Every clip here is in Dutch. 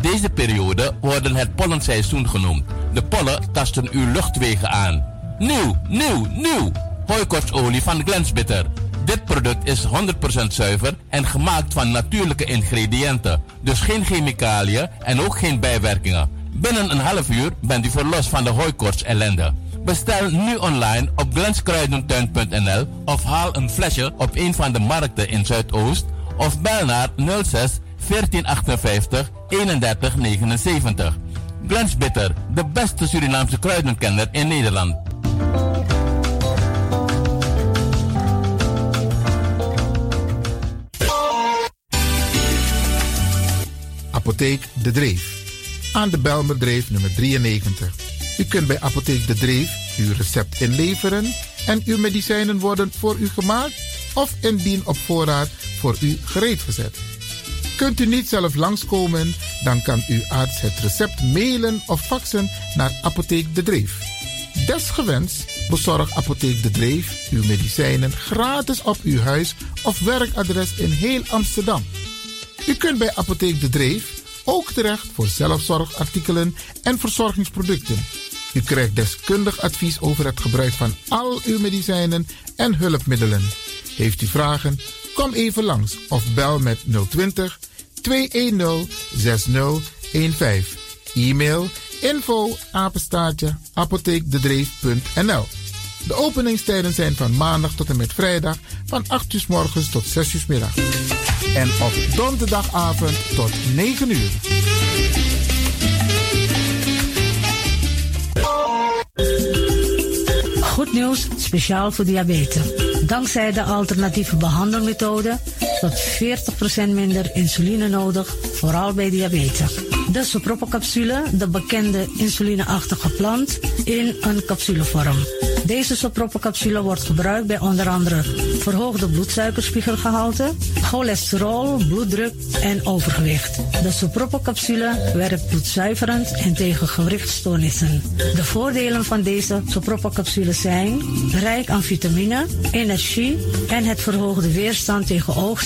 Deze periode worden het pollenseizoen genoemd. De pollen tasten uw luchtwegen aan. Nieuw, nieuw, nieuw! Hooikortsolie van Glensbitter. Dit product is 100% zuiver en gemaakt van natuurlijke ingrediënten. Dus geen chemicaliën en ook geen bijwerkingen. Binnen een half uur bent u verlost van de hooikorts ellende. Bestel nu online op glenskruidentuin.nl of haal een flesje op een van de markten in Zuidoost of bel naar 06 1458 3179. Glens Bitter, de beste Surinaamse kruidenkenner in Nederland. Apotheek De Dreef. Aan de Belmerdreef nummer 93. U kunt bij Apotheek De Dreef uw recept inleveren en uw medicijnen worden voor u gemaakt of indien op voorraad voor u gereed gezet. Kunt u niet zelf langskomen, dan kan uw arts het recept mailen of faxen naar Apotheek De Dreef. Desgewenst bezorgt Apotheek De Dreef uw medicijnen gratis op uw huis of werkadres in heel Amsterdam. U kunt bij Apotheek De Dreef ook terecht voor zelfzorgartikelen en verzorgingsproducten. U krijgt deskundig advies over het gebruik van al uw medicijnen en hulpmiddelen. Heeft u vragen? Kom even langs of bel met 020 210 6015. E-mail info apenstaartje apotheekdedreef.nl De openingstijden zijn van maandag tot en met vrijdag van 8 uur morgens tot 6 uur middag. En op donderdagavond tot 9 uur. Goed nieuws, speciaal voor diabetes. Dankzij de alternatieve behandelmethode tot 40% minder insuline nodig, vooral bij diabetes. De sopropocapsule, de bekende insulineachtige plant, in een capsulevorm. Deze sopropocapsule wordt gebruikt bij onder andere verhoogde bloedsuikerspiegelgehalte, cholesterol, bloeddruk en overgewicht. De sopropocapsule werkt bloedzuiverend en tegen gewrichtstoornissen. De voordelen van deze sopropocapsule zijn rijk aan vitamine, energie en het verhoogde weerstand tegen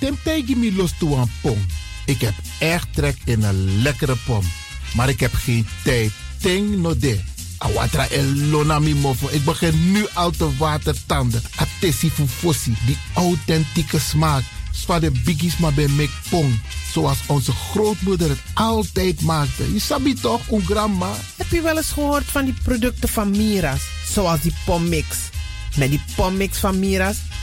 Tim tegen me los toe aan pom. Ik heb echt trek in een lekkere pom. Maar ik heb geen tijd. Ting no de. Awatra elonami mofo. Ik begin nu al te watertanden. Atesi fufosi. Die authentieke smaak. Zwa de biggies maar bij mek pong. Zoals onze grootmoeder het altijd maakte. Je sabi toch, een grandma? Heb je wel eens gehoord van die producten van Mira's? Zoals die pommix. Met die pommix van Mira's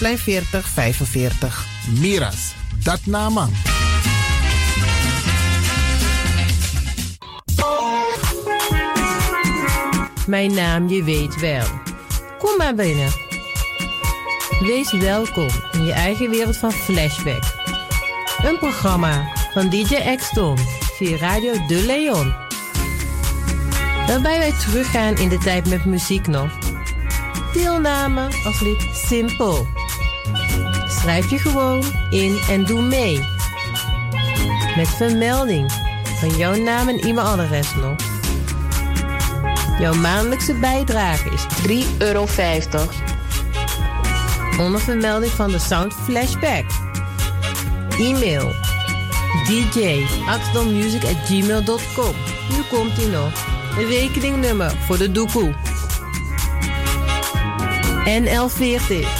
Plein 4045. Miras, dat naman. Mijn naam, je weet wel. Kom maar binnen. Wees welkom in je eigen wereld van Flashback. Een programma van DJ X-Ton via Radio De Leon. Waarbij wij teruggaan in de tijd met muziek nog. Deelname als lid simpel. Schrijf je gewoon in en doe mee. Met vermelding van jouw naam en e-mailadres nog. Jouw maandelijkse bijdrage is 3,50 euro. Onder vermelding van de Sound Flashback. E-mail gmail.com. Nu komt ie nog. Een rekeningnummer voor de doekoe. NL40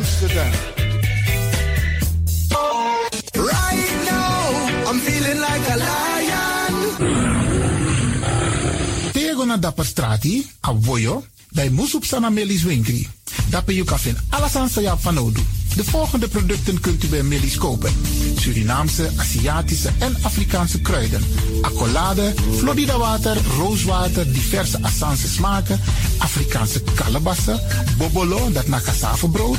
Amsterdam. Right now, I'm feeling like a lion. Tego na dapper strati, a voyo, dai musup sana melis winkri. Dapper you kafin alasan sa ya fanodu. De volgende producten kunt u bij Millie's kopen. Surinaamse, Aziatische en Afrikaanse kruiden. Accolade, Florida water, rooswater, diverse Assange smaken. Afrikaanse kalebassen, bobolo, dat na brood.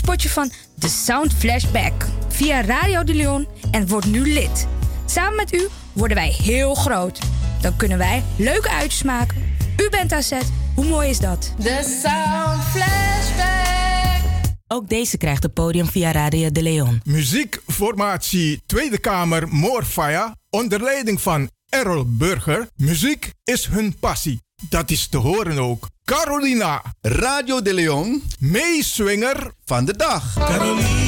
Spotje van The Sound Flashback via Radio de Leon en word nu lid. Samen met u worden wij heel groot. Dan kunnen wij leuke uitjes maken. U bent aan zet. Hoe mooi is dat? The Sound Flashback. Ook deze krijgt het podium via Radio de Leon. Muziekformatie Tweede Kamer Moorfire onder leiding van Errol Burger. Muziek is hun passie. Dat is te horen ook. Carolina. Radio de Leon. Meeswinger van de dag. Carolina.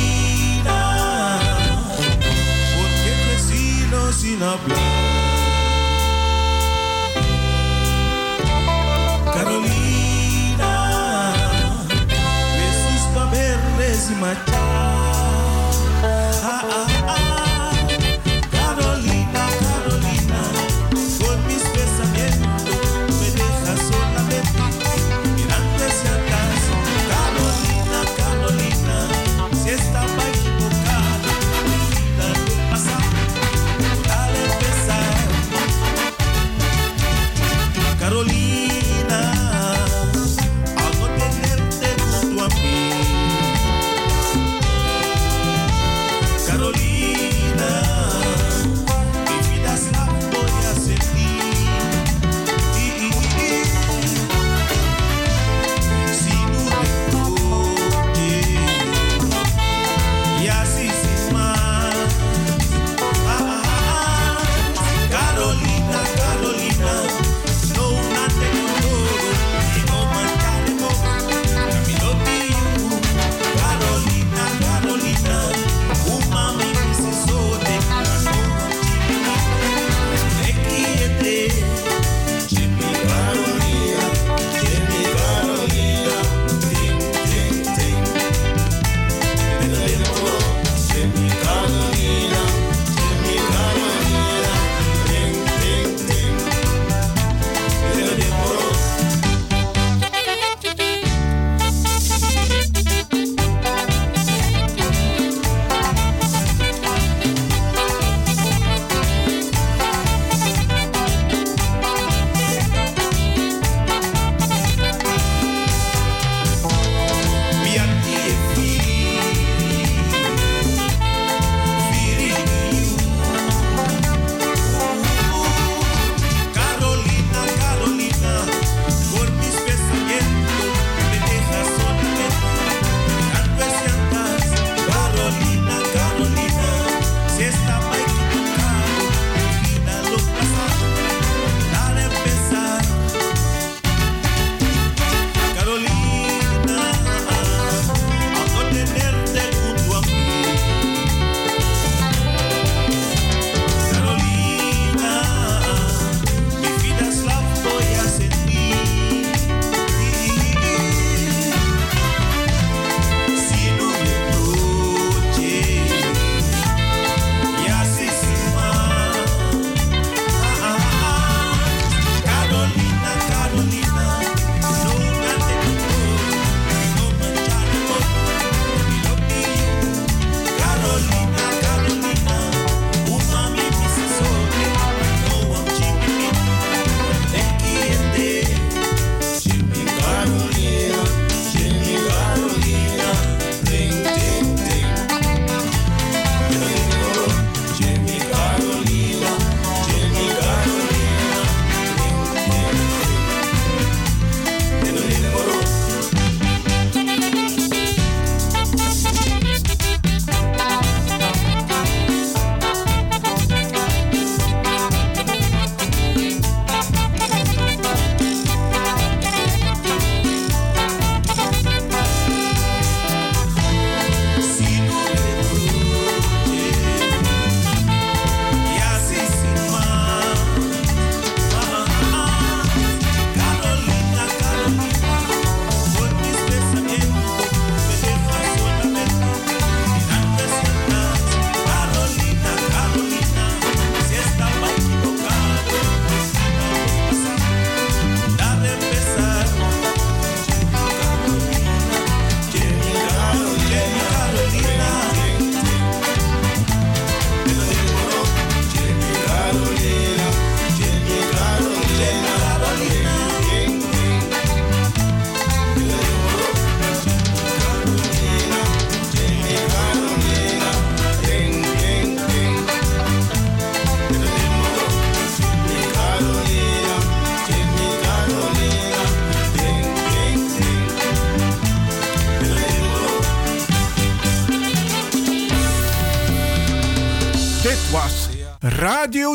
Carolina, besos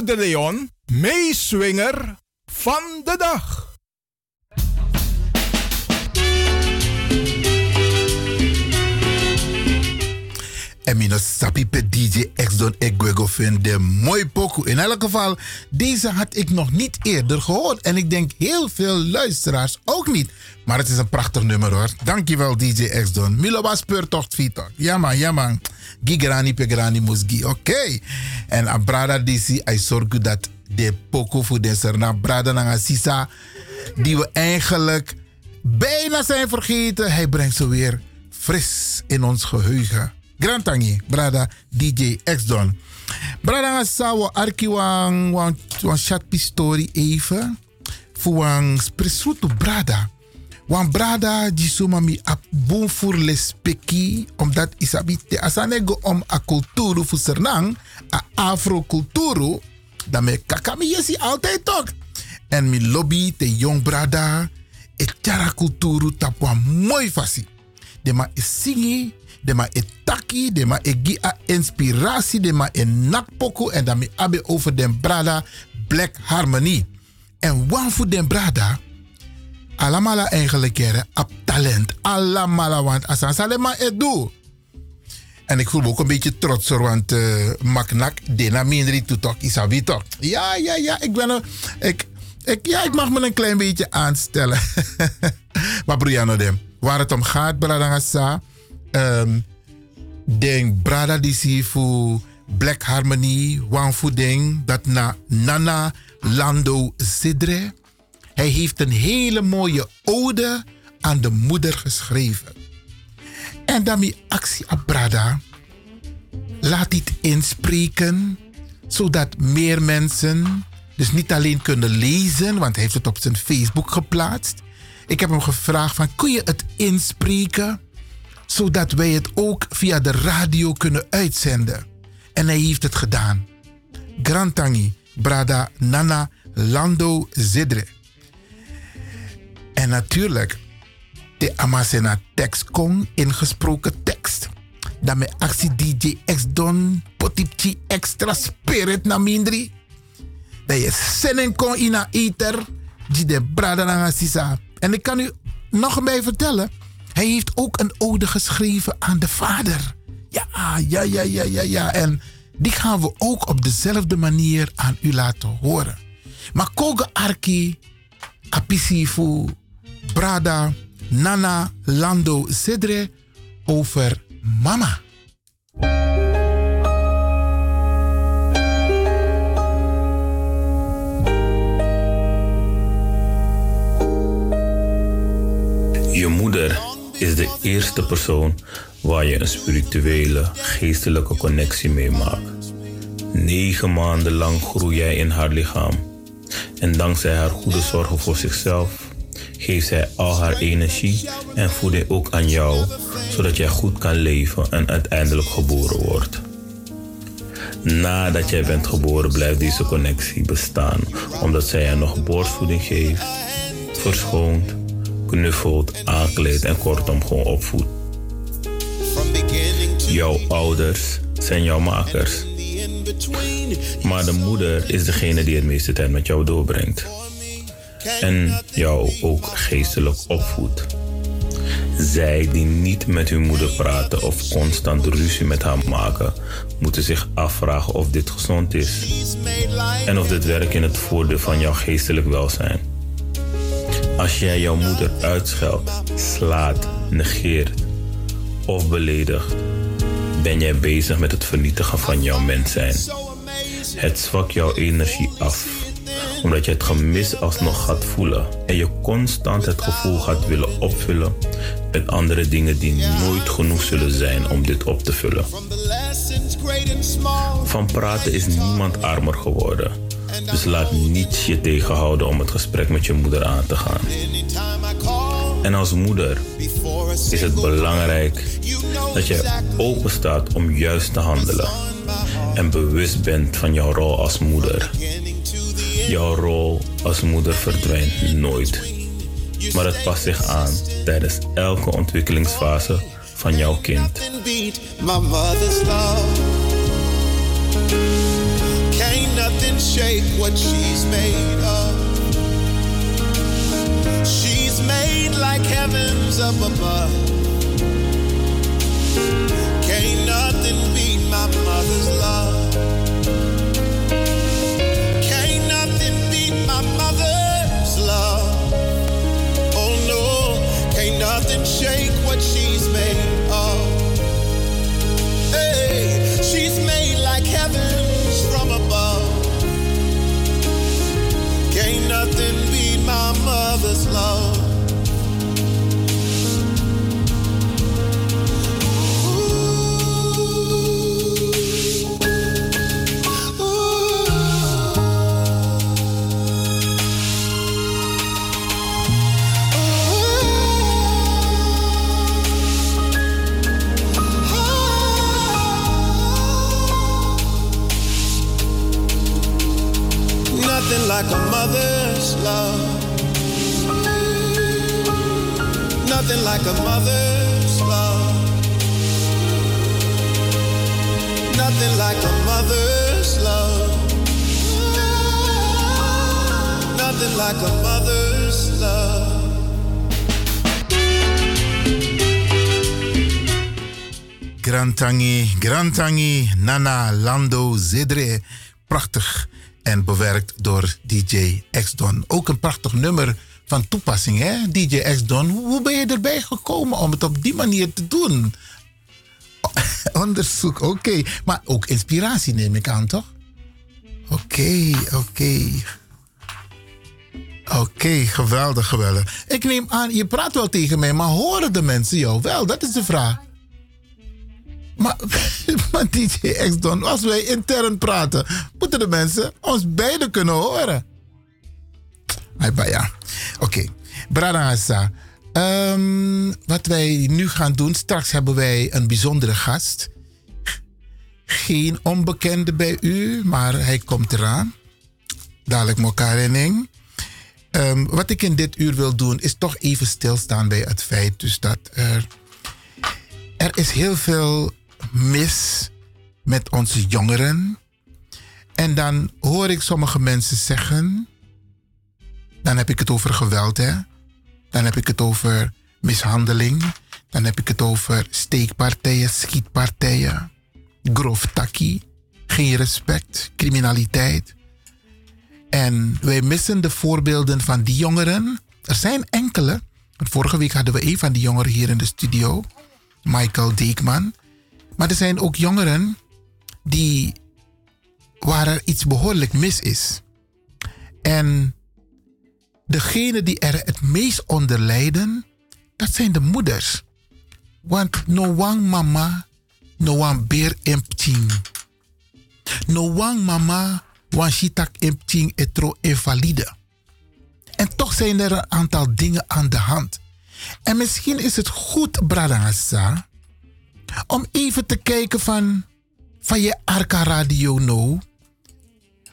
De Leon, meeswinger van de dag. En pe DJ X Don Egwego vind de mooi pokoe. In elk geval, deze had ik nog niet eerder gehoord. En ik denk heel veel luisteraars ook niet. Maar het is een prachtig nummer hoor. Dankjewel DJ X Don. Miloba speurtocht Vito. Ja man, ja man. Gigrani pegrani. Oké. En a brada disi, I zorg dat de pokoe voor de serna brada na sisa. Die we eigenlijk bijna zijn vergeten. Hij brengt ze weer fris in ons geheugen. Grand Tangi, brada DJ X-Don. Brada sawo arki wan, wan, wan chat pistori even. Fu wan spresuto brada. Wan brada di suma mi ap bon voor les. Omdat isabi te asanego om a kulturu fu sernang. A afro kulturu. Dan me kakami yesi altijd toch. En mi lobby te jong brada. E tjara tapwa mooi fasi. De ma e singi de ma e taki, de ma e gi a inspiratie, de ma e nakpoko en dan me abe over den brada Black Harmony. En wan voor den brada, alamala eigenlijk keren, op talent, alamala want asan salema e do. En ik voel me ook een beetje trots want uh, maknak, dena mindri toetok, isabi toch. Ja, ja, ja, ik ben er, ik, ik, ja, ik mag me een klein beetje aanstellen. maar Brianna dem, waar het om gaat, brada sa, um, den brada disi fu Black Harmony, wan fu ding, dat na Nana Lando Sidre. Hij heeft een hele mooie ode aan de moeder geschreven. En daarmee actie op brada, laat dit inspreken, zodat meer mensen dus niet alleen kunnen lezen, want hij heeft het op zijn Facebook geplaatst. Ik heb hem gevraagd van, kun je het inspreken? zodat wij het ook via de radio kunnen uitzenden. En hij heeft het gedaan. Grantangi, Brada Nana Lando Zidre. En natuurlijk, de Amasena tekst kon ingesproken tekst. Dat mijn actie DJ X Don Potipchi extra spirit na mindri. Dat je zinnen kon in eter. Die de Brada Sisa. En ik kan u nog bij vertellen. Hij heeft ook een ode geschreven aan de vader. Ja, ja, ja, ja, ja, ja. En die gaan we ook op dezelfde manier aan u laten horen. Maar Koga Arki, Apisifu, Brada, Nana, Lando, Zedre over mama. Je moeder is de eerste persoon waar je een spirituele, geestelijke connectie mee maakt. Negen maanden lang groei jij in haar lichaam. En dankzij haar goede zorgen voor zichzelf, geeft zij al haar energie en voeding ook aan jou, zodat jij goed kan leven en uiteindelijk geboren wordt. Nadat jij bent geboren blijft deze connectie bestaan, omdat zij je nog borstvoeding geeft, verschoont knuffelt, aankleedt en kortom gewoon opvoedt. Jouw ouders zijn jouw makers. Maar de moeder is degene die het meeste tijd met jou doorbrengt. En jou ook geestelijk opvoedt. Zij die niet met hun moeder praten of constant ruzie met haar maken, moeten zich afvragen of dit gezond is. En of dit werkt in het voordeel van jouw geestelijk welzijn. Als jij jouw moeder uitscheldt, slaat, negeert of beledigt, ben jij bezig met het vernietigen van jouw mens zijn. Het zwakt jouw energie af, omdat je het gemis alsnog gaat voelen en je constant het gevoel gaat willen opvullen met andere dingen die nooit genoeg zullen zijn om dit op te vullen. Van praten is niemand armer geworden. Dus laat niets je tegenhouden om het gesprek met je moeder aan te gaan. En als moeder is het belangrijk dat je open staat om juist te handelen. En bewust bent van jouw rol als moeder. Jouw rol als moeder verdwijnt nooit. Maar het past zich aan tijdens elke ontwikkelingsfase van jouw kind. She's made like heavens up above. Can't nothing beat my mother's love. Nothing shake what she's made of. Hey, she's made like heavens from above. Can't nothing beat my mother's love. Like a mother's love. Nothing like a mother's love. Nothing like a mother's love. Nothing like a mother's love. Grantangi, Grantangi, Nana, Lando, Zedre. Prachtig en bewerkt door DJ X-Don. Ook een prachtig nummer van toepassing, hè? DJ X-Don. Hoe ben je erbij gekomen om het op die manier te doen? Onderzoek, oké. Maar ook inspiratie neem ik aan, toch? Oké, oké. Oké, geweldig, geweldig. Ik neem aan, je praat wel tegen mij, maar horen de mensen jou wel? Dat is de vraag. Maar, maar DJ X-Don, als wij intern praten, moeten de mensen ons beiden kunnen horen. Ja, oké. Okay. Bradangasa, um, wat wij nu gaan doen, straks hebben wij een bijzondere gast. Geen onbekende bij u, maar hij komt eraan. Dadelijk elkaar in. Um, wat ik in dit uur wil doen, is toch even stilstaan bij het feit dus dat er, er is heel veel mis met onze jongeren. En dan hoor ik sommige mensen zeggen, dan heb ik het over geweld, hè? Dan heb ik het over mishandeling. Dan heb ik het over steekpartijen, schietpartijen, grof takkie, geen respect, criminaliteit. En wij missen de voorbeelden van die jongeren. Er zijn enkele. Vorige week hadden we een van die jongeren hier in de studio, Michael Deekman. Maar er zijn ook jongeren die waar er iets behoorlijk mis is. En degene die er het meest onder lijden, dat zijn de moeders. Want no one mama, no one beer emptying. No one mama, wan shitak emptying etro invalide. En toch zijn er een aantal dingen aan de hand. En misschien is het goed, Bradangasa, om even te kijken van, van je Arca Radio Nou.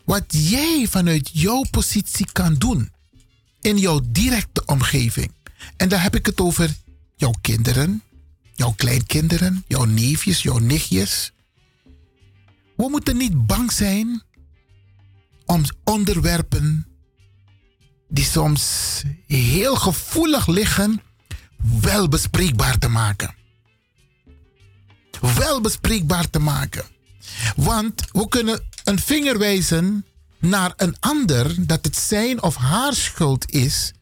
Wat jij vanuit jouw positie kan doen in jouw directe omgeving. En daar heb ik het over jouw kinderen, jouw kleinkinderen, jouw neefjes, jouw nichtjes. We moeten niet bang zijn om onderwerpen die soms heel gevoelig liggen, wel bespreekbaar te maken. Wel bespreekbaar te maken. Want we kunnen een vinger wijzen naar een ander dat het zijn of haar schuld is.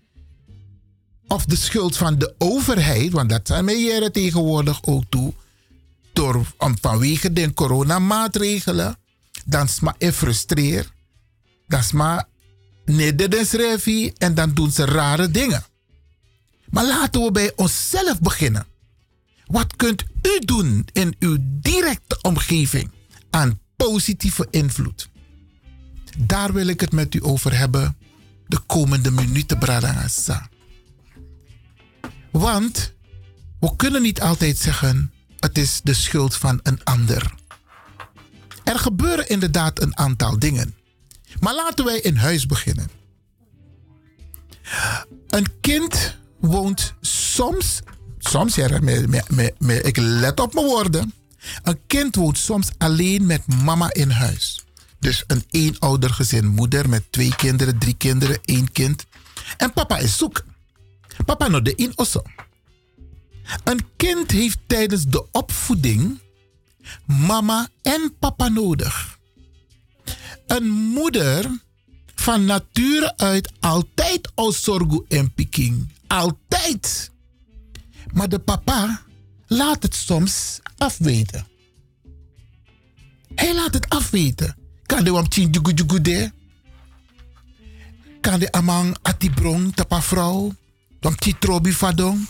Of de schuld van de overheid, want dat zijn wij tegenwoordig ook toe. Door, om, vanwege de coronamaatregelen. Dan is maar frustreer. Dat is maar nederdenschrijfie en dan doen ze rare dingen. Maar laten we bij onszelf beginnen. Wat kunt u doen in uw directe omgeving aan positieve invloed? Daar wil ik het met u over hebben de komende minuten, Bradangasa. Want we kunnen niet altijd zeggen: het is de schuld van een ander. Er gebeuren inderdaad een aantal dingen. Maar laten wij in huis beginnen. Een kind woont soms, soms ja, me, me, me, ik let op mijn woorden. Een kind woont soms alleen met mama in huis. Dus een eenoudergezin moeder met twee kinderen, drie kinderen, één kind. En papa is zoek. Papa no de in osso. Een kind heeft tijdens de opvoeding mama en papa nodig. Een moeder van nature uit altijd zorgu en piking. Altijd. Maar de papa laat het soms afweten. Hij laat het afweten. Kan de wam chin de? Kan de amang atibrong tapa vrouw? Wam trobi fadong?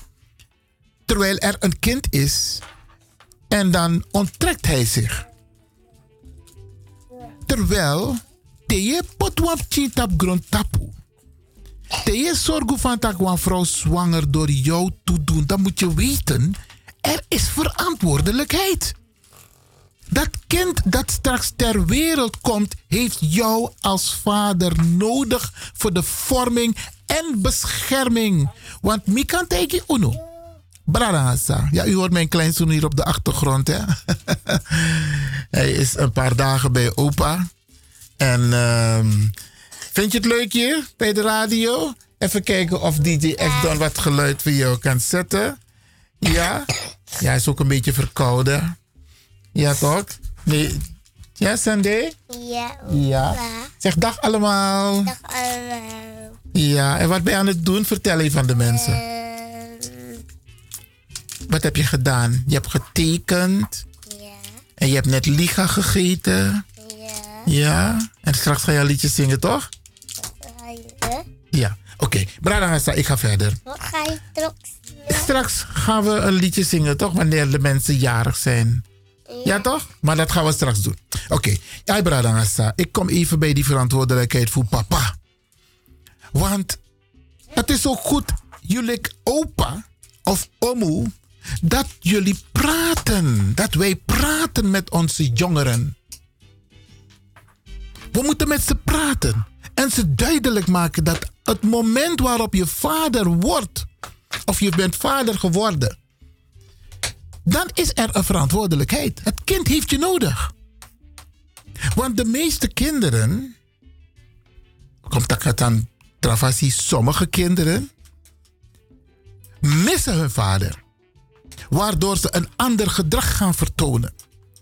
Terwijl er een kind is. En dan onttrekt hij zich. Terwijl te potwap tap grond tapu. Te je zorgen van dat een vrouw zwanger door jou te doen, dan moet je weten, er is verantwoordelijkheid. Dat kind dat straks ter wereld komt, heeft jou als vader nodig voor de vorming en bescherming. Want mi kan tegen uno. Brarasa. Ja, u hoort mijn kleinzoon hier op de achtergrond. Hè? Hij is een paar dagen bij opa. En uh, vind je het leuk hier bij de radio? Even kijken of DJ X dan wat geluid voor jou kan zetten. Ja? Ja, hij is ook een beetje verkouden. Ja, toch? Nee. Ja, Sandy? Ja. Ja. Zeg dag allemaal. Dag allemaal. Ja, en wat ben je aan het doen? Vertel even aan de mensen. Ehm. Wat heb je gedaan? Je hebt getekend. Ja. En je hebt net liga gegeten. Ja. Ja. En straks ga je een liedje zingen, toch? Ja. Oké. Okay. Brada ik ga verder. Wat ga je straks Straks gaan we een liedje zingen, toch? Wanneer de mensen jarig zijn. Ja, toch? Maar dat gaan we straks doen. Oké. Okay. Ja, Brada ik kom even bij die verantwoordelijkheid voor papa. Want het is ook goed, jullie opa of omu, dat jullie praten. Dat wij praten met onze jongeren. We moeten met ze praten. En ze duidelijk maken dat het moment waarop je vader wordt, of je bent vader geworden, dan is er een verantwoordelijkheid. Het kind heeft je nodig. Want de meeste kinderen, komt dat aan travasie, sommige kinderen missen hun vader. Waardoor ze een ander gedrag gaan vertonen.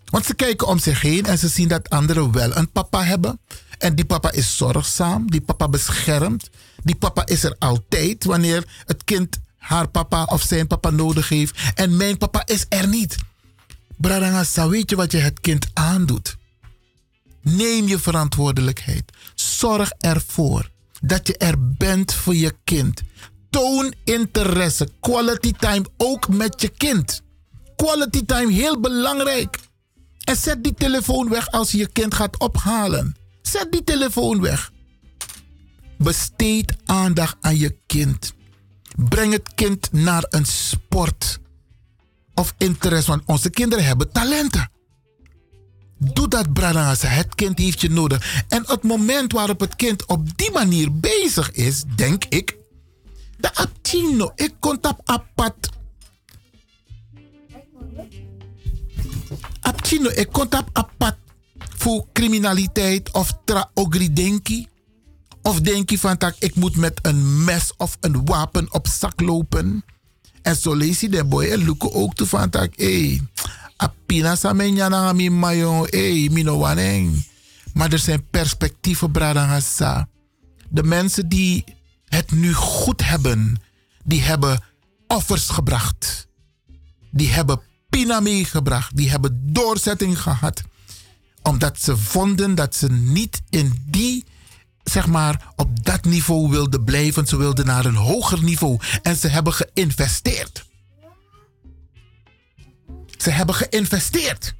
Want ze kijken om zich heen en ze zien dat anderen wel een papa hebben. En die papa is zorgzaam, die papa beschermt. Die papa is er altijd wanneer het kind haar papa of zijn papa nodig heeft. En mijn papa is er niet. Bradangasa, weet je wat je het kind aandoet? Neem je verantwoordelijkheid. Zorg ervoor dat je er bent voor je kind. Toon interesse, quality time ook met je kind. Quality time heel belangrijk. En zet die telefoon weg als je je kind gaat ophalen. Zet die telefoon weg. Besteed aandacht aan je kind. Breng het kind naar een sport of interesse, want onze kinderen hebben talenten. Doe dat, Brana's. Het kind heeft je nodig. En het moment waarop het kind op die manier bezig is, denk ik. De aptino, ik kon op apat. Aptino, ik kon op apat voor criminaliteit of tra denki. Of denk je van tak, ik moet met een mes of een wapen op zak lopen. En zo lees je de boy en ook toe van tak, hey, apina sa menyana mi mayo, hey, mino waneng. Maar er zijn perspectieven, bradangasa. De mensen die het nu goed hebben, die hebben offers gebracht. Die hebben pina meegebracht. Die hebben doorzetting gehad. Omdat ze vonden dat ze niet in die zeg maar, op dat niveau wilden blijven. Ze wilden naar een hoger niveau. En ze hebben geïnvesteerd. Ze hebben geïnvesteerd.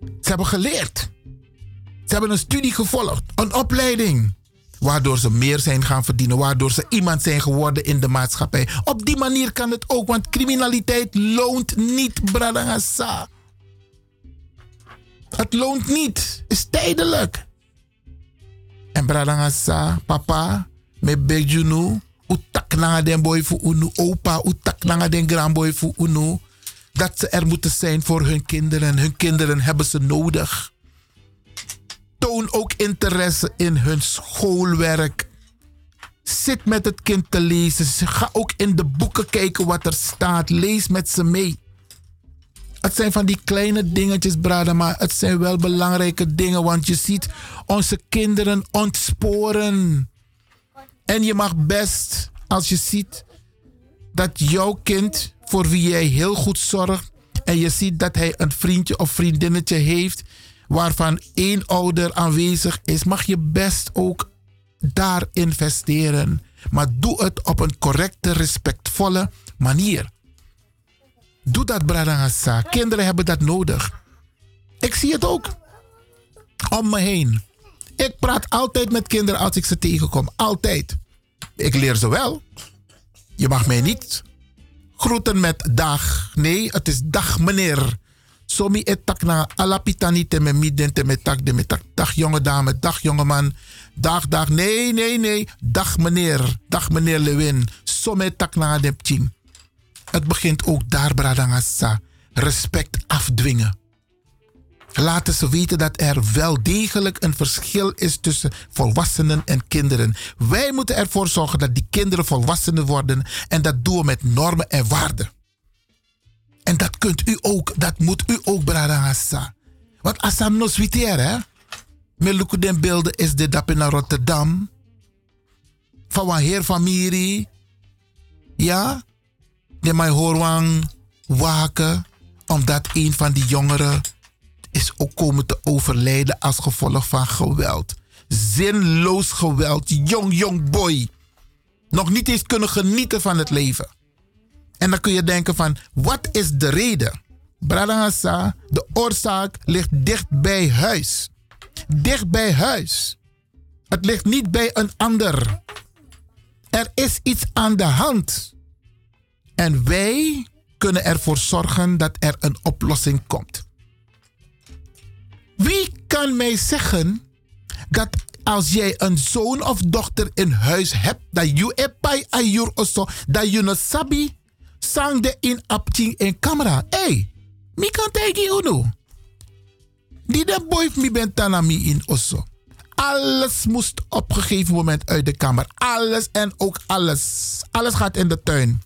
Ze hebben geleerd. Ze hebben een studie gevolgd, een opleiding. Waardoor ze meer zijn gaan verdienen, waardoor ze iemand zijn geworden in de maatschappij. Op die manier kan het ook, want criminaliteit loont niet, Bradangasa. Het loont niet, is tijdelijk. En bradanga sa, papa, me begjunu, utak nanga den boy fu unu, opa, utak nanga den grandboy unu. Dat ze er moeten zijn voor hun kinderen. Hun kinderen hebben ze nodig. Toon ook interesse in hun schoolwerk. Zit met het kind te lezen. Ga ook in de boeken kijken wat er staat. Lees met ze mee. Het zijn van die kleine dingetjes, brada, maar het zijn wel belangrijke dingen, want je ziet onze kinderen ontsporen. En je mag best, als je ziet dat jouw kind, voor wie jij heel goed zorgt, en je ziet dat hij een vriendje of vriendinnetje heeft, waarvan één ouder aanwezig is, mag je best ook daar investeren. Maar doe het op een correcte, respectvolle manier. Doe dat, Bradangasa. Kinderen hebben dat nodig. Ik zie het ook. Om me heen. Ik praat altijd met kinderen als ik ze tegenkom. Altijd. Ik leer ze wel. Je mag mij niet groeten met dag. Nee, het is dag meneer. Somi etak na alapitani te me midden tak de me tak. Dag jonge dame, dag jonge man. Dag, dag. Nee, nee, nee. Dag meneer. Dag meneer Lewin. Somi tak na de. Het begint ook daar, Bradangasa. Respect afdwingen. Laten ze weten dat er wel degelijk een verschil is tussen volwassenen en kinderen. Wij moeten ervoor zorgen dat die kinderen volwassenen worden en dat doen we met normen en waarden. En dat kunt u ook, dat moet u ook, Bradangasa. Want Assam no switier, hè? Meluku den beelden is de dap naar Rotterdam. Van een heer familie. Ja? De mij hoorwang waken. Omdat een van die jongeren is ook komen te overlijden als gevolg van geweld. Zinloos geweld. Jong, jong boy. Nog niet eens kunnen genieten van het leven. En dan kun je denken van, wat is de reden? Bradangasa, de oorzaak ligt dicht bij huis. Dicht bij huis. Het ligt niet bij een ander. Er is iets aan de hand. En wij kunnen ervoor zorgen dat er een oplossing komt. Wie kan mij zeggen dat als jij een zoon of dochter in huis hebt, dat je epai ayur oso, dat je no sabi sang de in apting in camera. Hey, mi kan tegen uno. Die de boy mi ben tanami in oso. Alles moest op een gegeven moment uit de kamer. Alles en ook alles. Alles gaat in de tuin.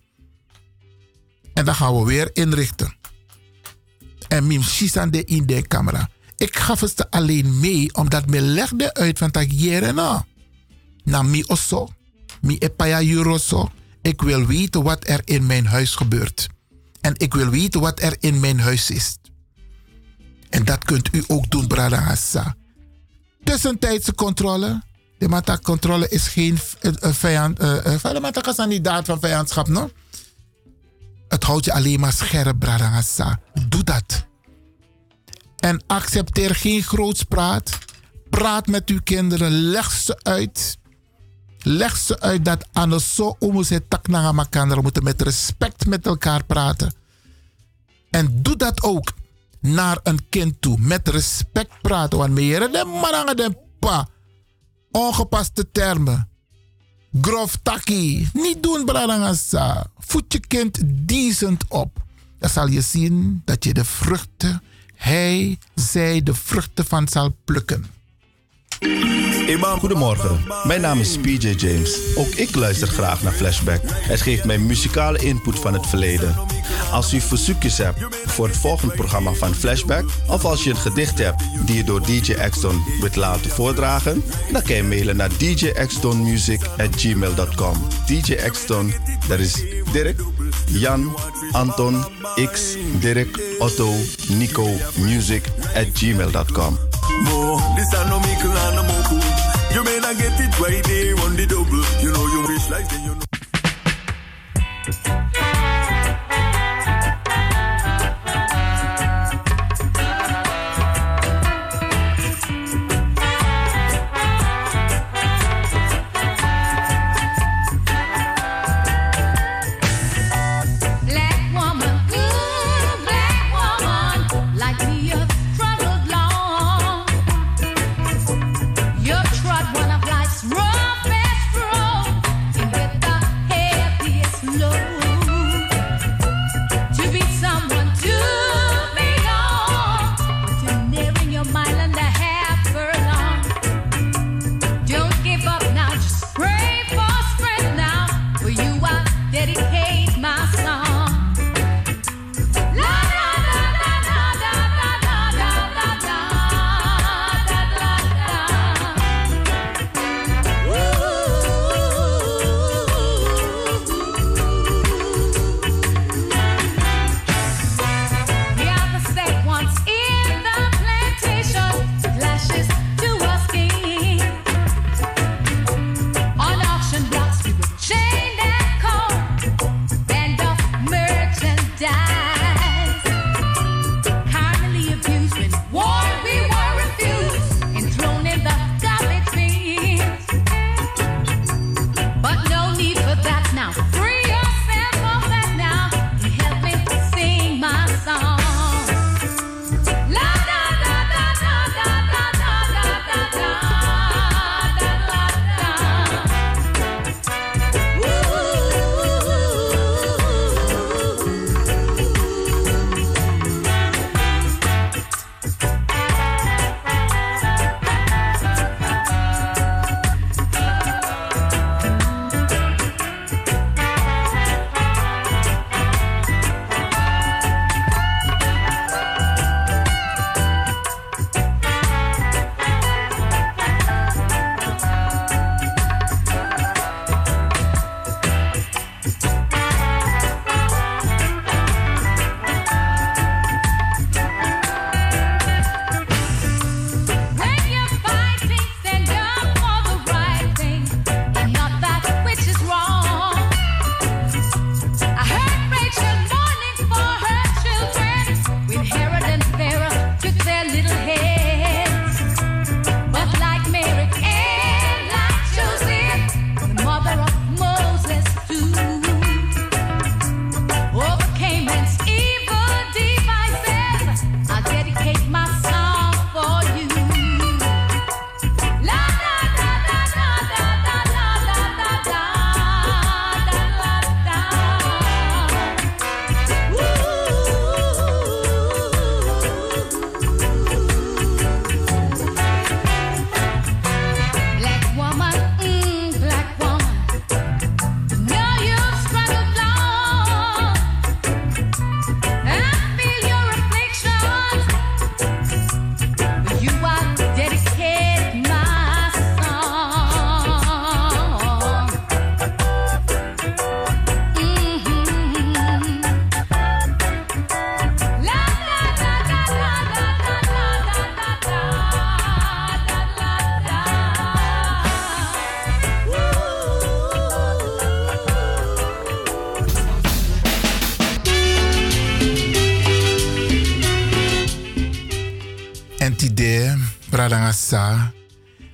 En dan gaan we weer inrichten. En mim de in de camera. Ik gaf het alleen mee omdat me legde uit van dat jere na. Na mi osso. Mi epaya euroso. Ik wil weten wat er in mijn huis gebeurt. En ik wil weten wat er in mijn huis is. En dat kunt u ook doen, Brada Hassa. Tussentijdse controle. De mata-controle is geen vijand. Uh, uh, de niet daad van vijandschap, no? Het houdt je alleen maar scherp, Brada Hassa. Doe dat. En accepteer geen grootspraat. Praat met uw kinderen. Leg ze uit. Leg ze uit dat anders zo om ze. We moeten met respect met elkaar praten. En doe dat ook naar een kind toe. Met respect praten. Want meer de maranga de pa. Ongepaste termen. Grof takkie. Niet doen, bradangasa. Voed je kind decent op. Dan zal je zien dat je de vruchten hij, zij de vruchten van zal plukken. Goedemorgen, mijn naam is PJ James. Ook ik luister graag naar Flashback. Het geeft mij muzikale input van het verleden. Als u verzoekjes hebt voor het volgende programma van Flashback, of als je een gedicht hebt die je door DJ Exton wilt laten voordragen, dan kan je mailen naar djextonmusic@gmail.com. DJ Exton, dat is Dirk, Jan, Anton, X, Dirk, Otto, Nico, music at gmail.com. this I know me no more You may not get it right there on the double. You know you wish like you know.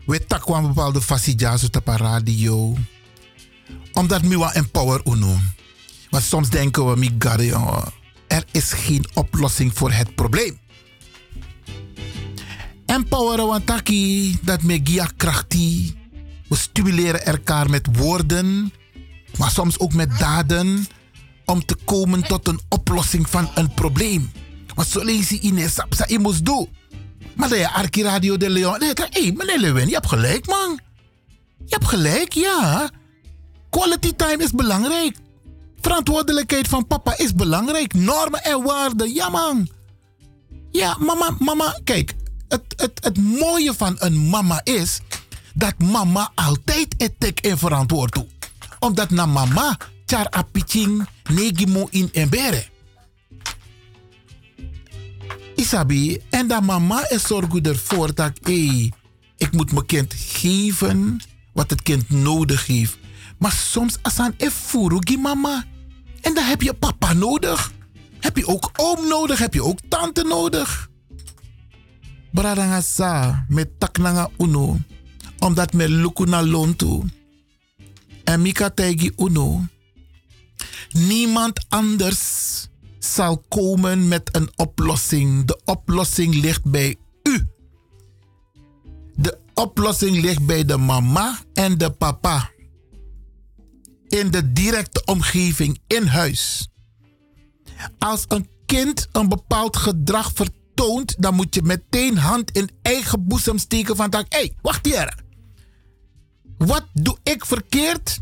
We takwa een bepaalde fasie op de radio. Omdat we wel empower uno. Want soms denken we, God, er is geen oplossing voor het probleem. Empoweren want taki dat me gia krachti. We stimuleren elkaar met woorden, maar soms ook met daden om te komen tot een oplossing van een probleem. Want zo lees je in sapsa je moest doen. Maar je Arki Radio de Leon. Hé, hey, meneer Lewin, je hebt gelijk, man. Je hebt gelijk, ja. Quality time is belangrijk. Verantwoordelijkheid van papa is belangrijk. Normen en waarden, ja, man. Ja, mama, mama, kijk. Het, het, het mooie van een mama is dat mama altijd etek en verantwoord doet. Omdat na mama, char apiching, negimo in embere. Isabi, en dat mama is zorgen ervoor dat ik moet mijn kind geven wat het kind nodig heeft. Maar soms als aan die mama. En dan heb je papa nodig. Heb je ook oom nodig, heb je ook tante nodig. Bradangasa met taknanga uno. Omdat me luku na lontu. En mika tegi uno. Niemand anders zal komen met een oplossing. De oplossing ligt bij u. De oplossing ligt bij de mama en de papa. In de directe omgeving, in huis. Als een kind een bepaald gedrag vertoont, dan moet je meteen hand in eigen boezem steken van hé, hey, wacht hier. Wat doe ik verkeerd?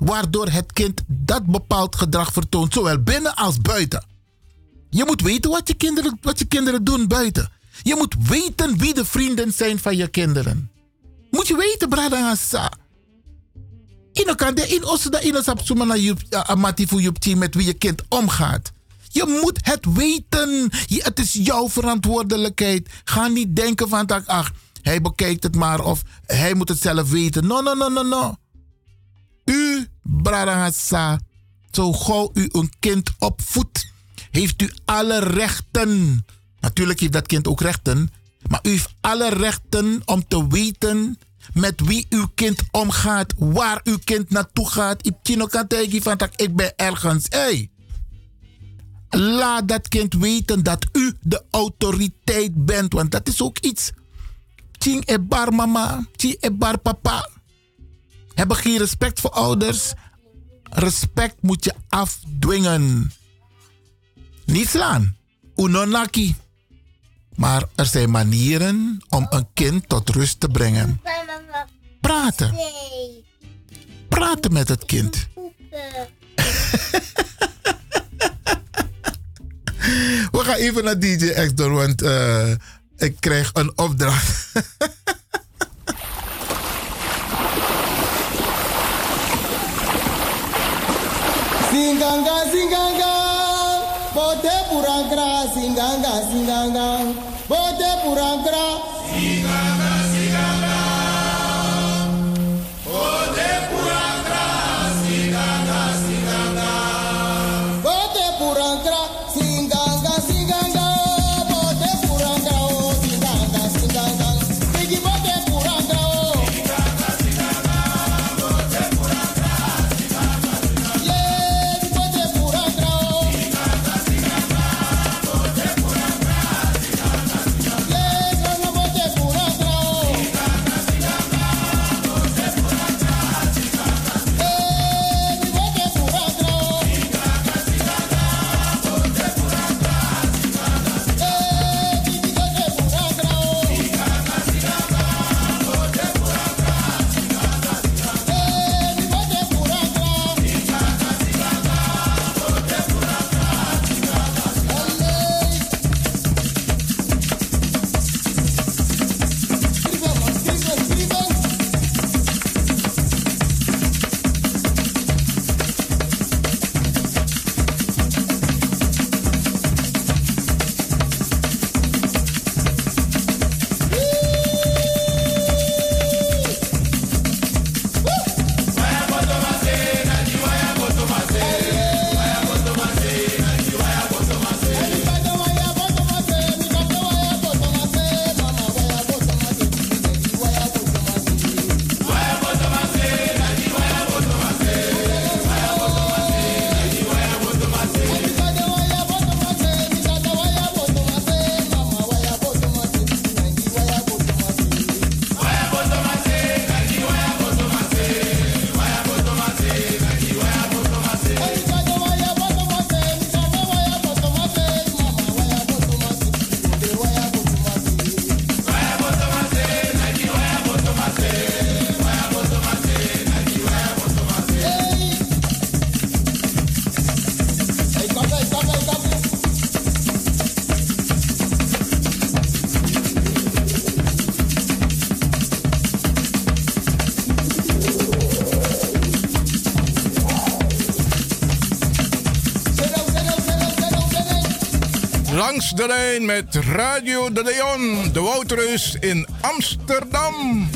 Waardoor het kind dat bepaald gedrag vertoont, zowel binnen als buiten. Je moet weten wat je kinderen, wat je kinderen doen buiten. Je moet weten wie de vrienden zijn van je kinderen. Moet je weten, brada Hassa. Ino kan de in na amati fu met wie je kind omgaat. Je moet het weten. Het is jouw verantwoordelijkheid. Ga niet denken van ach, hij bekijkt het maar of hij moet het zelf weten. No, no, no, no, no. U, Bradangasa, zo gauw u een kind opvoedt, heeft u alle rechten. Natuurlijk heeft dat kind ook rechten, maar u heeft alle rechten om te weten met wie uw kind omgaat, waar uw kind naartoe gaat. Ik kan tegen van dat ik ben ergens. Hey. Laat dat kind weten dat u de autoriteit bent, want dat is ook iets. Ching e bar mama, ching e bar papa hebben geen respect voor ouders. Respect moet je afdwingen. Niet slaan. Unonaki. Maar er zijn manieren om een kind tot rust te brengen. Praten. Praten met het kind. We gaan even naar DJ X door, want uh, ik krijg een opdracht. Singanga, singanga, bote purankra, singanga, singanga, bote purankra. De met Radio de Leon, de Woutreus in Amsterdam.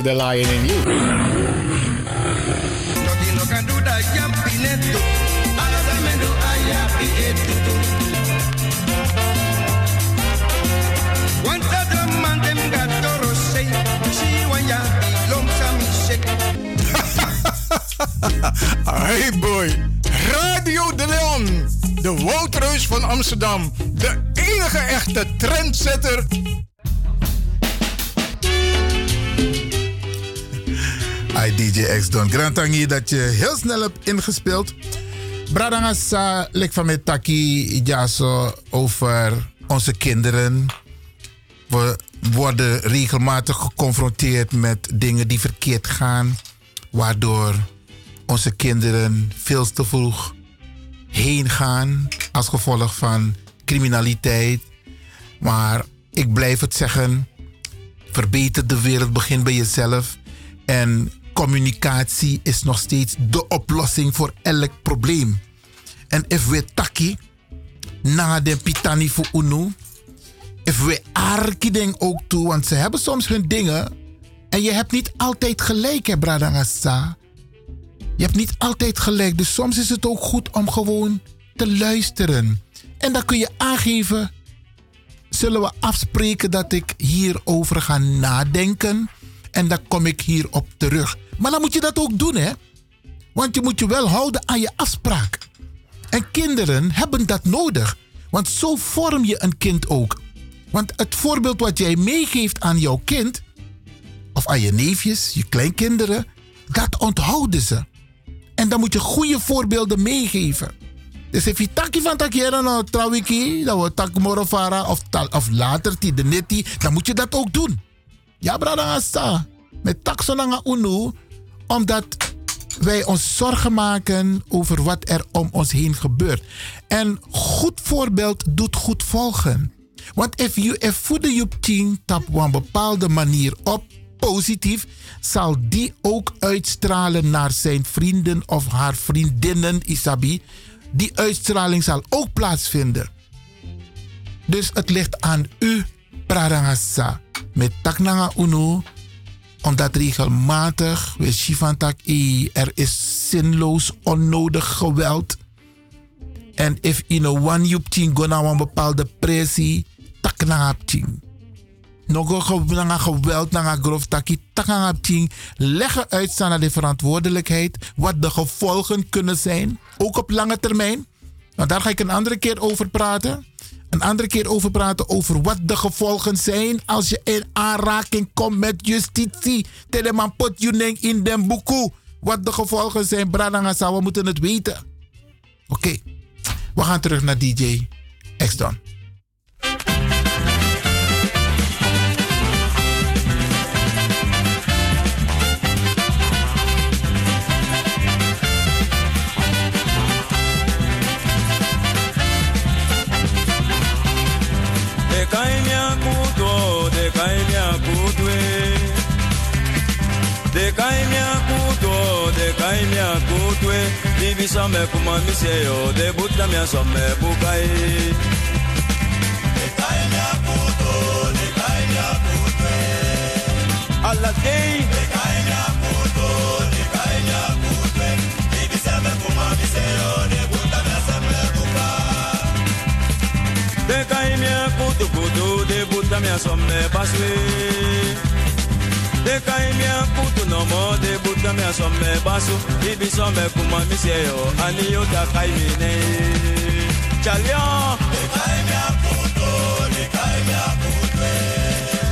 Feel the lion in you. Dat je heel snel hebt ingespeeld. Bradangasa lek van met Taki Jaso over onze kinderen. We worden regelmatig geconfronteerd met dingen die verkeerd gaan. Waardoor onze kinderen veel te vroeg heen gaan als gevolg van criminaliteit. Maar ik blijf het zeggen, verbeter de wereld, begin bij jezelf. En communicatie is nog steeds de oplossing voor elk probleem. En if we taki na de pitani voor unu, if we arki ding ook toe, want ze hebben soms hun dingen en je hebt niet altijd gelijk, hè, Bradangasa. Je hebt niet altijd gelijk, dus soms is het ook goed om gewoon te luisteren. En dan kun je aangeven, zullen we afspreken dat ik hierover ga nadenken en dan kom ik hierop terug. Maar dan moet je dat ook doen, hè? Want je moet je wel houden aan je afspraak. En kinderen hebben dat nodig. Want zo vorm je een kind ook. Want het voorbeeld wat jij meegeeft aan jouw kind, of aan je neefjes, je kleinkinderen, dat onthouden ze. En dan moet je goede voorbeelden meegeven. Dus als je taki van takiera nou trouwiki, dan wordt of, later die de dan moet je dat ook doen. Ja, brada. Met taxonanga unu, omdat wij ons zorgen maken over wat er om ons heen gebeurt. En goed voorbeeld doet goed volgen. Want if you voeden je tien op een bepaalde manier op, positief, zal die ook uitstralen naar zijn vrienden of haar vriendinnen, Isabi. Die uitstraling zal ook plaatsvinden. Dus het ligt aan u, Pradangasa, met Taknanga Uno, omdat regelmatig, we zien tak er is zinloos, onnodig geweld. En if in een one you ting go naar een bepaalde pressie, tak na ting. Nog een geweld, naar grof taki, tak na ting. Leggen uitstaan naar de verantwoordelijkheid, wat de gevolgen kunnen zijn, ook op lange termijn. Nou, daar ga ik een andere keer over praten. Een andere keer over praten over wat de gevolgen zijn als je in aanraking komt met justitie. Teleman pot in den boekoe. Wat de gevolgen zijn, Bradangasa, we moeten het weten. Oké, we gaan terug naar DJ X-Don. kai Dekaimia kuto, dekaimia kutwe. Dekaimia kuto, dekaimia kutwe. Bibi same kumamisie yo, debuta mia same bukai. Dekaimia kuto, dekaimia kutwe. Allah day. Buta mia some baswe de kaimia kutu no mo de buta me asome basu ibi some kuma mi se yo ani yo da kaimi ne chalio de kaimia kutu de kaimia kutu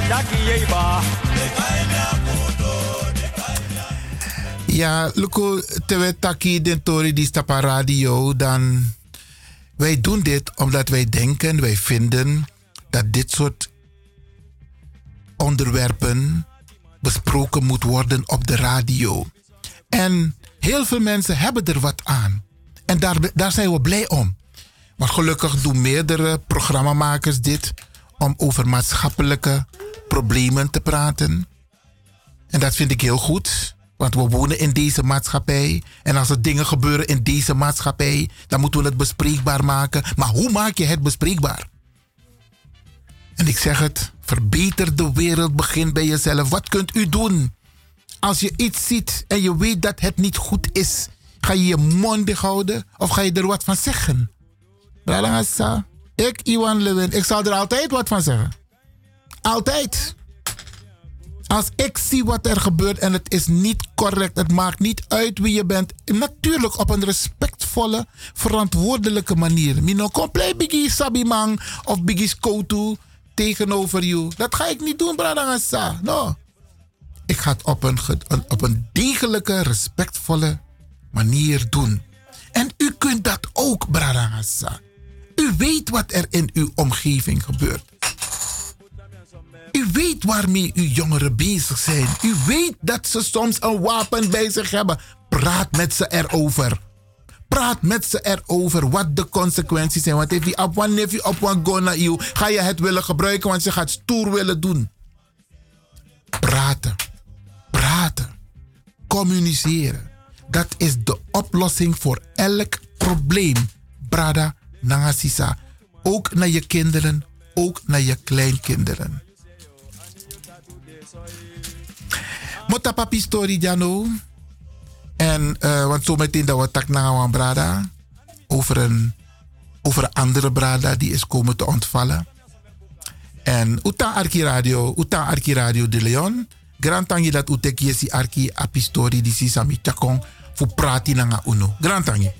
daki yeba. De kaimia kutu Ja, Luko, terwijl Taki den Tori die stapa radio, dan... Wij doen dit omdat wij denken, wij vinden dat dit soort onderwerpen besproken moet worden op de radio. En heel veel mensen hebben er wat aan. En daar, daar zijn we blij om. Maar gelukkig doen meerdere programmamakers dit om over maatschappelijke problemen te praten. En dat vind ik heel goed. Want we wonen in deze maatschappij. En als er dingen gebeuren in deze maatschappij, dan moeten we het bespreekbaar maken. Maar hoe maak je het bespreekbaar? En ik zeg het, verbeter de wereld, begin bij jezelf. Wat kunt u doen? Als je iets ziet en je weet dat het niet goed is, ga je je mond houden of ga je er wat van zeggen? Ik, Iwan Lewin, ik zal er altijd wat van zeggen. Altijd. Als ik zie wat er gebeurt en het is niet correct, het maakt niet uit wie je bent. Natuurlijk op een respectvolle, verantwoordelijke manier. Mino complete biggie sabimang of biggie skotu tegenover you. Dat ga ik niet doen, Bradangasa. No. Ik ga het op een, op een degelijke, respectvolle manier doen. En u kunt dat ook, Bradangasa. U weet wat er in uw omgeving gebeurt. U weet waarmee uw jongeren bezig zijn. U weet dat ze soms een wapen bij zich hebben. Praat met ze erover. Praat met ze erover wat de consequenties zijn. Want if je op one nephew op one go you, ga je het willen gebruiken, want je gaat stoer willen doen. Praten. Praten. Communiceren. Dat is de oplossing voor elk probleem. Brada Nangasisa. Ook naar je kinderen, ook naar je kleinkinderen. Mota papi story Jano. En uh, want zometeen dat we tak naar brada. Over een, over een andere brada die is komen te ontvallen. En Uta Arki Radio, Uta Arki Radio de Leon. Grand tangi dat utek yesi Arki api story di si sami chakong. Fu prati nanga uno. Grand tangi.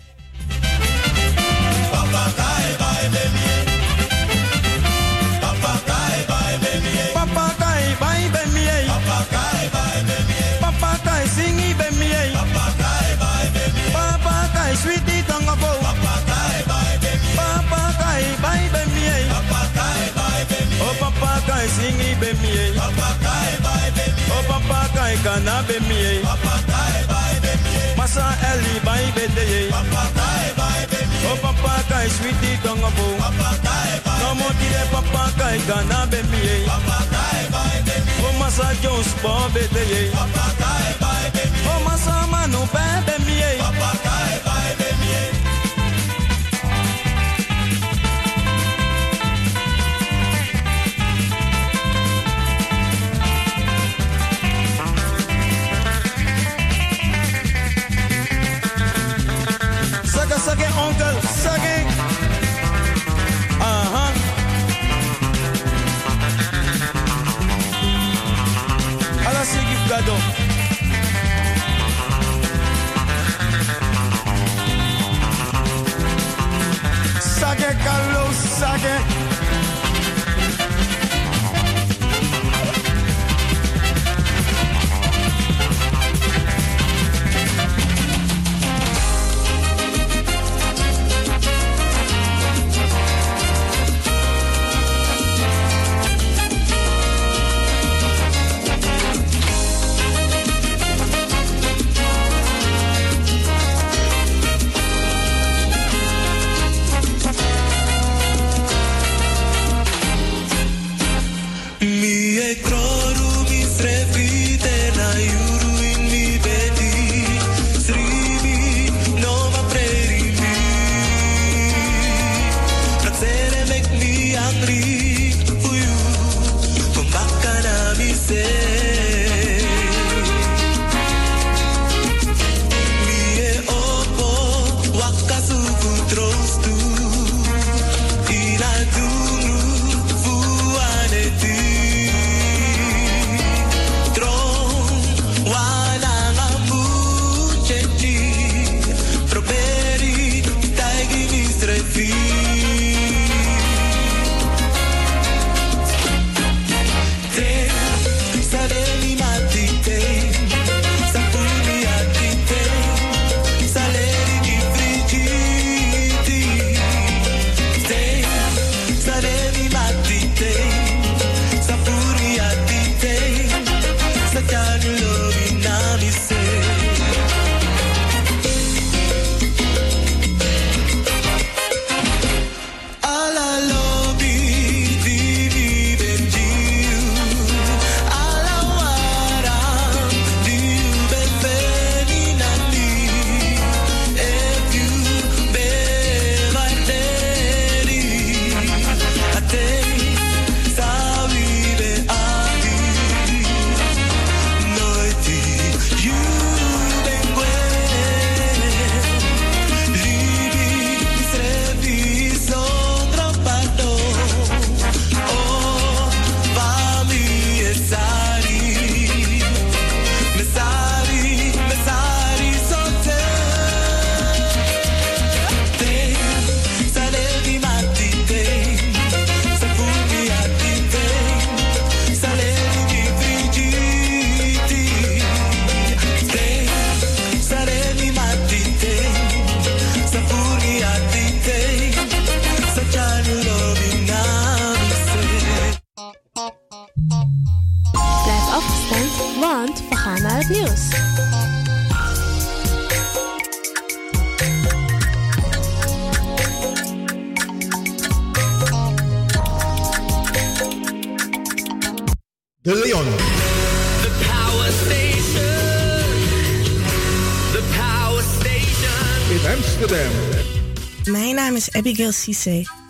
Papa kai kana baby. Papa kai bai baby. Masa eli bai baby. Papa kai bai baby. Oh papa kai sweetie tonga bo. Papa kai bai. No mo tire papa kai kana baby. Papa kai bai baby. Oh masa Jones bo baby. Papa que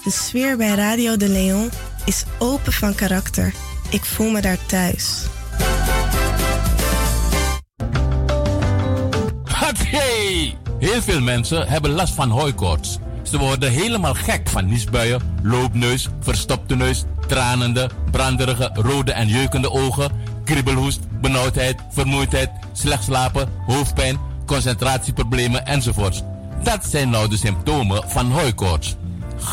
De sfeer bij Radio de Leon is open van karakter. Ik voel me daar thuis. Hey! Heel veel mensen hebben last van hooikoorts. Ze worden helemaal gek van niesbuien, loopneus, verstopte neus, tranende, branderige, rode en jeukende ogen, kriebelhoest, benauwdheid, vermoeidheid, slecht slapen, hoofdpijn, concentratieproblemen enzovoorts. Dat zijn nou de symptomen van hooikoorts.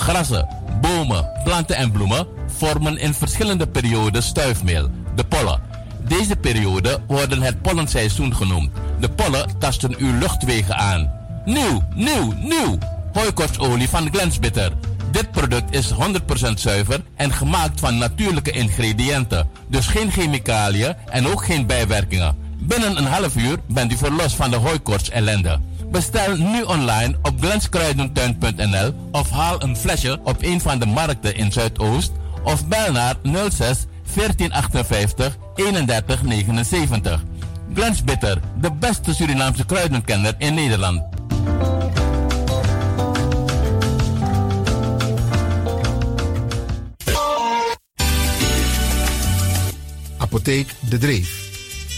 Grassen, bomen, planten en bloemen vormen in verschillende perioden stuifmeel, de pollen. Deze periode worden het pollenseizoen genoemd. De pollen tasten uw luchtwegen aan. Nieuw, nieuw, nieuw! Hooikortsolie van Glensbitter. Dit product is 100% zuiver en gemaakt van natuurlijke ingrediënten. Dus geen chemicaliën en ook geen bijwerkingen. Binnen een half uur bent u verlost van de hooikorts ellende. Bestel nu online op glenskruidentuin.nl of haal een flesje op een van de markten in Zuidoost of bel naar 06 1458 3179. Glens Bitter, de beste Surinaamse kruidenkenner in Nederland. Apotheek De Dreef.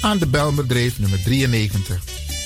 Aan de Belmerdreef nummer 93.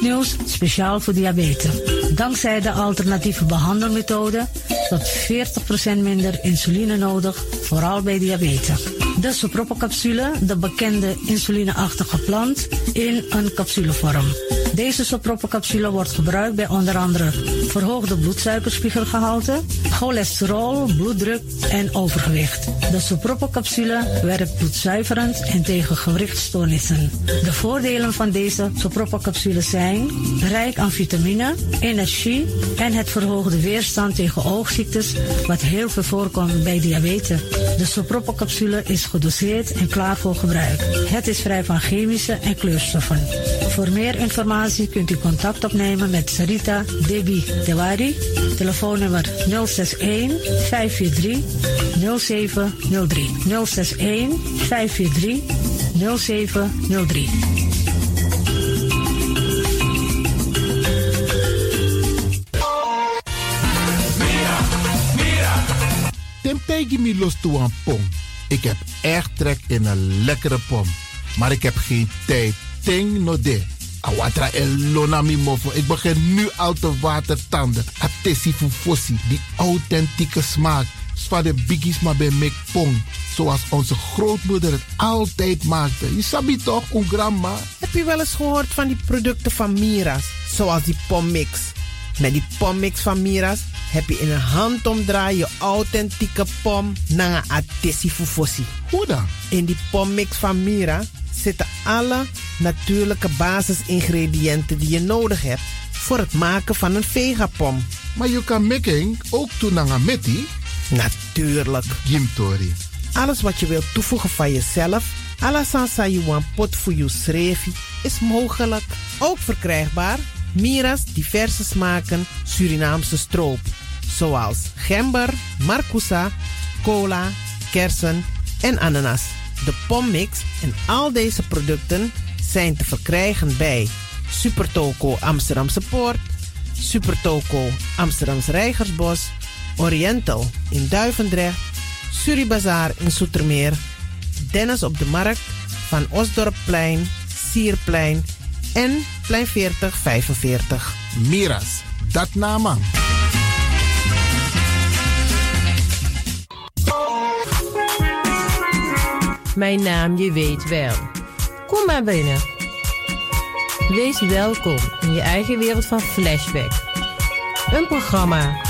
Nieuws, speciaal voor diabetes. Dankzij de alternatieve behandelmethode tot 40% minder insuline nodig, vooral bij diabetes. De sopropocapsule, de bekende insulineachtige plant, in een capsulevorm. Deze sopropocapsule wordt gebruikt bij onder andere verhoogde bloedsuikerspiegelgehalte, cholesterol, bloeddruk en overgewicht. De sopropocapsule werkt bloedzuiverend en tegen gewrichtstoornissen. De voordelen van deze sopropocapsule zijn rijk aan vitamine, energie en het verhoogde weerstand tegen oogziektes, wat heel veel voorkomt bij diabetes. De sopropocapsule is gedoseerd en klaar voor gebruik. Het is vrij van chemische en kleurstoffen. Voor meer informatie kunt u contact opnemen met Sarita Debi Dewari. Telefoonnummer 061 543 0703. 061 543 0703. Tim tegen me los toe aan pom. Ik heb echt trek in een lekkere pom. Maar ik heb geen tijd. Ting no de. Awatra elona mi mofo. Ik begin nu al te watertanden. Atesi fufosi. Die authentieke smaak. Zwa de biggies maar bij mek pong. Zoals onze grootmoeder het altijd maakte. Je sabi toch, een grandma? Heb je wel eens gehoord van die producten van Mira's? Zoals die pommix. Met die pommix van Mira's heb je in een handomdraai je authentieke pom naar een atesi fufosi. Hoe dan? In die pommix van Mira zitten alle natuurlijke basisingrediënten die je nodig hebt voor het maken van een vegapom. Maar je kan making ook doen naar een Natuurlijk. Gimtori. Alles wat je wilt toevoegen van jezelf, alla sansa you want pot voor je srefi, is mogelijk. Ook verkrijgbaar Mira's diverse smaken Surinaamse stroop. Zoals gember, marcousa, cola, kersen en ananas. De pommix en al deze producten zijn te verkrijgen bij Supertoco Amsterdamse Poort, Supertoco Amsterdamse Reigersbos, Oriental in Duivendrecht, Suribazaar in Soetermeer, Dennis op de Markt, Van Osdorpplein, Sierplein en Plein 4045. Miras, dat nama. Mijn naam, je weet wel. Kom maar binnen. Wees welkom in je eigen wereld van Flashback. Een programma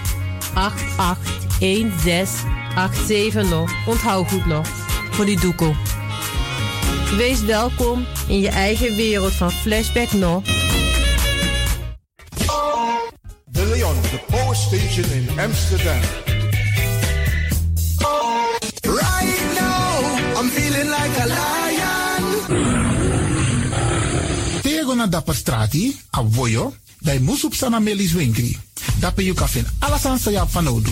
881687 nog. Onthoud goed nog. Voor die doekoe. Wees welkom in je eigen wereld van Flashback nog. De Leon, the power station in Amsterdam. Right now, I'm feeling like a lion. Tego na dapper strati, a voyo, dai musup sana melis winkri. Dapper you kafin alasan sa ya fanodu.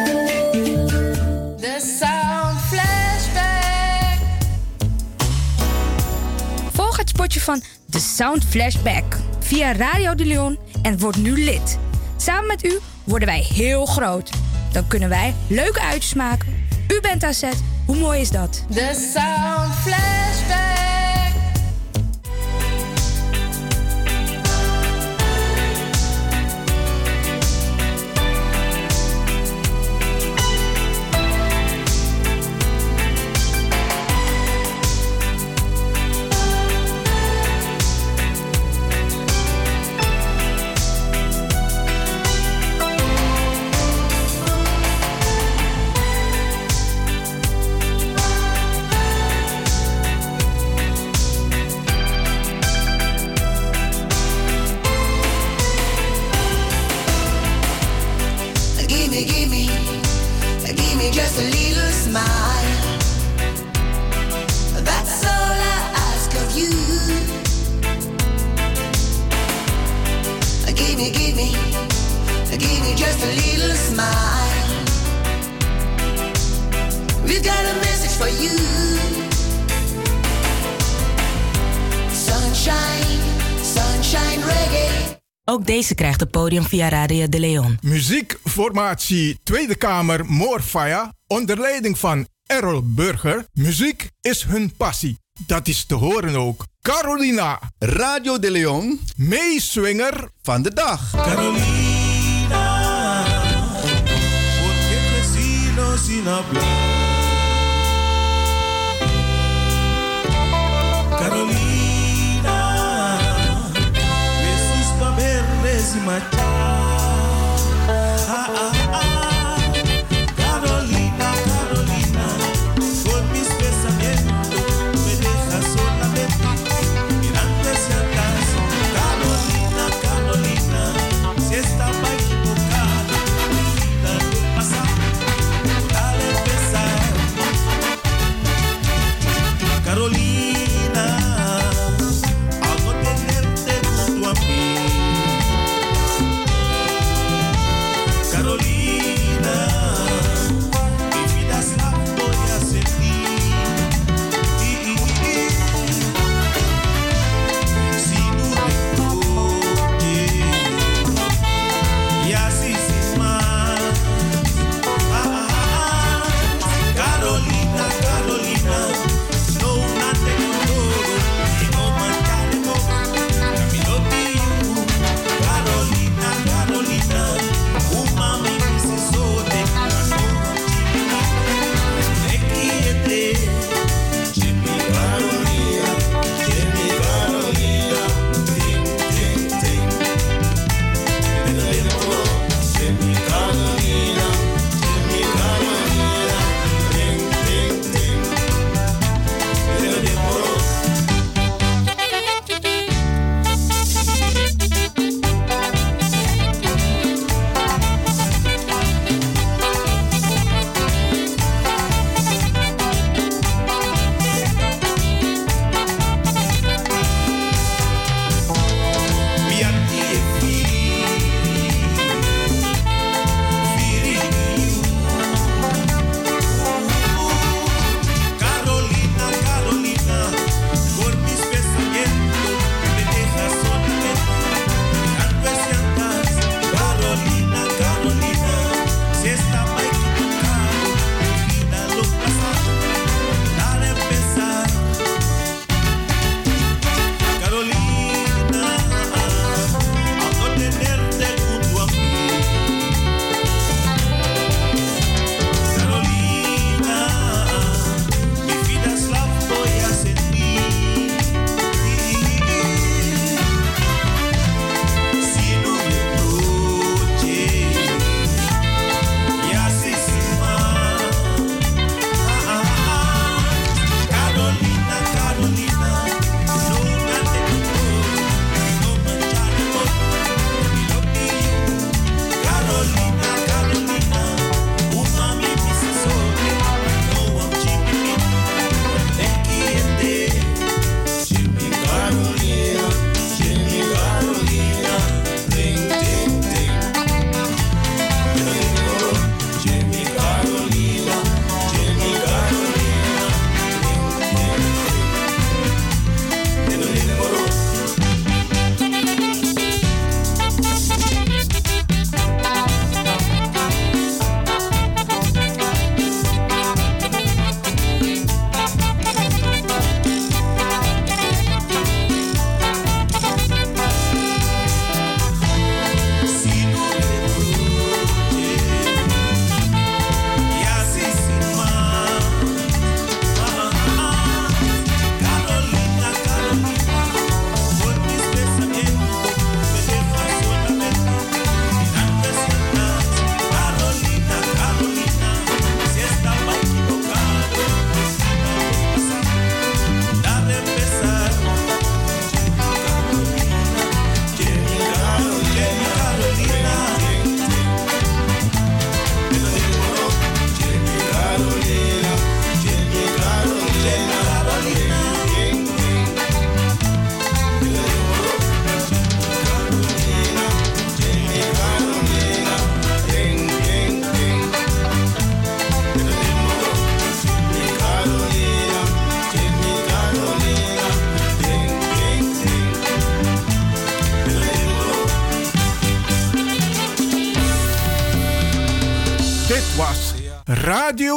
Spotje van de Sound Flashback via Radio de Leon en word nu lid. Samen met u worden wij heel groot. Dan kunnen wij leuke uitjes maken. U bent zet. Hoe mooi is dat? De Sound. Ook deze krijgt het podium via Radio de Leon. Muziekformatie Tweede Kamer Moorfire onder leiding van Errol Burger. Muziek is hun passie. Dat is te horen ook. Carolina. Radio de Leon. Meeswinger van de dag. Carolina. Carolina, my child.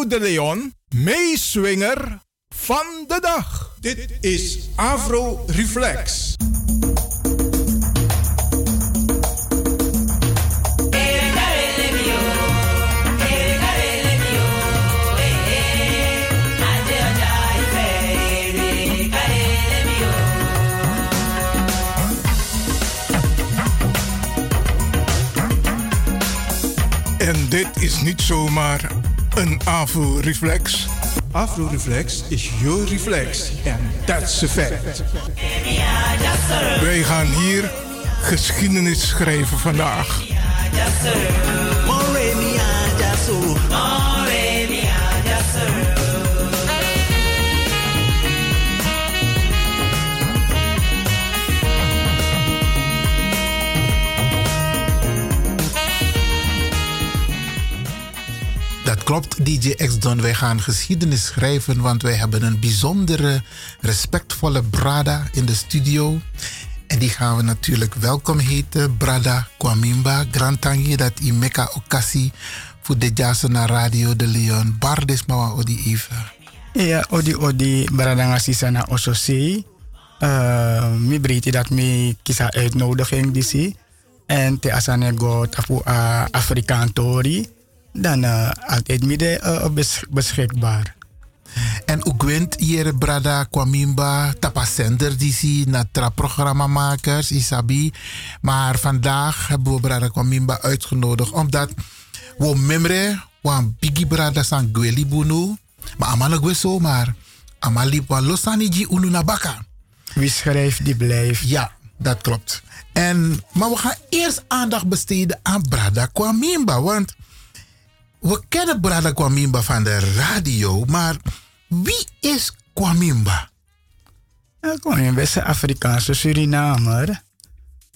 De Leon, meeswinger van de dag. Dit is Afro Reflex. En dit is niet zomaar een Afro-reflex. Afro-reflex is your reflex. En that's a fact. Wij gaan hier geschiedenis schrijven vandaag. Klopt, DJ X-Don. Wij gaan geschiedenis schrijven, want wij hebben een bijzondere, respectvolle Brada in de studio. En die gaan we natuurlijk welkom heten. Brada Kwamimba, Grantangi, dat i meka okasi voor de jazz naar Radio de Leon. Bardes mawa odi even. Ja, odi odi baradanga sisana ososi. Uh, mi breedte dat mi kisa uitnodiging disi. En te asane go tapu uh, Afrikaantori. Dan uh, altijd midden uh, bes beschikbaar. En ook wint hier Brada Kwamimba, tapasender die zie na tra programmamakers, Isabi. Maar vandaag hebben we Brada Kwamimba uitgenodigd omdat we memre wan bigi Brada san gweli bunu. Maar amala gwe zomaar. Amali wa losani ji unu na baka. Wie schrijft, die blijft. Ja, dat klopt. En, maar we gaan eerst aandacht besteden aan Brada Kwamimba. Want we kennen Brada Kwamimba van de radio, maar wie is Kwamimba? Ja, Kwamimba is een Afrikaanse Surinamer.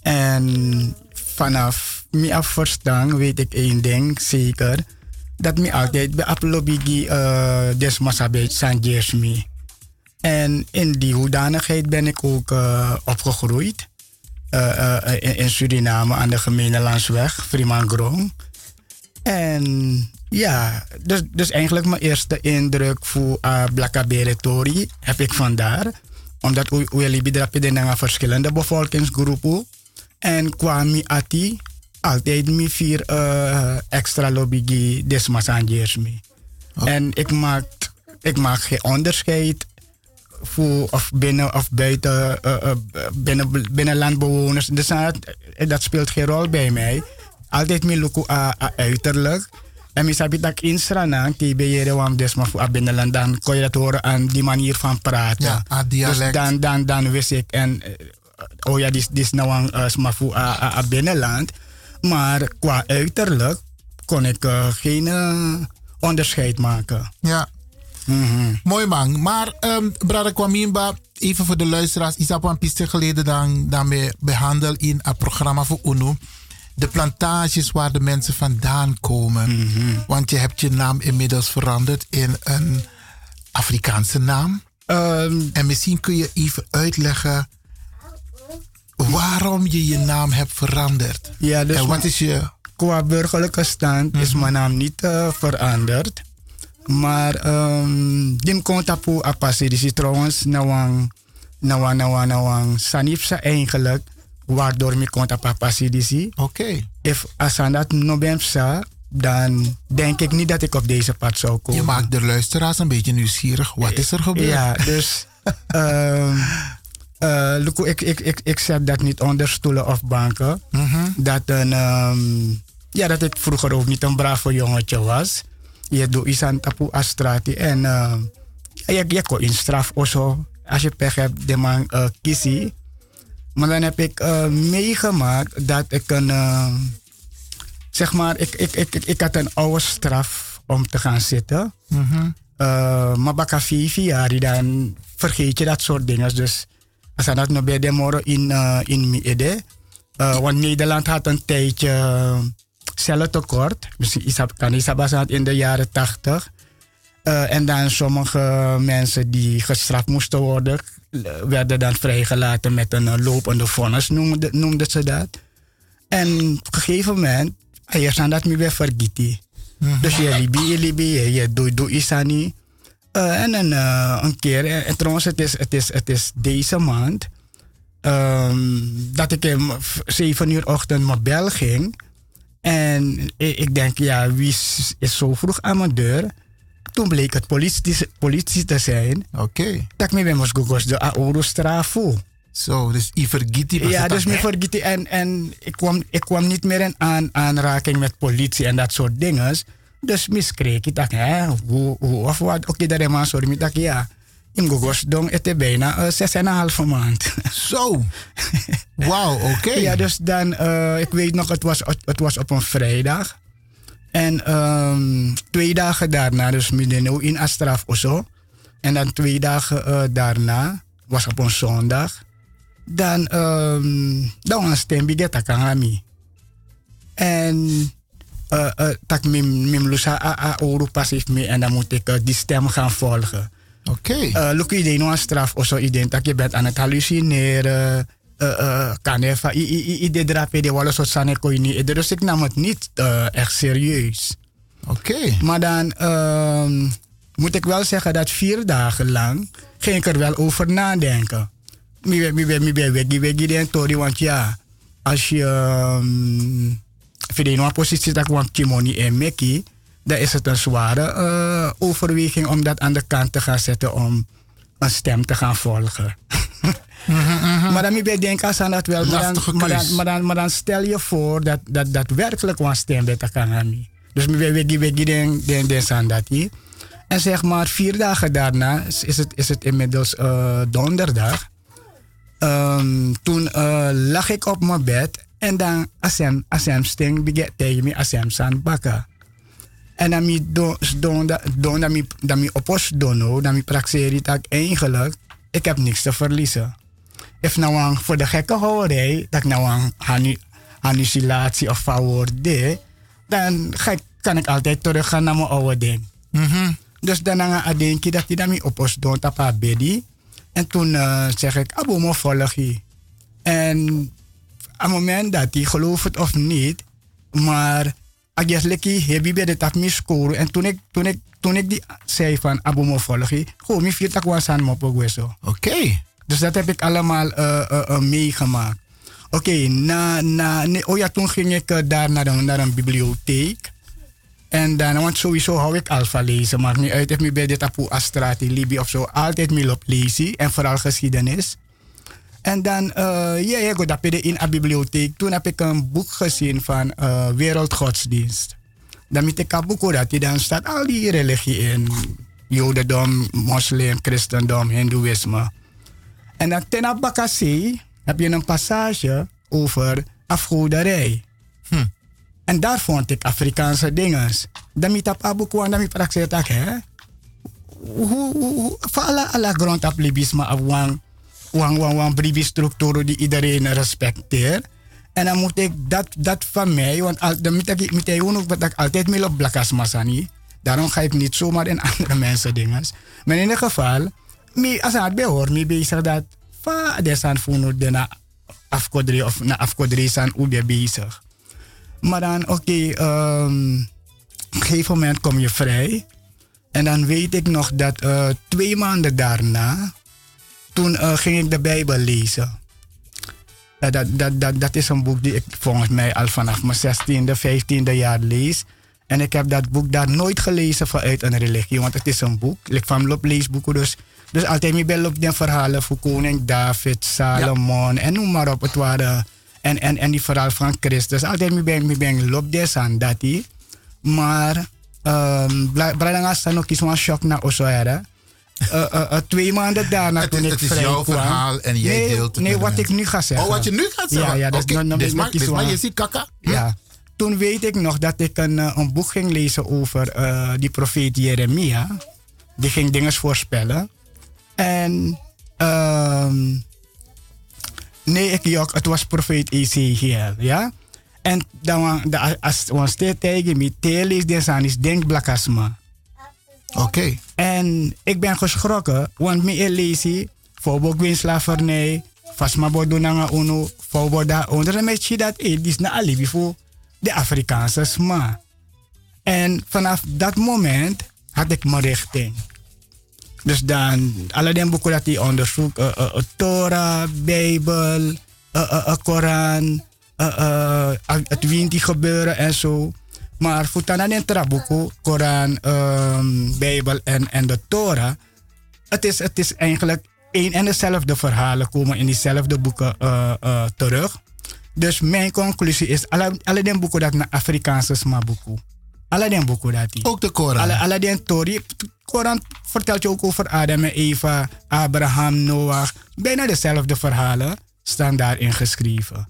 En vanaf mijn afverstang weet ik één ding zeker. Dat me altijd bij Aplobigi uh, desmasabet zijn jersmi. En in die hoedanigheid ben ik ook uh, opgegroeid. In, in, Suriname aan de Gemene Landsweg, Fremangrom. En ja, dus, dus eigenlijk mijn eerste indruk voor uh, Blakabere heb ik vandaar. Omdat we hebben naar verschillende bevolkingsgroepen. En kwam ati altijd mi vier uh, extra lobby desmasanjers mee. Oh. En ik maak, ik maak geen onderscheid voor of binnen of buiten uh, uh, binnen, binnenlandbewoners. Dus dat, dat speelt geen rol bij mij. Altijd mi luku uiterlijk. En mi sabi dat insrana, die beheerde wam desma voor binnenland, dan kon je dat horen aan die manier van praten. Ja, a dialect. Dus dan, dan, dan wist ik, en, oh ja, dit is nou een uh, voor a binnenland. Maar qua uiterlijk kon ik uh, geen uh, onderscheid maken. Ja. Mm -hmm. Mooi man. Maar um, Brada Kwamimba, even voor de luisteraars. Een piste geleden dan, dan we behandeld in een programma voor UNO. De plantages waar de mensen vandaan komen. Mm -hmm. Want je hebt je naam inmiddels veranderd in een Afrikaanse naam. Um, en misschien kun je even uitleggen waarom je je naam hebt veranderd. Ja, dus en wat is je... Qua burgerlijke stand mm -hmm. is mijn naam niet uh, veranderd. Maar um, dim komt op apasi. Dus trouwens, nawang, nawang, nawang, nawang, sanipsa eigenlijk. Waardoor ik komt op apasi. Oké. Okay. If asan dat no bemsa, dan denk ik niet dat ik op deze pad zou komen. Je maakt de luisteraars een beetje nieuwsgierig. Wat is er gebeurd? Ja, dus... um, Uh, ik, ik, ik, ik zet dat niet onder stoelen of banken. Mm -hmm. dat, een, um, ja, dat ik vroeger ook niet een brave jongetje was. Je doet iets aan tapu astrati. En uh, je, je kon in straf of zo. Als je pech hebt, de man uh, kiesie. Maar dan heb ik uh, meegemaakt dat ik een. Uh, zeg maar, ik, ik, ik, ik had een oude straf om te gaan zitten. Mm -hmm. uh, maar baka vier jaar, dan vergeet je dat soort dingen. Dus als dat nog bij de morgen in, uh, in Miede. Want Nederland had een tijdje cellentekort. Misschien is dat, kan in de jaren tachtig. En dan sommige mensen die gestraft moesten worden, werden dan vrijgelaten met een lopende vonnis, noemden, noemden ze dat. En op een gegeven moment, eerst aan dat me weer vergeten. Dus je libi, je libi, je, je doe, doe isani. Eh, en een, eh, een keer, en, en trouwens, het is, het, is, het is deze maand ehm, dat ik om 7 uur ochtend mijn bel ging. En ik, ik denk, ja, wie is, is zo vroeg aan mijn deur? Toen bleek het politie, politie te zijn. Oké. Dat ik me moest googles de Aoro Strafo. Zo, dus I vergiti was Ja, het dus hè? vergeten. En, en ik, kwam, ik kwam niet meer in aan, aanraking met politie en dat soort dingen. Dus miskreeg ik. dacht, hè, hoe, hoe of wat? Oké, daar is maar sorry. Ik dacht, ja. In Gogos dong het bijna uh, zes en een halve maand. Zo. Wauw, oké. Ja, dus dan, eh, ik weet nog, het was, het was op een vrijdag. En ehm, twee dagen daarna, dus midden in Astraf of zo. En dan twee dagen eh, daarna, was op een zondag. Dan, um, dan was het een takangami. En uh, uh, tak mim, mim lusa a, a oru passief me en dan moet ik uh, die stem gaan volgen. Oké. Okay. Uh, Look, idee nog een straf of zo, idee dat je bent aan het hallucineren. Uh, uh, kan even, idee drapen, de wallen soort sanne kon je niet. Dus ik nam het niet uh, echt serieus. Oké. Okay. Maar dan uh, moet ik wel zeggen dat vier dagen lang ging ik er wel over nadenken. Mi mi ben weggie weggie den tori, want ja, als je um, in een positie dat want kimoni en meki, dan is het een zware uh, overweging om dat aan de kant te gaan zetten om een stem te gaan volgen. mm -hmm. Maar dan ben denk als aan dat wel. Maar dan, maar, dan, maar, dan, maar dan stel je voor dat dat daadwerkelijk een stem bij gaan Dus ben weggie weggie den den den aan dat hier. En zeg maar vier dagen daarna is het, is het inmiddels uh, donderdag. Um, toen uh, lag ik op mijn bed en dan asem, asem sting beget tegen me asem san bakken. En dan mi don don don dan mi dan mi opos dono dan mi praxeri tak eigenlijk ik heb niks te verliezen. If nou aan voor de gekke houderij dat ik nou aan hallucinatie of favorde, dan ga ik, kan ik altijd teruggaan naar mijn oude ding. Mm -hmm. Dus dan ga ik dat hij dan mi opos don tapa bedi. En toen uh, zeg ik, abo mo volg je. En op het moment dat hij gelooft of niet, maar ik lekkie heb je bij de tap me scoren. En toen ik, toen ik, toen ik die zei van abo mo volg je, gewoon mi vier takwa san mo Oké. Okay. Dus dat heb ik allemaal uh, uh, meegemaakt. Oké, na, na, nee, oh ja, toen ging ik daar naar een, naar een bibliotheek. En dan, want sowieso hou ik alfa lezen. Maakt niet uit ik bij dit Apu Astrati, Libi of zo. Altijd meer op lezen. En vooral geschiedenis. En dan, ja, ja, dat in de bibliotheek. Toen heb ik een boek gezien van uh, Wereldgodsdienst. Dan met ik een boek dat die dan staat al die religie in. Jodendom, moslim, christendom, hindoeïsme. En dan ten Bakassi heb je een passage over afgoderij. Hm. En daar vond ik Afrikaanse dingen. Dan met boek kwam, dan met hè. Voor alle, grond op libisme af wang, wang, wang, wang, structuur die iedereen respecteert. En dan moet ik dat, dat van mij, want dan moet ik, moet ik dat ik altijd mee op blakas masani. Daarom ga ik niet zomaar in andere mensen dingen. Maar in ieder geval, me, als het behoort, me bezig dat va desan funo de na afkodri of na afkodri san ube bezig. Maar dan, oké, um, op een gegeven moment kom je vrij. En dan weet ik nog dat uh, twee maanden daarna, toen uh, ging ik de Bijbel lezen. Dat, dat, dat, dat is een boek die ik volgens mij al vanaf mijn 16e, 15e jaar lees. En ik heb dat boek daar nooit gelezen vanuit een religie, want het is een boek. Ik van loop leesboeken, dus, dus altijd mee bij die verhalen voor koning David, Salomon ja. en noem maar op. Het waren, en, en, en die verhaal van Christus. Altijd mee ben, mee ben loop des aan dat die. Maar, um, Bradanga staan ook iets van shock naar Osoera. Uh, uh, uh, twee maanden daarna het toen ik Het is jouw kwam. verhaal en jij nee, deelt het Nee, de wat ik nu ga zeggen. Oh, wat je nu gaat zeggen? Ja, ja dat dus maar- iets dus maar je ziet kaka. Ja. Toen weet ik nog dat ik een, eh, een boek ging lezen over eh, die profeet Jeremia. Die ging dingen voorspellen. En ehm nee, ik jok, het was profeet Ezekiel, ja. En dan als steeds tegen me lees deze aan is denk blakasma. Oké. En ik ben geschrokken, want me lees voor gwin slavernij, fasma bodo nanga uno, voor boda onder een beetje dat dit is na alibi voor de Afrikaanse sma. En vanaf dat moment had ik mijn richting. Dus dan, alle die boeken dat hij onderzoekt, uh, uh, uh, Torah, Bijbel, Koran, het Winti gebeuren en zo. Maar voor in Trabuco, Koran, um, Bijbel en, en de Torah, het is, het is eigenlijk één en dezelfde verhalen komen in diezelfde boeken terug. Dus mijn conclusie is, alle, alle die boeken dat naar Afrikaanse smaboeken. Dat die. Ook de Koran. Die Tori. Koran vertelt je ook over Adam en Eva, Abraham, Noach. Bijna dezelfde verhalen staan daarin geschreven.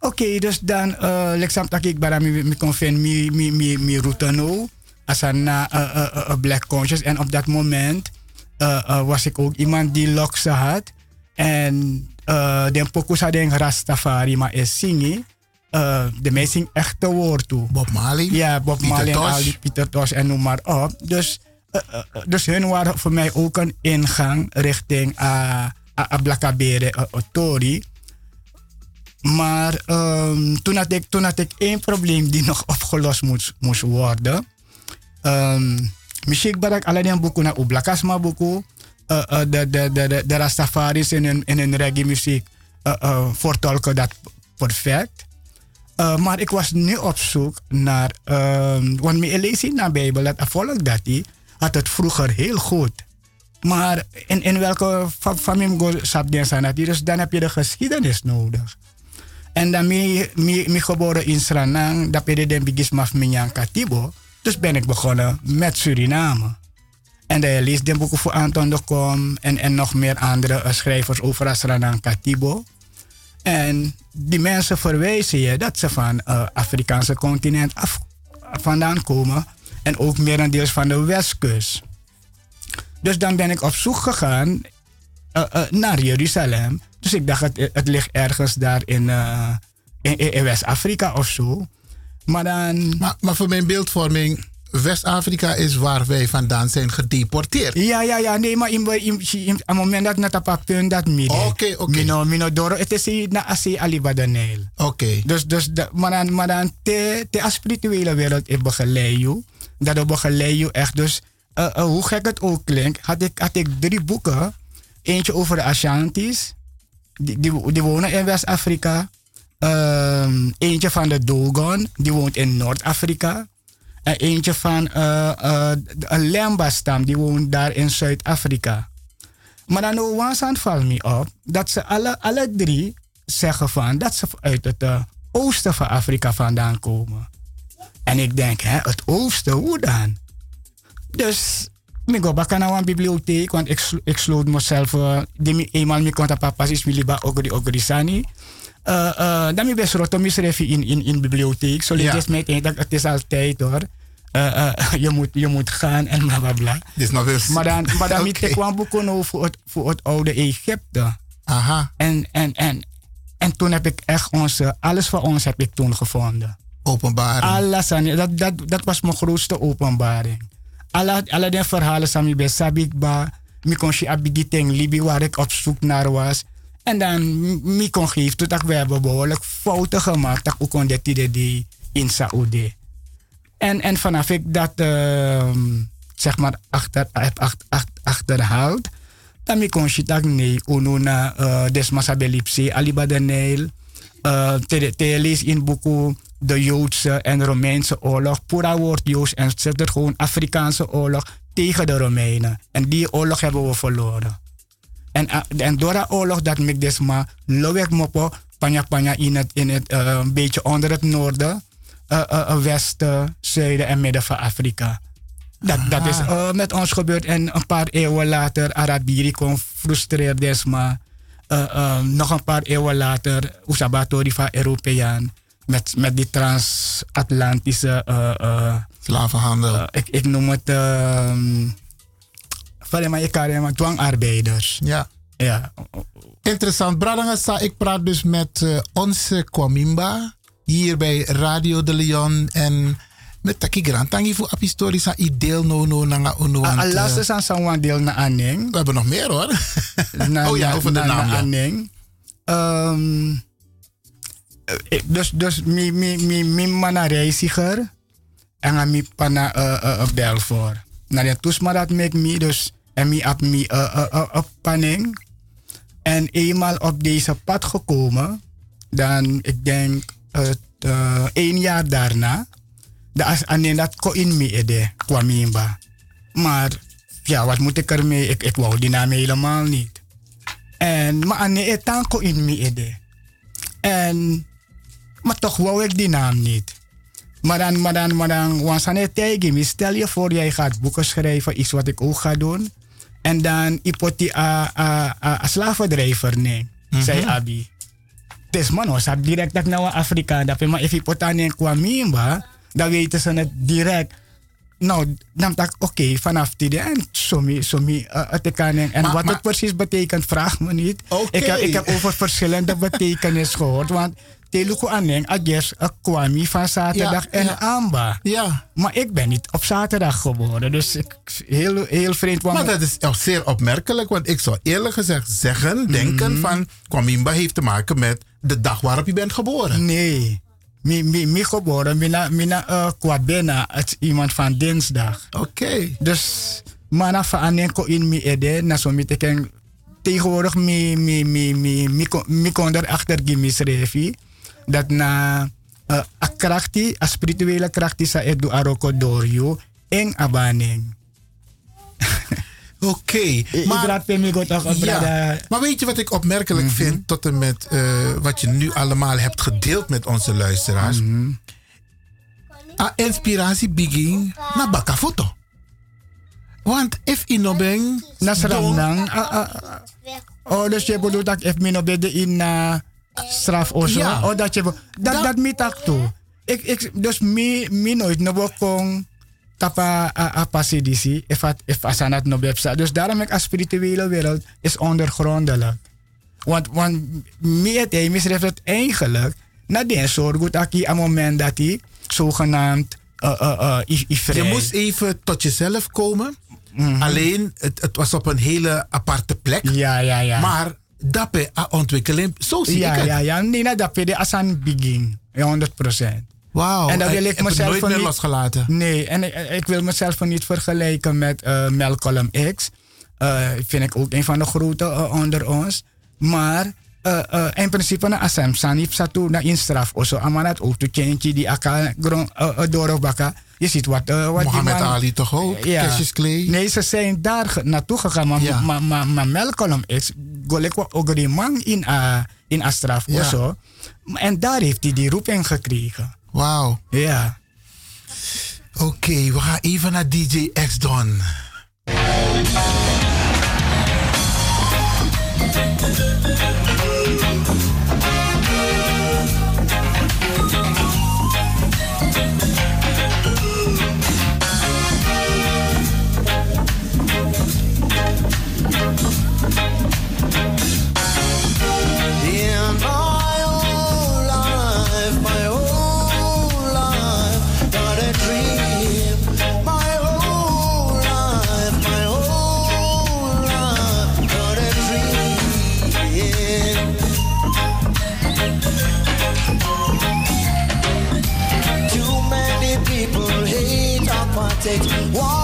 Oké, okay, dus dan, uh, leksam tak ik bara mi confen mi mi mi mi route no. Als een uh, uh, uh, black conscious. En op dat moment was ik ook iemand die lokse had. En den pokus had een Rastafari, maar is zingen. Uh, de mensen echte woord toe. Bob Marley? Ja, Bob Pieter Marley Tosh. Pieter Tosh en noem maar op. Dus, uh, uh, dus hun waren voor mij ook een ingang richting Ablakabere Tori. Maar um, toen, had ik, toen had ik één probleem die nog opgelost moest, moest worden. Um, barak alleen boeken naar Oblakasma boeken. Uh, uh, de, de, de, de, Rastafaris in hun, in hun reggae muziek uh, vertolken dat perfect. Uh, maar ik was nu op zoek naar, um, want lees in de Bijbel, dat volk dat had het vroeger heel goed. Maar in, in welke familie sabdien zijn dat dus dan heb je de geschiedenis nodig. En dan mi, mi geboren in Sranang, dat je de bigis maf minyan katibo. Dus ben ik begonnen met Suriname. En dan lees de boeken voor Anton de Kom en, en nog meer andere uh, schrijvers over Asranang Katibo. En die mensen verwijzen je dat ze van het uh, Afrikaanse continent af, vandaan komen. En ook merendeels van de westkust. Dus dan ben ik op zoek gegaan uh, naar Jeruzalem. Dus ik dacht, het, ligt ergens daar in, in, in West-Afrika of zo. Maar dan... Maar voor mijn beeldvorming, West-Afrika is waar wij vandaan zijn gedeporteerd. Ja, ja, ja. Nee, maar in, in, in, in het moment dat net op dat punt dat midden. Oké, okay, oké. Okay. Mino, mino doro, het is na asi alibadaneel. Oké. Okay. Dus, dus, maar dan, maar dan te, te spirituele wereld is begeleid Dat we begeleid echt. Dus uh, uh, hoe gek het ook klinkt, had ik, had ik drie boeken. Eentje over de Ashantis. Die, die, die wonen in West-Afrika. Um, eentje van de Dogon, die woont in Noord-Afrika. En eentje van uh, uh, een Lemba-stam, die woont daar in Zuid-Afrika. Maar dan nou valt me op dat ze alle, alle drie zeggen van dat ze uit het oosten van Afrika vandaan komen. En ik denk, hè, het oosten, hoe dan? Dus ik ga naar een bibliotheek, want ik, ik sloot mezelf, die eenmaal me kon papa is ogri ogri sani. Uh, uh, dan ben ik rotom in, in, in bibliotheek. Zo is mij dat het is altijd hoor. Uh, je, moet, je moet gaan en bla bla bla. Dit is nog weer... Maar dan, maar dan okay. ik kwam boeken over het, voor het oude Egypte. Aha. En, en, en, en toen heb ik echt onze, alles van ons heb ik toen gevonden. Openbaring. Alles, dat, dat, dat was mijn grootste openbaring. Alle, alle die verhalen sami bij Sabikba, mi kon je abigiteng Libi waar ik op zoek naar was. En dan mi kon geven dat we hebben behoorlijk fouten gemaakt. Dat ook dit idee in Saoedi. En, en vanaf ik dat uh, zeg maar achter, achter, achter, achterhaald. Dan mi kon je dat nee, uno na uh, desmasa belipse alibadaneel. Uh, te, te lees in boeken de Joodse en Romeinse oorlog. Pura woord Joods en zet er gewoon Afrikaanse oorlog tegen de Romeinen. En die oorlog hebben we verloren. En, en door dat oorlog dat ik dus maar lowek mopo panja panja in het, in het uh, een beetje onder het noorden, uh, uh, westen, zuiden en midden van Afrika. Dat, dat is met ons gebeurd en een paar eeuwen later Arabiri kon frustreerd dus maar nog een paar eeuwen later Usabatori van Europeaan met, met die transatlantische slavenhandel. ik, ik noem het van maar je kan dwangarbeiders. Ja. Ja. Interessant. Bradangasa, ik praat dus met uh, onze Kwamimba hier bij Radio de Leon en met Taki Grant. Tangi voor apistorische ideel no no nanga ono. Alas is aan zo'n deel na aning. We hebben nog meer hoor. na, oh ja, over de na, naam. Na ja. aning. Um, dus dus mi mi mi mi mana reiziger en aan mi pana uh, uh, bel voor. Na de toesma dat mek mi dus en mi op mi uh, panning. En eenmaal op deze pad gekomen, dan ik denk uh, uh, één jaar daarna, dat is dat ko in ede kwam inba. Maar ja, wat moet ik ermee? Ik, ik wou die naam helemaal niet. En maar ane etan ko in ede. En maar toch wou ik die naam niet. Maar dan, maar dan, maar dan, wansane tegen me. Stel je voor, jij gaat boeken schrijven, iets wat ik ook ga doen. En dan ipoti a, a, a, a slavendrijver nee, Mhm. zei Abi. Dus man, was dat direct dat ik nou Afrika, dat maar if ipotane kwam mimba, dan weten ze het direct. Nou, dan dacht ik, oké, vanaf die en zo mi, zo mi, uh, het kan en wat het precies betekent, vraag me niet. Ik, heb, ik heb over verschillende betekenissen gehoord, want Telugu Aneng, Agnes, uh, kwami van zaterdag Ja, en ja. Amba. Ja. Maar ik ben niet op zaterdag geboren, dus ik, heel, heel vreemd. want- Maar dat is ook zeer opmerkelijk, want ik zou eerlijk gezegd zeggen, denken van Kwamimba heeft te maken met de dag waarop je bent geboren. Nee. Mi, mi, mi geboren, mina, mina uh, kwabena, het is iemand van dinsdag. Oké. Dus, mana van anenko in mi ede, na zo mi teken, tegenwoordig mi, mi, mi, mi, mi, mi erachter gimis refi, dat na uh, a krachti, a spirituele krachti sa edu aroko door you, en abaning. Oké. maar toch op Ja, maar weet je wat ik opmerkelijk Mhm. vind tot en met eh, wat je nu allemaal hebt gedeeld met onze luisteraars? Mhm. A inspiratie begin na baka foto. Want if inobeng Nasram nang, ah. oh, dus je bedoelt dat ik min op de in uh, straf of zo? Ja. Oh, dat je dat, dat, mi tak toe. Ik, ik, dus mi, mi nooit no kong tapa a, a pasidisi, if, at, if asanat no bepsa. Dus daarom ik als spirituele wereld is ondergrondelijk. Want, want het hij misreft het eigenlijk na den zorg goed aki aan moment dat hij zogenaamd uh, uh, uh. Je moest even tot jezelf komen. Alleen, het, het was op een hele aparte plek. Ja, ja, ja. Maar dappe a ontwikkeling, zo zie ja, ik het. Ja, ja, nee, nou, dat vind als aan begin. Ja, 100% Wauw. En dan wil ik het mezelf nooit meer niet- losgelaten. Nee, en ik, ik wil mezelf niet vergelijken met eh Malcolm X. Eh vind ik ook een van de grote eh, onder ons. Maar eh, in principe na asem sanip satu na in straf oso amanat ook to change die akal grond uh, dorobaka. Je ziet wat eh, wat die Mohammed man- Ali toch ook? Cassius Clay? Nee, ze zijn daar naartoe gegaan, maar, Ja. maar, maar, maar Malcolm X golekwa in a in Astraf Ja. oso. En daar heeft hij die roeping gekregen. Wauw. Ja. Oké, we gaan even naar DJ X it.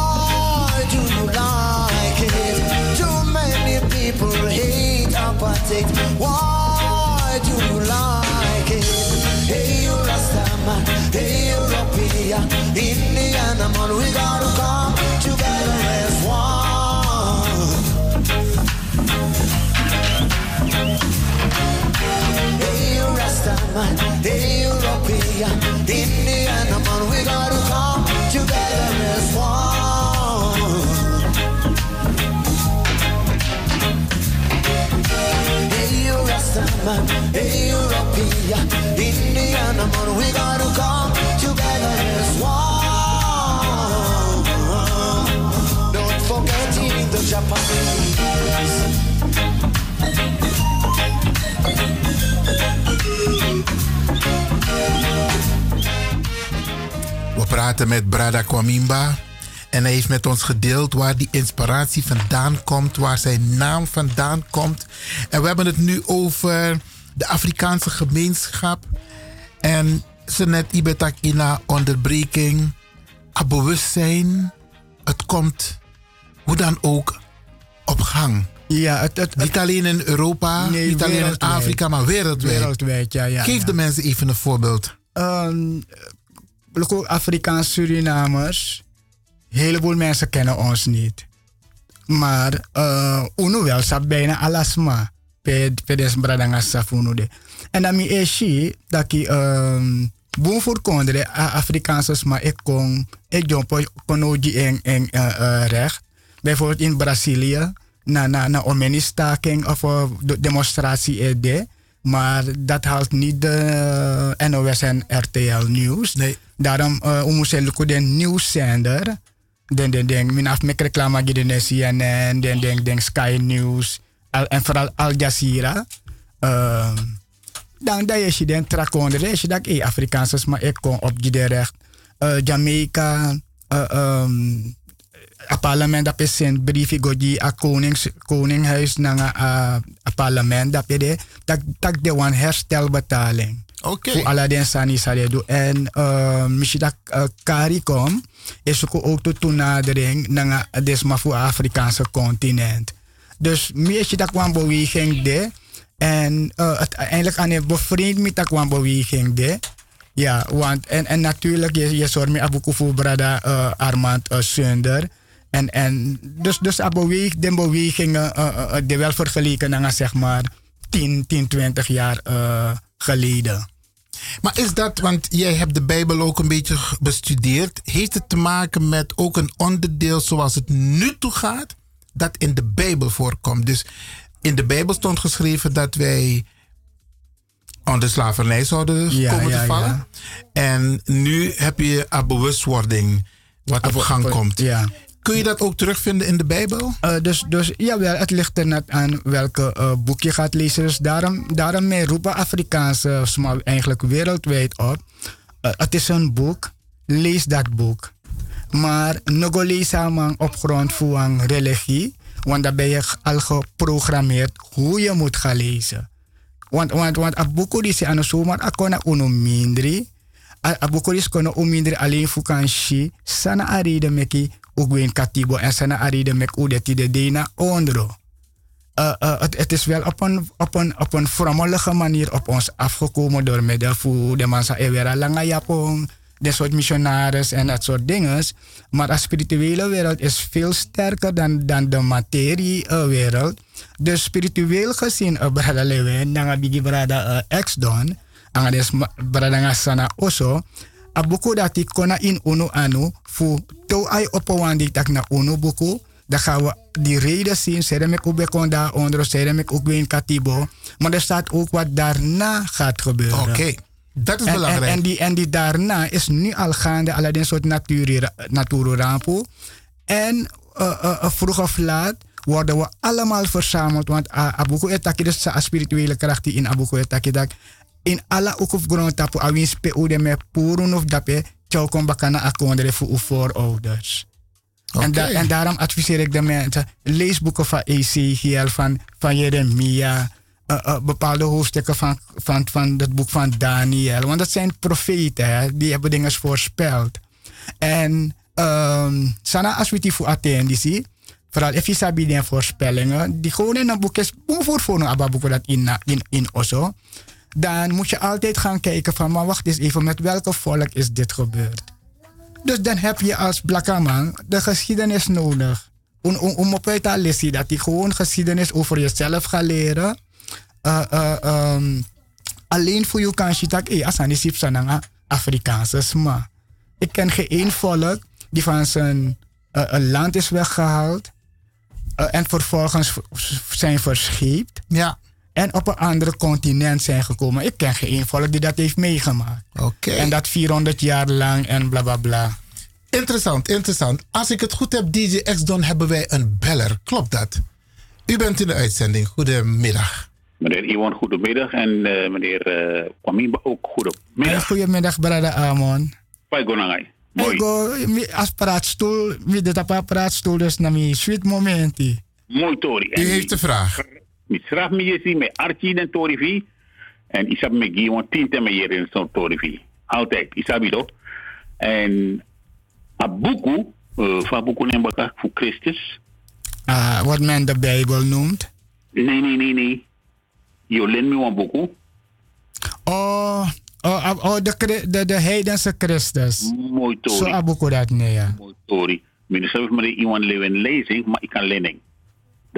Praten met Brada Kwamimba. En hij heeft met ons gedeeld waar die inspiratie vandaan komt, waar zijn naam vandaan komt. En we hebben het nu over de Afrikaanse gemeenschap. En ze net ibetak ina onderbreking. het bewustzijn, het komt hoe dan ook op gang. Ja, het, het, niet alleen in Europa, Nee, niet alleen in. Afrika, maar wereldwijd. Wereldwijd, ja. ja Geef ja. de mensen even een voorbeeld. Um, ook Afrikaanse Surinamers. Een heleboel mensen kennen ons niet. Maar uh, uno wel sa bijna alasma. Pe pedes bradanga safuno de. En dan mi eshi dat ki um, boom voor kondre Afrikaanse sma ik kon ik jompo konoji en en uh, uh, recht. Bijvoorbeeld in Brazilië na na na omeni staking of uh, de demonstratie er de. Maar dat haalt niet de NOS en RTL nieuws. Nee. Daarom uh, moesten lukken de nieuwszender. Den den den min af mek reclame de CNN, den den den Sky News al, en vooral Al Jazeera. Uh, dan dat je den trakonder, is je dat eh Afrikaanse maar ik kom op die recht. Uh, Jamaica, uh, um, a parlement dat is een brief go die a konings koninghuis na a, a parlement dat je de dat dat de one herstelbetaling. Oké. Okay. Voor alle den sani sale do en uh, misschien dat uh, CARICOM is ook ook de toenadering naar desma voor Afrikaanse continent. Dus meer dat kwam beweging de en uh, het eigenlijk aan het bevriend met dat kwam beweging de. Ja, want en, en natuurlijk je, je zorgt me voor brada uh, Armand uh, Sunder. En, en dus, dus beweeg, de bewegingen uh, uh, de wel vergeleken naar zeg maar 10, 10 20 jaar geleden. Maar is dat, want jij hebt de Bijbel ook een beetje bestudeerd, heeft het te maken met ook een onderdeel zoals het nu toe gaat, dat in de Bijbel voorkomt? Dus in de Bijbel stond geschreven dat wij onder slavernij zouden Ja, komen ja, te vallen. ja. En nu heb je een bewustwording wat op gang abo- komt. Kun je dat ook terugvinden in de Bijbel? Uh, dus, dus jawel, het ligt er net aan welke uh, boek je gaat lezen. Dus daarom, daarom roepen Afrikaanse smal eigenlijk wereldwijd op. Het is een boek, lees dat boek. Maar nog lees man op grond van religie. Want dan ben je al geprogrammeerd hoe je moet gaan lezen. Want, want, want een boek ze aan de zomer akona uno mindri. A boek is kono umindri alleen voor kan. Sana aride meki ugwin katibo en sana aride mek udeti de dena ondro. Uh, uh, het, het is wel op een, op, een, op een frommelige manier op ons afgekomen door middel van de mensen Ewera Langa Japon, de soort missionaris en dat soort dingen. Maar de spirituele wereld is veel sterker dan, dan de materiewereld. Dus spiritueel gezien, uh, brada lewe, nanga bigi brada ex-don, anga des brada nga sana oso, a buku dat ik kona in uno anu, fu to ai op die tak na uno buku, dan gaan we die reden zien. Ik ook kon daar onder, ik ook weer in Katibo. Maar er staat ook wat daarna gaat gebeuren. Oké, dat is en, belangrijk. En, en, die, en die daarna is nu al gaande, alleen soort natuurrampen. En uh, uh, uh, vroeg of laat worden we allemaal verzameld. Want uh, Abuko Etaki, dus de spirituele kracht die in Abuko Etaki, dat in alle ook op grond tapu awins pe ude me purun of dape, tjau kon bakana akondere voor uw voorouders. En, da en daarom adviseer ik de mensen, lees boeken van Ezekiel, van, van Jeremia, uh, uh, bepaalde hoofdstukken van, van, van het boek van Daniel. Want dat zijn profeten, hè, die hebben dingen voorspeld. En um, sana als we die voor attentie, vooral if je sabi voorspellingen, die gewoon in een boek is, voor voor een boek dat in, in, in Osso, dan moet je altijd gaan kijken van, maar wacht eens even, met welke volk is dit gebeurd? Dus dan heb je als Blakkaman de geschiedenis nodig. Om, op uit te dat je gewoon geschiedenis over jezelf gaat leren. Uh, uh, um, alleen voor je kan je dat, eh, als aan Afrikaanse sma. Ik ken geen volk die van zijn land is weggehaald en vervolgens zijn verscheept. Ja. En op een andere continent zijn gekomen. Ik ken geen volk die dat heeft meegemaakt. Oké. En dat 400 jaar lang en bla bla bla. Interessant, interessant. Als ik het goed heb, DJ X-Don, hebben wij een beller. Klopt dat? U bent in de uitzending. Goedemiddag. Meneer Iwan, goedemiddag. En uh, meneer uh, Kwamimba ook goedemiddag. Goedemiddag, brada Amon. Pai gonangai. Mooi. Go, als praatstoel, wie dit op praatstoel, dus naar mijn sweet momenti. Mooi, Tori. U heeft de vraag. Mi straf mi yesi me Archie en Torivi. En isab me gi want tien temme hier in zo'n Torivi. Altijd, isabi toch? En boek, uh, van boek nemen voor Christus. Ah, wat men de Bijbel noemt. Nee, nee, nee, nee. Je lent me een boek. Oh, oh, oh de, de, de heidense Christus. Mooi Zo tori. abuko dat nee ja. Mooi tori. Minister heeft me iemand leven lezing, maar ik kan lening.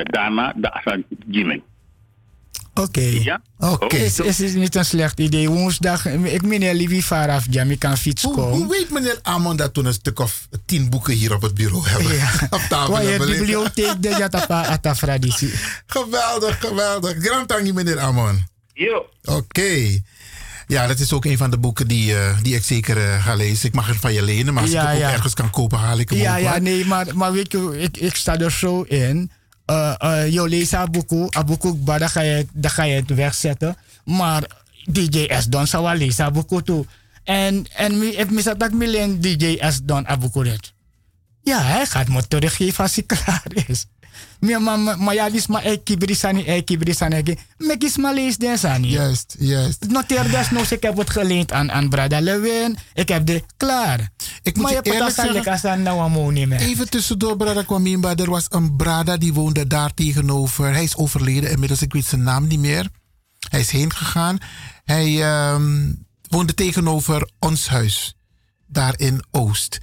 De daarna, de asan jiming. Oké. Ja? Oké. Is, is, is niet een slecht idee. Woensdag, ik meneer Livie Faraf Jam, ik kan fiets komen. hoe weet meneer Amon dat toen een stuk of tien boeken hier op het bureau hebben? op tafel Waar je hebben liggen? bibliotheek de Jatapa Atafradisi. Geweldig, geweldig. Grand tangi, meneer Amon. Jo. Oké. Ja, dat is ook een van de boeken die, eh, die ik zeker eh, ga lezen. Ik mag het van je lenen, maar als Ja, ik het ook ja. ergens kan kopen, haal ik hem Ja, ook. ja, nee, maar, maar weet je, ik, ik sta er zo in. Uh, een boek, een boek, dan ga, je, ga je het wegzetten. Maar DJ S. Don zou wel een boek toe. En, en ik mis dat milen DJ S. Don boek redt. Ja, hij gaat me teruggeven als hij klaar is. Maar, maar, maar, ja, is maar ik kibri sani, ik kibri sani. Ik is maar lees den sani. Juist, juist. Noteer desnoods, ik heb het geleend aan, aan Brada Lewin. Ik heb de klaar. Ik moet maar je eerlijk zeggen- nou. Even tussendoor, Brada Kwamimba. Er was een Brada die woonde daar tegenover. Hij is overleden inmiddels, ik weet zijn naam niet meer. Hij is heen gegaan. Hij ehm, woonde tegenover ons huis, daar in Oost.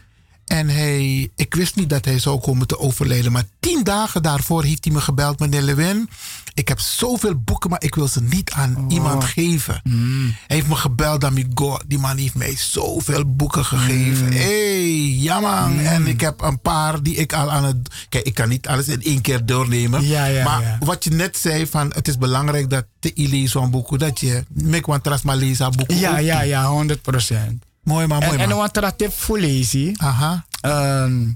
En hij, ik wist niet dat hij zou komen te overlijden. Maar tien dagen daarvoor heeft hij me gebeld, meneer Lewin. Ik heb zoveel boeken, maar ik wil ze niet aan iemand geven. Hij heeft me gebeld, amigo. Die man heeft mij zoveel boeken gegeven. hey, ja man. En ik heb een paar die ik al aan het... Kijk, ik kan niet alles in één keer doornemen. Ja, ja, maar ja. wat je net zei, van, het is belangrijk dat te lezen zo'n boek. Dat je mek want tras maar lezen boeken. Ja, ja, ja, 100 procent. Mooi man, mooi En, wat tip voor lezen. Aha. Um,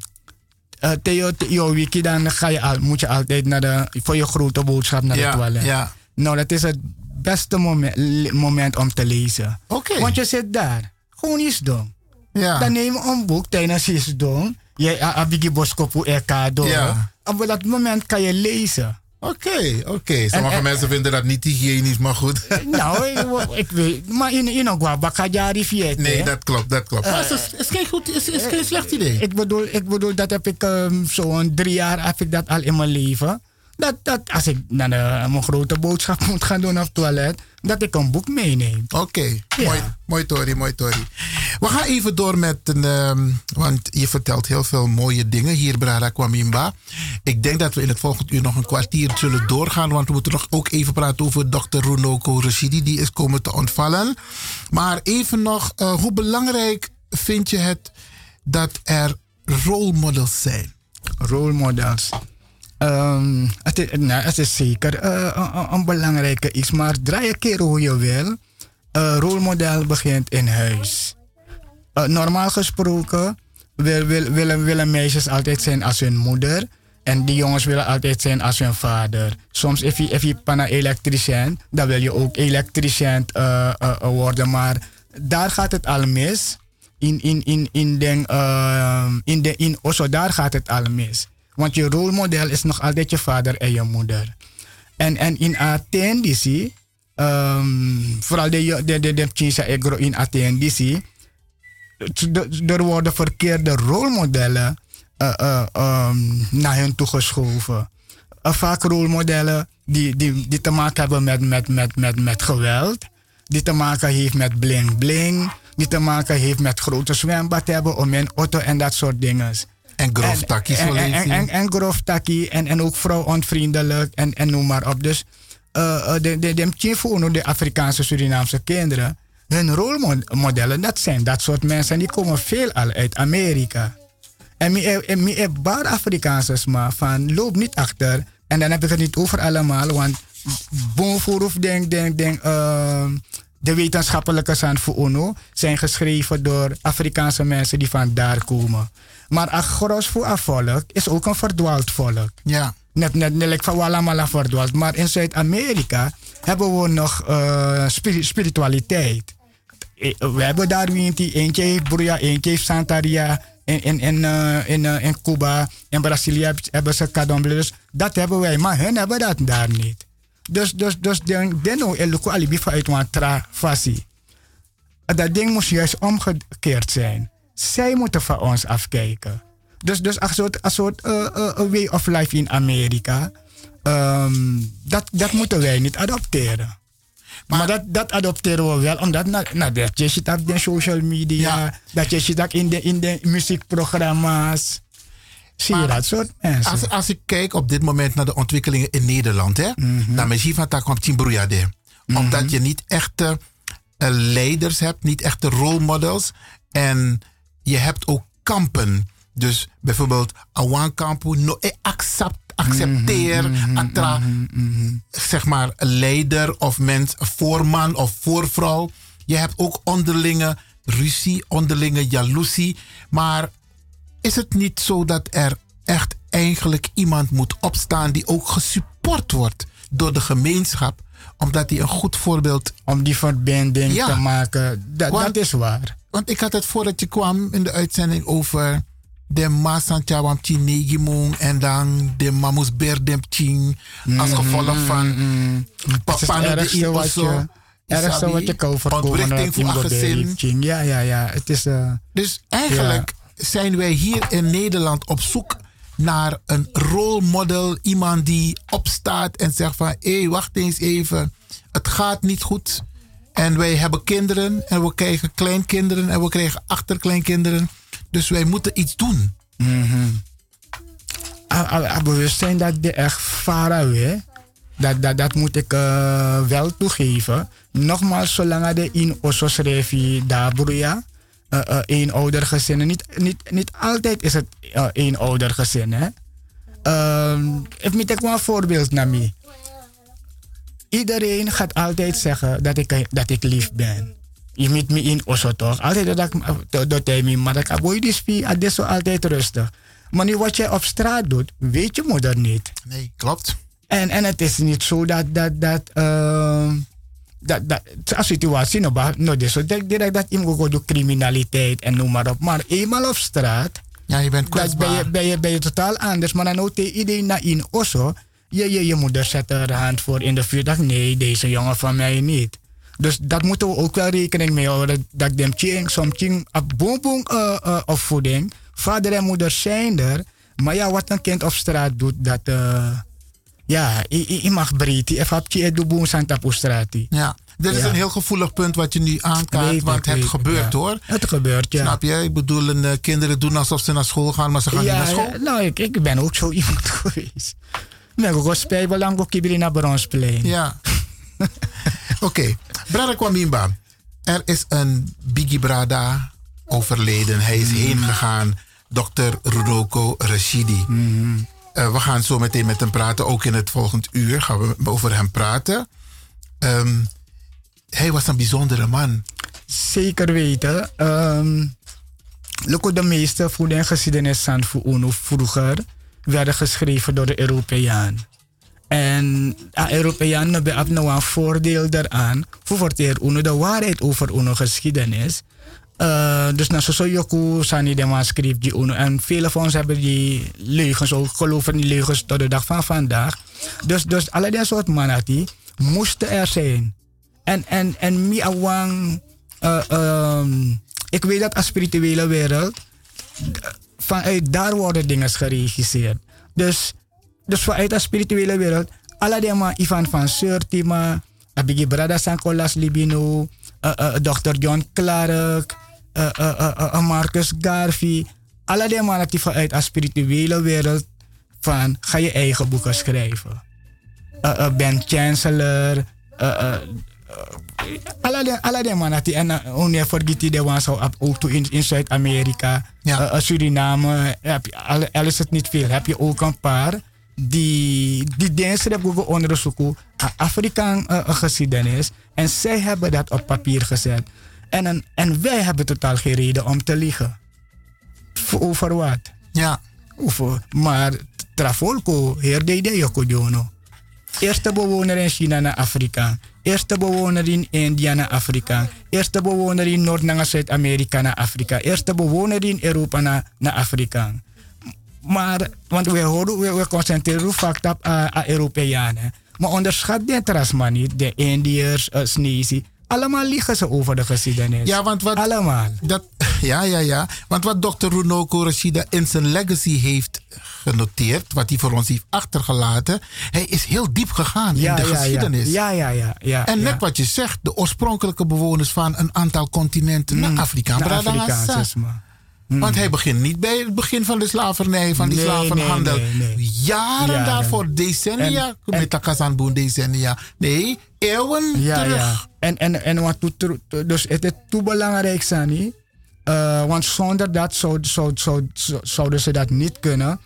uh, Theo, wiki, dan ga je al, moet je altijd naar de, voor je grote boodschap naar Ja, de toilet. ja. Nou, dat is het beste moment, moment om te lezen. Oké. Want je zit daar. Gewoon iets doen. Ja. Dan neem je een boek tijdens iets doen. Je abigi boskopu ekado. Ja. Op dat moment kan je lezen. Oké, oké. Sommige En- en- mensen vinden dat niet hygiënisch, maar goed. nou, ik, ik weet, maar in in een bakajari viet. Nee, dat klopt, dat klopt. Eh, Maar het is, is, geen goed, is, is geen slecht idee. Ik bedoel, ik bedoel dat heb ik um, zo'n drie jaar heb ik dat al in mijn leven. Dat, dat als ik naar de, mijn grote boodschap moet gaan doen op het toilet, dat ik een boek meeneem. Oké, mooi, mooi Tori, mooi Tori. We gaan even door met een, ehm, want je vertelt heel veel mooie dingen hier, Brada Kwamimba. Ik denk dat we in het volgende uur nog een kwartier zullen doorgaan, want we moeten nog ook even praten over Dr. Runoko Rashidi, die is komen te ontvallen. Maar even nog, eh, hoe belangrijk vind je het dat er rolmodels zijn? Rolmodels. Ehm, het, is, nou, het is zeker eh, een, belangrijke iets, maar draai een keer hoe je wil. Een rolmodel begint in huis. Eh, normaal gesproken wil, wil, willen, willen meisjes altijd zijn als hun moeder. En die jongens willen altijd zijn als hun vader. Soms, if je, pana elektricien, dan wil je ook elektricien eh, worden. Maar daar gaat het al mis. In, in, in, in, den, eh, in, de, in Oslo, daar gaat het al mis. Want je rolmodel is nog altijd je vader en je moeder. En, en in Athene, zie um, vooral de, de, de, de Chinese egro in Athene, de- er worden verkeerde rolmodellen eh, eh, ehm, naar hen toe geschoven. Eh, vaak rolmodellen die, die, die te maken hebben met, met, met, met, met geweld, die te maken heeft met bling bling, die te maken heeft met grote zwembad hebben om een auto en dat soort dingen. En grof takkie, zo en, en, en, en, en grof en, en ook vrouwonvriendelijk en, en noem maar op. Dus eh, eh, de, de, de, de, de Afrikaanse Surinaamse kinderen, hun rolmodellen, dat zijn dat soort mensen. En die komen veel al uit Amerika. En ik heb paar Afrikaanse maar van loop niet achter. En dan heb ik het niet over allemaal, want Bonvoorhoef denk, denk, denk, eh, de wetenschappelijke UNO zijn geschreven door Afrikaanse mensen die van daar komen. Maar Agros voor een volk is ook een verdwaald volk. Ja. Net, net, net van Wallamala verdwaald. Maar in Zuid-Amerika hebben we nog eh, spiri- spiritualiteit. Eh, We hebben daar eentje, eentje heeft Bruja, eentje heeft Santaria. In, in, in, eh, in, in Cuba, in Brazilië heb- hebben ze Cadomble. Dus dat hebben wij, maar hun hebben dat daar niet. Dus, dus, dus den, den nou eluku alibi vanuit een travasie. Dat ding moest juist omgekeerd zijn. Zij moeten van ons afkijken. Dus, dus als soort, als soort uh, uh, way of life in Amerika, um, dat, dat moeten wij niet adopteren. Maar, dat, dat adopteren we wel, omdat nou, nou, dat je zit op de social media, dat je zit ook in de, in de muziekprogramma's. Zie je dat soort mensen? Als, als ik kijk op dit moment naar de ontwikkelingen in Nederland, hè, Mhm. dan van dat komt Timbroeiade. Omdat je niet echte eh, leiders hebt, niet echte rolmodels. En je hebt ook kampen. Dus bijvoorbeeld, Awan Kampu, no, eh, accept, accepteer, Mhm, atra, zeg maar, leider of mens, voorman of voorvrouw. Je hebt ook onderlinge ruzie, onderlinge jaloezie. Maar is het niet zo dat er echt eigenlijk iemand moet opstaan die ook gesupport wordt door de gemeenschap, omdat hij een goed voorbeeld. Om die verbinding te maken, dat, Want- dat is waar. Want ik had het voordat je kwam in de uitzending over de Masantjawam Chinegimong en dan de Mamus Berdem Ching als gevolg van Papa de Iboso. je, ergste wat je kan voorkomen. Ontwrichting voor een gezin. Ja, ja, ja. Het is, eh, Dus eigenlijk zijn wij hier in Nederland op zoek naar een rolmodel. Iemand die opstaat en zegt van... hé, wacht eens even. Het gaat niet goed. En wij hebben kinderen. En we krijgen kleinkinderen. En we krijgen achterkleinkinderen. Dus wij moeten iets doen. Mhm. A- a- a- bewustzijn dat de echt far away. Dat, dat, dat moet ik eh, wel toegeven. Nogmaals, zolang de in Osos Revi Dabruya, uh, één ouder gezinnen. Niet, niet, niet altijd is het uh, één ouder gezin. Hè? Ik moet ik wel een voorbeeld naar mij. Iedereen gaat altijd zeggen dat ik, dat ik lief ben. Je moet me in Osso toch? Altijd dat ik dat- hij me, maar dat ik aboy die spie, dat is zo altijd rustig. Maar nu wat je op straat doet, weet je moeder niet. Nee, klopt. En, en het is niet zo dat, dat, dat, ehm, dat, dat een situatie, no, ba- no, zo direct dat iemand gaat door criminaliteit en noem maar op. Maar eenmaal op straat, ja, je bent dat ben, je, ben, je, ben je totaal anders. Maar dan ook tegen iedereen naar in Osso, je, je, je moeder zet er hand voor in de vuur. Dat nee, deze jongen van mij niet. Dus dat moeten we ook wel rekening mee houden. Dat dem ching, som ching, op uh, uh, opvoeding. Vader en moeder zijn er. Maar ja, wat een kind op straat doet, dat... eh, ja, je, mag breed. Je hebt je doet boom santa op straat. Ja, dit is Ja. een heel gevoelig punt wat je nu aankaart. Weet ik, want het gebeurt ja. hoor. Het gebeurt, ja. Snap je? Ik bedoel, eh, kinderen doen alsof ze naar school gaan, maar ze gaan ja, niet naar school. ja, nou, ik, ik ben ook zo iemand geweest. Ik ben ook spijbel ook kibiri naar Bronsplein. Ja. Oké, Brada Kwamimba. Er is een Biggie Brada overleden. Hij is heen gegaan. Dr. Rudoko Rashidi. Eh, we gaan zo meteen met hem praten. Ook in het volgend uur gaan we over hem praten. Ehm, hij was een bijzondere man. Zeker weten. Um, de meeste voeding en geschiedenis van voor UNO vroeger werden geschreven door de Europeaan. En de Europeanen hebben nou een voordeel daaraan. Voor de waarheid over UNO geschiedenis. Uh, dus na zo Yoku Sani de man schreef die UNO. En vele van ons hebben die leugens ook geloven die leugens tot de dag van vandaag. Dus, dus alle die soort die moesten er zijn. En, en, en mi awang, uh, um, ik weet dat als spirituele wereld, vanuit daar worden dingen geregisseerd. Dus, dus vanuit de spirituele wereld, alle die maar Ivan van Surtima, Abigi Brada Sankolas Libino, uh, uh, Dr. John Clark, uh, uh, Marcus Garvey, alle die mannen die vanuit de spirituele wereld van ga je eigen boeken schrijven. Ben Chancellor, alle die mannen die en onneer vergeet die was ook toe in, in Zuid-Amerika, ja. Suriname, heb je, al, is het niet veel, heb je ook een paar die, die diensten hebben onderzoeken aan Afrikaan uh, geschiedenis en zij hebben dat op papier gezet. En, en, en wij hebben totaal geen reden om te liegen. Over wat? Ja. Over, maar Travolco, heer de Yokojono. Eerste bewoner in China naar Afrika. Eerste bewoner in India naar Afrika. Eerste bewoner in Noord- naar Zuid-Amerika naar Afrika. Eerste bewoner in Europa naar, naar Afrika. Maar, want we, horen, we, we concentreren vaak op uh, Europeanen. Maar onderschat dit rasman niet. De Indiërs, uh, Snezi. Allemaal liegen ze over de geschiedenis. Ja, want wat. Allemaal. Dat, ja, ja, ja. Want wat dokter Runoko Rashida in zijn legacy heeft genoteerd, wat hij voor ons heeft achtergelaten, hij is heel diep gegaan Ja, in de ja, geschiedenis. Ja, ja, ja. ja, en net wat je zegt, de oorspronkelijke bewoners van een aantal continenten naar Afrika. Mm, naar Afrikaans, Ngasa. is maar. Want hij begint niet bij het begin van de slavernij, van die Mm. Nee, slavenhandel. nee, nee. Jaren, daarvoor, decennia, En- met de Kazanboen decennia. Nee, eeuwen Ja, terug. En, en, en wat dus het is te belangrijk, Sani. Eh, want zonder dat zou, zou, zou, zou- ze dat niet kunnen.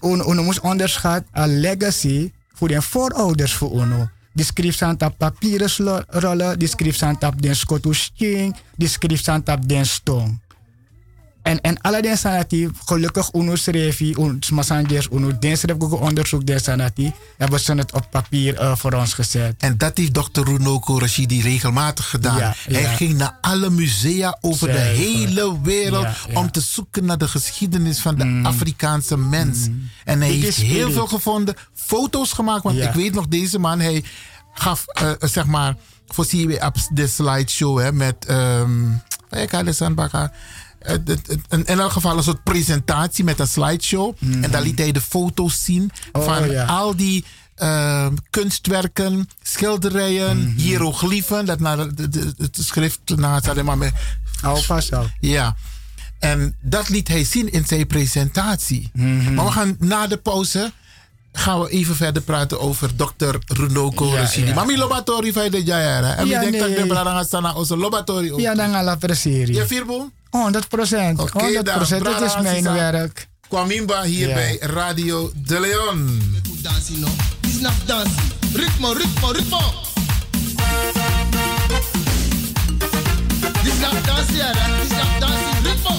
Uno moest onderschat een legacy voor de voorouders voor Uno. Die schreef aan op papieren rollen, die schreef aan op den skotusking, die schreef aan op den stong. En, en alle den sanati, gelukkig uno schreef, ons massangers, uno ook onderzoek den sanati, hebben ze het op papier eh, voor ons gezet. En dat heeft dokter Runoko Rashidi regelmatig gedaan. Ja, Hij ging naar alle musea over de hele wereld Ja, om te zoeken naar de geschiedenis van de Afrikaanse mens. En hij heeft heel veel gevonden, foto's gemaakt. Want ik weet nog, deze man, hij gaf, eh, eh, zeg maar, voor CW op de slideshow hè, met, ik had Eh, in elk geval een soort presentatie met een slideshow. En daar liet hij de foto's zien Oh, van ja. al die ehm, kunstwerken, schilderijen, Mhm. hieroglyphen. Dat naar het schrift naast alleen maar met. Hou vast al. Ja. En dat liet hij zien in zijn presentatie. Mhm. Maar we gaan na de pauze gaan we even verder praten over dokter Runoko Ja, Rashidi. ja. Mami lobatori jayara. En Ja, wie denkt dat de brada gaan onze lobatori. Ja, dan gaan we serie. Je vierbo? 100 procent. Oké, 100 dan, procent. Dit is mijn Sisa. werk. Kwamimba hier bij Radio De Leon. Ritmo, ritmo, ritmo. This not dancing, yeah. This not dancing. Ritmo.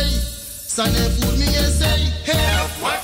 cray Sane fool me and say Hey What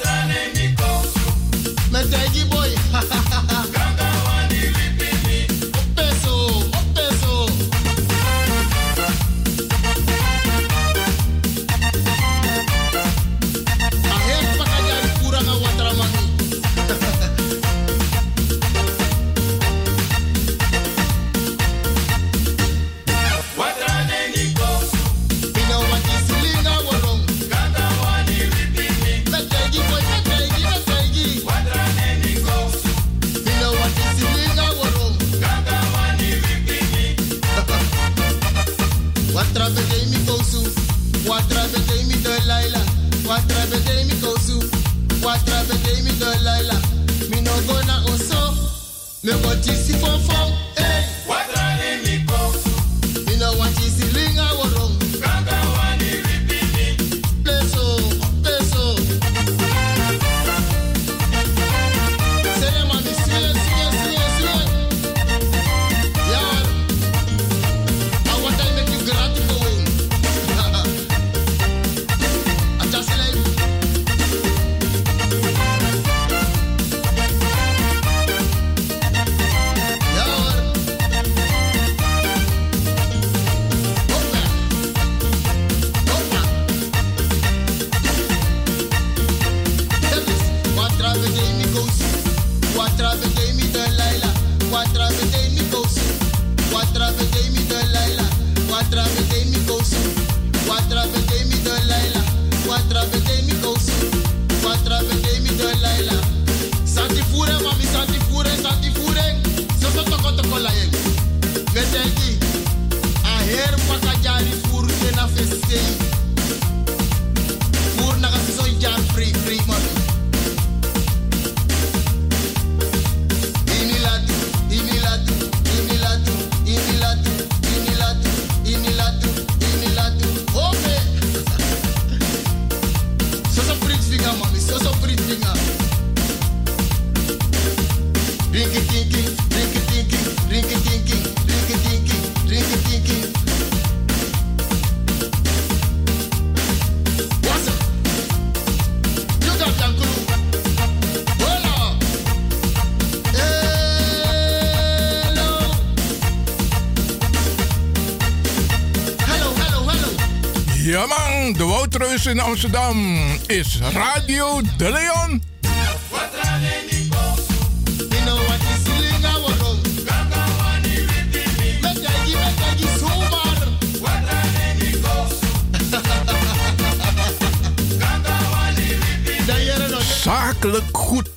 in Amsterdam is Radio De Leon. Zakelijk goed.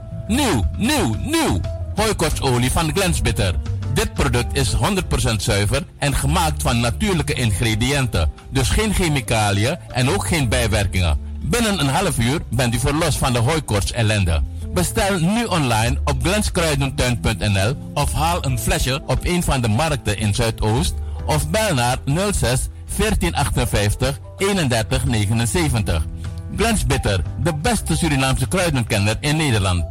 Nieuw, nieuw, nieuw! Hooikortsolie van Glensbitter. Dit product is 100% zuiver en gemaakt van natuurlijke ingrediënten. Dus geen chemicaliën en ook geen bijwerkingen. Binnen een half uur bent u verlost van de hooikorts ellende. Bestel nu online op glenskruidentuin.nl of haal een flesje op een van de markten in Zuidoost of bel naar 06 1458 3179. Glens Bitter, de beste Surinaamse kruidenkenner in Nederland.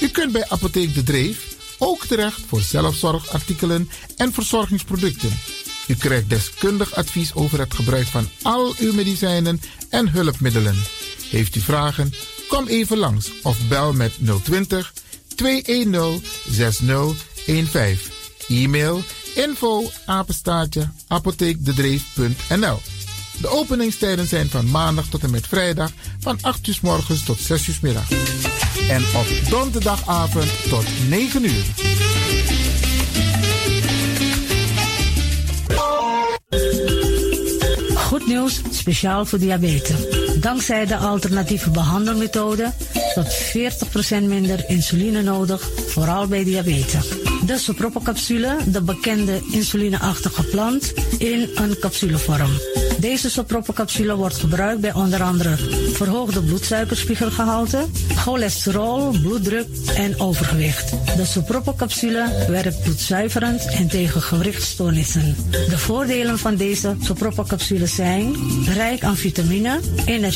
U kunt bij Apotheek De Dreef ook terecht voor zelfzorgartikelen en verzorgingsproducten. U krijgt deskundig advies over het gebruik van al uw medicijnen en hulpmiddelen. Heeft u vragen? Kom even langs of bel met 020 210 6015. E-mail info apotheekdedreef.nl De openingstijden zijn van maandag tot en met vrijdag van 8 uur morgens tot 6 uur middag. En op donderdagavond tot 9 uur. Goed nieuws, speciaal voor diabetes. Dankzij de alternatieve behandelmethode tot 40% minder insuline nodig, vooral bij diabetes. De soproppencapsule, de bekende insulineachtige plant, in een capsulevorm. Deze soproppencapsule wordt gebruikt bij onder andere verhoogde bloedsuikerspiegelgehalte, cholesterol, bloeddruk en overgewicht. De soproppencapsule werkt bloedzuiverend en tegen gewrichtstoornissen. De voordelen van deze soproppencapsule zijn rijk aan vitamine, energie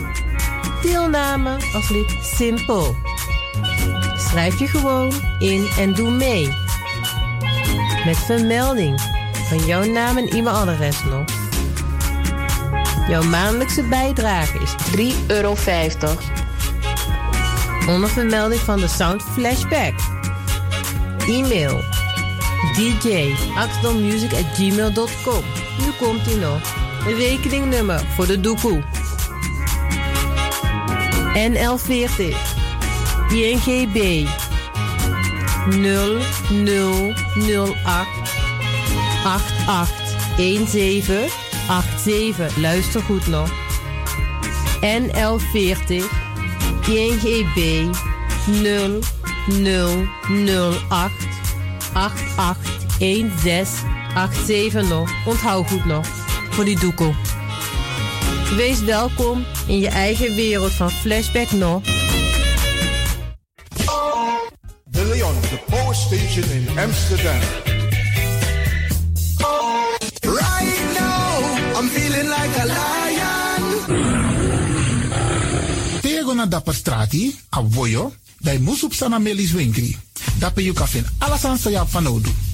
Deelname als lid simpel. Schrijf je gewoon in en doe mee. Met vermelding van jouw naam en e-mailadres nog. Jouw maandelijkse bijdrage is 3,50 euro. Onder vermelding van de Sound Flashback. E-mail dj at gmail.com. Nu komt ie nog. Rekeningnummer voor de doekoe. NL40 INGB 0008 881787. Luister goed nog. NL40 INGB 0008 881687 nog. Onthoud goed nog. Voor die doekoe. Wees welkom in je eigen wereld van Flashback nog. De Leon, the power station in Amsterdam. Right now, I'm feeling like a lion. Tego na dapper strati, a voyo, dai musup sana melis winkri. Dapper you kafin alasan sa yap van odu.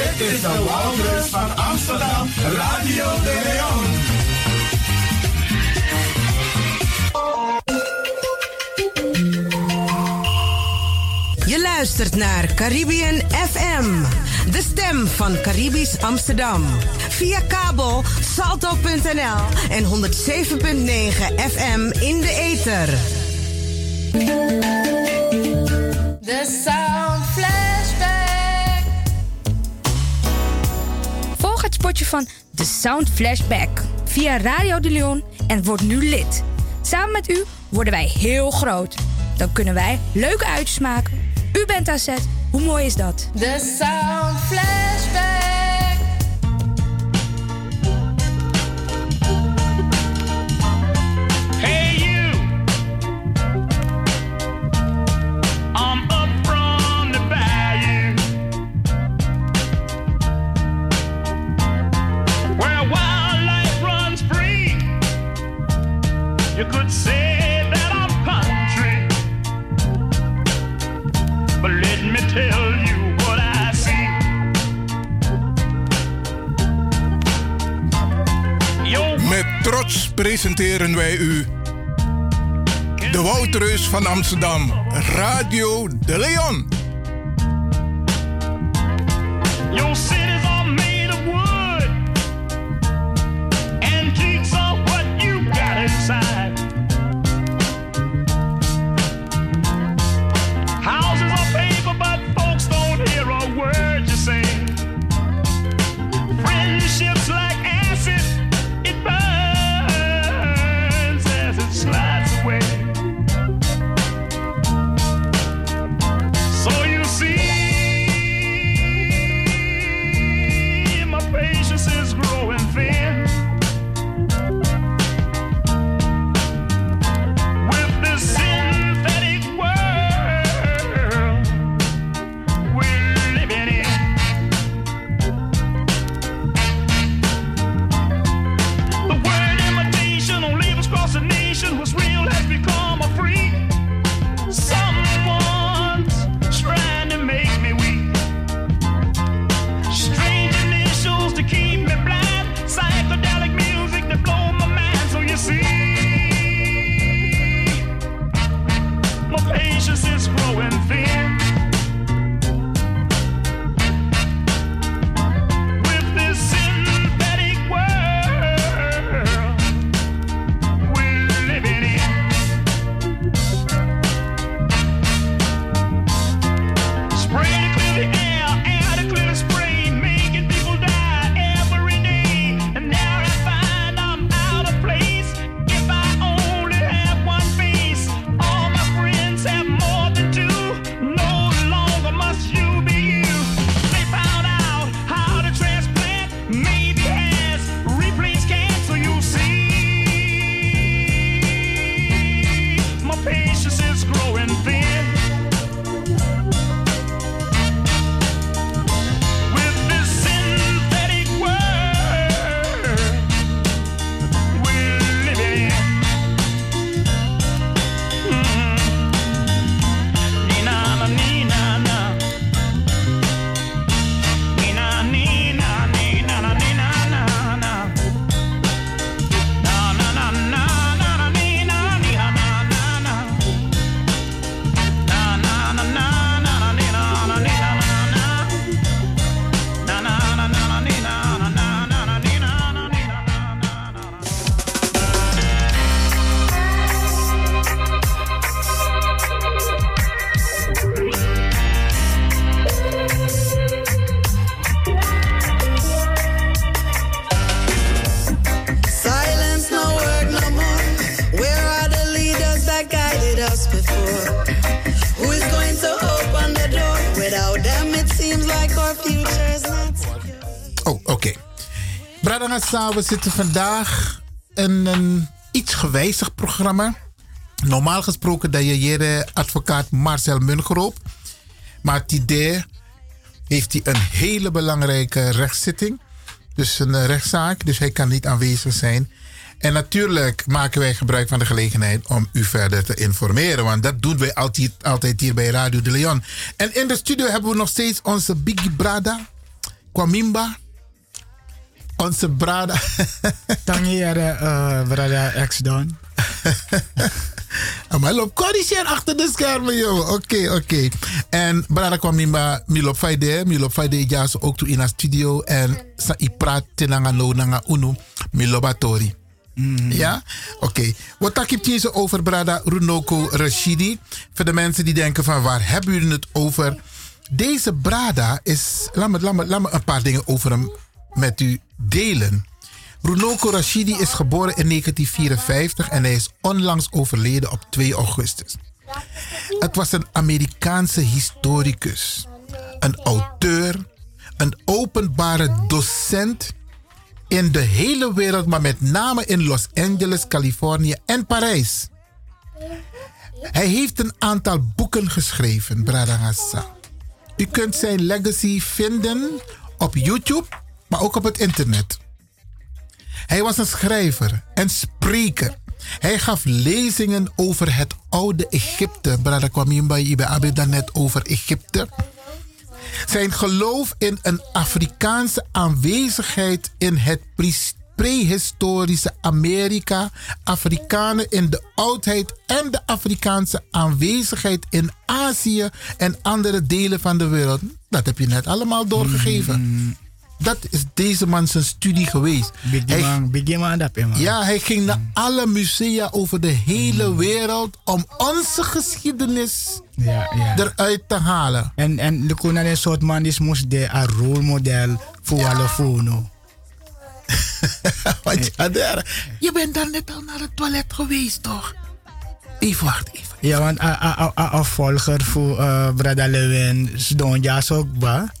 Dit is de Wouders van Amsterdam, Radio de Leon. Je luistert naar Caribbean FM, de stem van Caribisch Amsterdam. Via kabel salto.nl en 107.9 FM in de ether. De spotje van The Sound Flashback via Radio de Leon en word nu lid. Samen met u worden wij heel groot. Dan kunnen wij leuke uitjes maken. U bent zet. Hoe mooi is dat? The Sound Flashback. Trots presenteren wij u de Woutreus van Amsterdam, Radio de Leon. We zitten vandaag in een iets gewijzigd programma. Normaal gesproken dat je hier advocaat Marcel Mungeroop. Maar idee heeft hij een hele belangrijke rechtszitting. Dus een eh, rechtszaak, dus hij kan niet aanwezig zijn. En natuurlijk maken wij gebruik van de gelegenheid om u verder te informeren. Want dat doen wij altijd, altijd hier bij Radio de Leon. En in de studio hebben we nog steeds onze Biggie Brada, Kwamimba. Onze Brada. Tangiere uh, Brada X Don. Maar loop corrigeer achter de schermen, joh. Oké, oké. En Brada Kwamimba, Milop Faide, Milop Faide Jaso ook toe in de studio. En sa i praat tenanga no nanga unu, Milobatori. Ja? Oké. Wat tak je over Brada Runoko Rashidi? Voor de mensen die denken van waar hebben jullie het over? Deze Brada is... Laat me, laat me, laat me een paar dingen over hem met u delen. Runoko Rashidi is geboren in 1954 en hij is onlangs overleden op 2 augustus. Het was een Amerikaanse historicus, een auteur, een openbare docent in de hele wereld, maar met name in Los Angeles, Californië en Parijs. Hij heeft een aantal boeken geschreven, Bradangasa. U kunt zijn legacy vinden op YouTube, maar ook op het internet. Hij was een schrijver en spreker. Hij gaf lezingen over het oude Egypte. Brada Kwamimba, het net over Egypte. Zijn geloof in een Afrikaanse aanwezigheid in het prehistorische Amerika, Afrikanen in de oudheid en de Afrikaanse aanwezigheid in Azië en andere delen van de wereld. Dat heb je net allemaal doorgegeven. Dat is deze man zijn studie geweest. Biggie man, dat hè, man. Ja, hij ging naar alle musea over de hele wereld om onze geschiedenis Ja, ja. eruit te halen. En, en de kon een soort man die moest de een rolmodel voor alle fono. Ja, daar- je bent dan net al naar het toilet geweest, toch? Even wacht, even. Ja, want een opvolger voor uh, Brada Lewin, Donja ook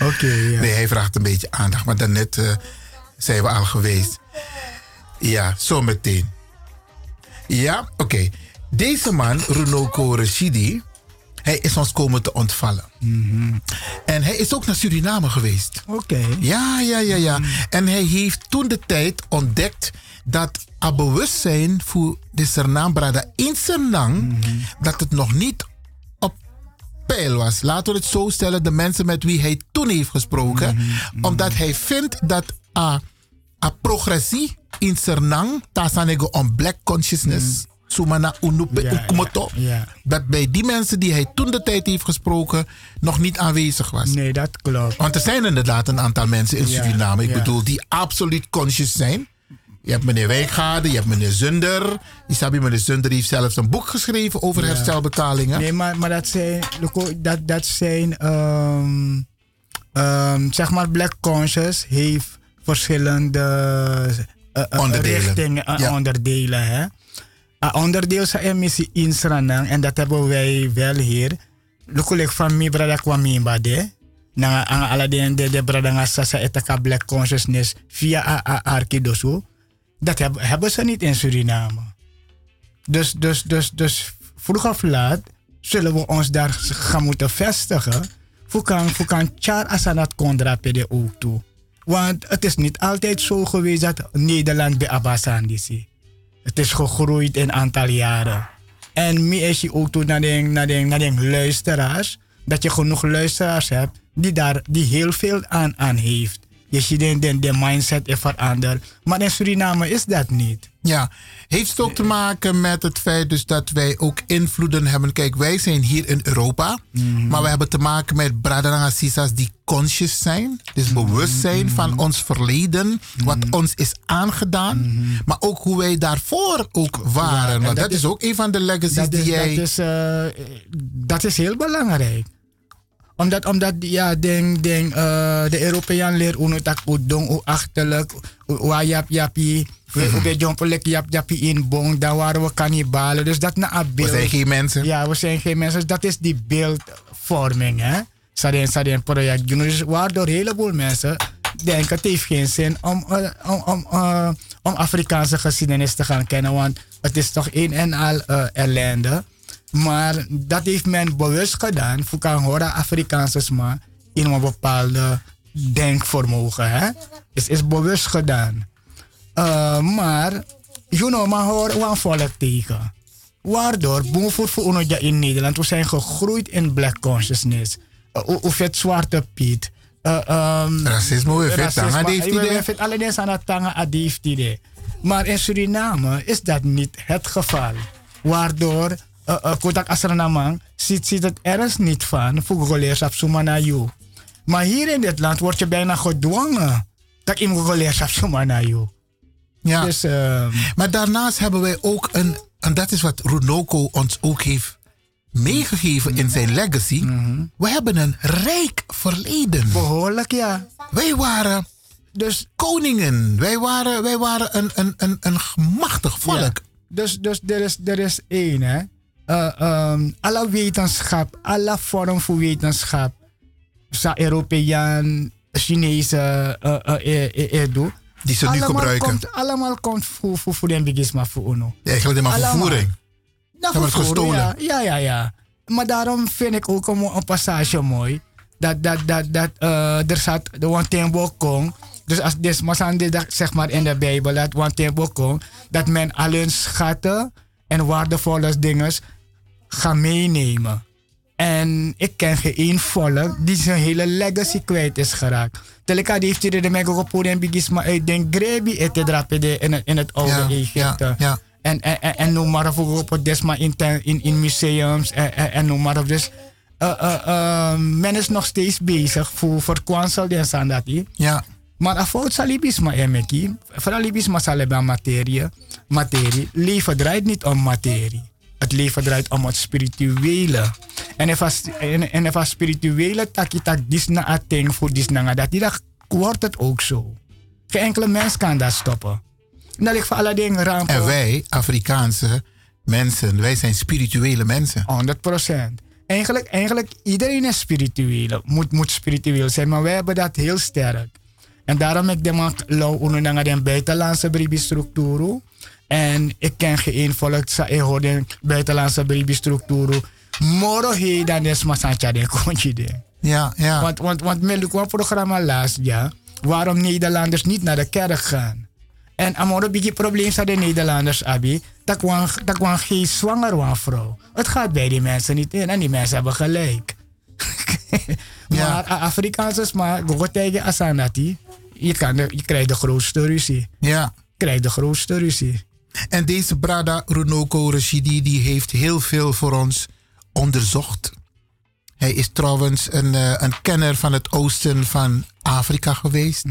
Oké, ja. Nee, hij vraagt een beetje aandacht, maar daarnet eh zijn we al geweest. Ja, zometeen. Ja, oké. Deze man, Runoko Rashidi, hij is ons komen te ontvallen. En hij is ook naar Suriname geweest. Oké. Ja, ja, ja, ja. En hij heeft toen de tijd ontdekt dat het bewustzijn voor de Sernam Brada in Sernang, dat het nog niet peil was. Laten we het zo stellen, de mensen met wie hij toen heeft gesproken. Omdat hij vindt dat a, a progressie in Sernang, tasanego on black consciousness, sumana unupe Ja, ukumoto, ja. dat bij die mensen die hij toen de tijd heeft gesproken, nog niet aanwezig was. Nee, dat klopt. Want er zijn inderdaad een aantal mensen in Suriname, ik bedoel, die absoluut conscious zijn. Je hebt meneer Wijngaarden, je hebt meneer Zunder. Isabi, meneer Zunder heeft zelfs een boek geschreven over Ja. herstelbetalingen. Nee, maar, maar dat zijn, dat, dat zijn ehm, ehm, zeg maar, Black Conscious heeft verschillende eh, eh, Onderdelen. richtingen en Ja. onderdelen. Hè? Een onderdeel een missie in Suriname en dat hebben wij wel hier. Loco, like van mi brada kwam mi bade. Na ang de de de brada nga sasa etaka Black Consciousness via a, a Arkidosu. Dat heb- hebben ze niet in Suriname. Dus, dus, dus, dus vroeg of laat zullen we ons daar gaan moeten vestigen. Voor kan, char asanat kondrapede ook toe. Want het is niet altijd zo geweest dat Nederland bij Abbasandisi. Het is gegroeid in aantal jaren. En meer is je ook toe naar de, naar, de, naar de luisteraars. Dat je genoeg luisteraars hebt die daar die heel veel aan, aan heeft. Je ziet de, de, de mindset is veranderd. Maar in Suriname is dat niet. Ja, heeft het ook te maken met het feit dus dat wij ook invloeden hebben. Kijk, wij zijn hier in Europa, maar we hebben te maken met Bradanga Sisas die conscious zijn. Dus bewust zijn van ons verleden, wat ons is aangedaan. Maar ook hoe wij daarvoor ook waren. en Want dat, dat is is- ook een van de legacies die is, jij... Dat is, eh, dat is heel belangrijk. Omdat, omdat ja, denk, denk, eh, de Europeaan leren hoe dat hoe dong, hoe achterlijk, jap japi, hoe hoe de jompelek jap japi in bong, dan waren we kannibalen. Dus dat na een beeld. zijn geen mensen. Ja, we zijn geen mensen. Dus dat is die beeldvorming, hè. Sadien, sadien project. Dus waardoor een heleboel mensen denken het heeft geen zin om, eh, om, om, eh, om Afrikaanse geschiedenis te gaan kennen. Want het is toch een en al ellende. Maar dat heeft men bewust gedaan. Voor kan horen Afrikaanse sma in een bepaalde denkvermogen. Hè? Het is bewust gedaan. Eh, maar, you know, maar hoor een volk tegen. Waardoor, bijvoorbeeld voor in Nederland, we zijn gegroeid in black consciousness. Uh, of het zwarte piet. Uh, um, Racisme, we vet tanga die We de- vet alle dingen aan het tanga. Maar in Suriname is dat niet het geval. Waardoor, uh, uh, Kodak Asranamang ziet, ziet het ergens niet van voor goleers op Sumanayu. Maar hier in dit land word je bijna gedwongen dat je goleers op Sumanayu. Ja. Dus, ehm, maar daarnaast hebben wij ook een, en dat is wat Runoko ons ook heeft meegegeven in zijn legacy. We hebben een rijk verleden. Behoorlijk, ja. Wij waren dus koningen. Wij waren, wij waren een, een, een, een machtig volk. Ja. Dus, dus er, is, er is één, hè. Eh, ehm, alle wetenschap, alle vorm van wetenschap, Europeaan, Chinese, uh, uh, uh, uh, uh, Die ze nu allemaal gebruiken. Komt, allemaal komt voor, voor, voor de bigisma voor UNO. Ja, eigenlijk maar vervoering. Het vervoering, gestolen. Ja, ja, ja, ja. Maar daarom vind ik ook een, een passage mooi. Dat, dat, dat, dat eh, er staat de Wantembo Kong. Dus als dit Masande dat zeg maar in de Bijbel, dat Wantembo Kong, dat men al hun schatten en waardevolle dingen gaat meenemen. En ik ken geen één volk die zijn hele legacy kwijt is geraakt. Teleka die heeft hier de mega gepoord en bigisma uit den grebi ete drapede in het, in het oude Ja, Egypte. ja, ja. En, en, en, en noem maar op op het desma in, in, in museums en, en, en noem maar op. Dus eh, men is nog steeds bezig voor, voor kwansel en sandati. Ja. Maar afvoot salibisma emeki, salibisma saleba materie, materie. Leven draait niet om materie. Het leven draait om het spirituele. En as, en, en spirituele taki tak dis na ating voor dis na nga dat, dan wordt het ook zo. Geen enkele mens kan dat stoppen. Dat ligt voor alle dingen. En wij, Afrikaanse mensen, wij zijn spirituele mensen. 100%. Eigenlijk, eigenlijk iedereen is spiritueel, moet, moet spiritueel zijn, maar wij hebben dat heel sterk. En daarom ik de man lauw onder de buitenlandse bribi-structuur. En ik ken geen volk, ik hoor de buitenlandse bribi-structuur. Moro he dan is maar santja de kontje de. Ja, ja. Want, want, want met een programma laatst, ja, waarom Nederlanders niet naar de kerk gaan. En amoro bigi probleem sa de Nederlanders abi, dat kwam dat kwam geen zwanger vrouw. Het gaat bij die mensen niet in en die mensen hebben gelijk. maar A- Afrikaanse maar tegen Asanati, je, kan de, je krijgt de grootste ruzie. Ja. Je krijgt de grootste ruzie. En deze Brada Runoko Rashidi die heeft heel veel voor ons onderzocht. Hij is trouwens een, eh, een kenner van het oosten van Afrika geweest.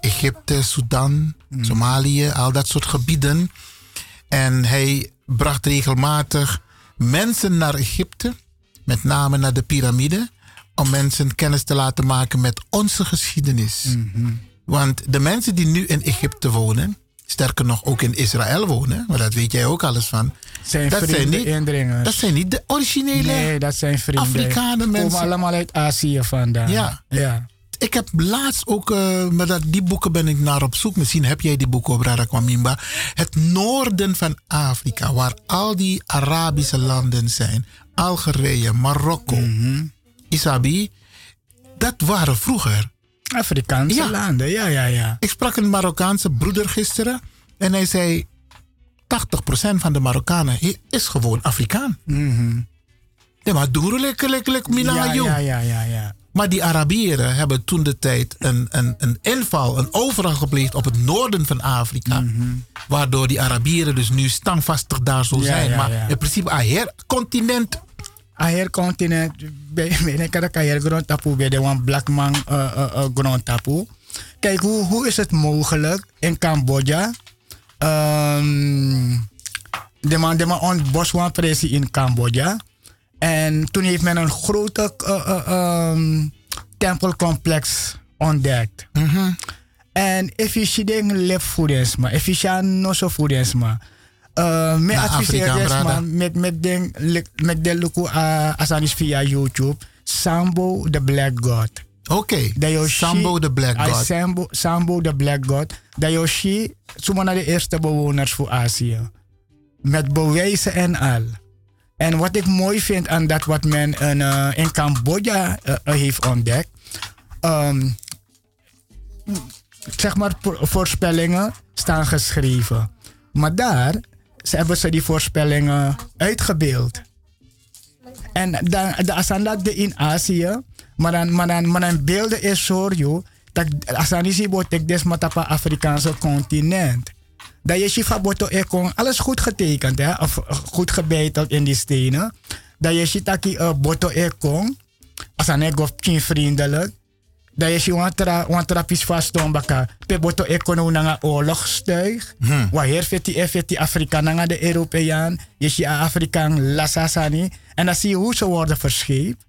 Egypte, Sudan, Somalië, al dat soort gebieden. En hij bracht regelmatig mensen naar Egypte, met name naar de piramide, om mensen kennis te laten maken met onze geschiedenis. Want de mensen die nu in Egypte wonen, sterker nog ook in Israël wonen, maar dat weet jij ook alles van. Zijn dat, zijn niet, indringers. dat zijn niet de originele Nee, dat zijn vrienden. Afrikanen Komen mensen. allemaal uit Azië vandaan. Ja. ja. Ik heb laatst ook, eh maar dat, die boeken ben ik naar op zoek. Misschien heb jij die boeken op Rara Kwamimba. Het noorden van Afrika, waar al die Arabische landen zijn. Algerije, Marokko, Isabi. Dat waren vroeger. Afrikaanse landen, ja, ja, ja. Ik sprak een Marokkaanse broeder gisteren. En hij zei, 80% van de Marokkanen is gewoon Afrikaan. Ja, maar doen lekker, lekker, lekker, Ja, ja, ja, ja, ja. Maar die Arabieren hebben toen de tijd een, een, een inval, een overval gepleegd op het noorden van Afrika. Waardoor die Arabieren dus nu standvastig daar zo Mhm. Ja, zijn. ja, maar ja. in principe, heel continent. Aher continent, ben ik kan aher grond tapu bij de one black man uh, uh, uh, grond tapu. Kijk, hoe, hoe is het mogelijk in Cambodja? Ehm, de man, de man on boswan pressie in Cambodja. En toen heeft men een grote um, tempelcomplex ontdekt. En ziet dingen lep voedensma, if je ziet no zo voedensma. Uh, me adviseer man met met den met de luku uh, asanis via YouTube Sambo the Black God. Oké. Sambo the Black God. Sambo, Sambo the Black God. Zomaar naar de eerste bewoners voor Azië. Met bewijzen en al. En wat ik mooi vind aan dat wat men in, eh, in Cambodja eh, eh, heeft ontdekt. ehm, zeg maar, voor- voorspellingen staan geschreven. Maar daar ze hebben ze die voorspellingen uitgebeeld. En dan, de asanda de in Azië, maar dan, maar dan, maar dan beelden is zo, dat asanda si botek des matapa Afrikaanse continent. Dat je shifa boto ekon, alles goed getekend, hè, of goed gebeiteld in die stenen. Dat je shitaki uh, boto ekon, asane gof vriendelijk. Dat je shi wantra wantra pis vast on baka pe boto ekono nanga oorlogstuig. Hmm. Waar feti e Afrika nanga de Europeaan. Je a Afrikaan lasasani. En dan zie je hoe ze worden verscheept.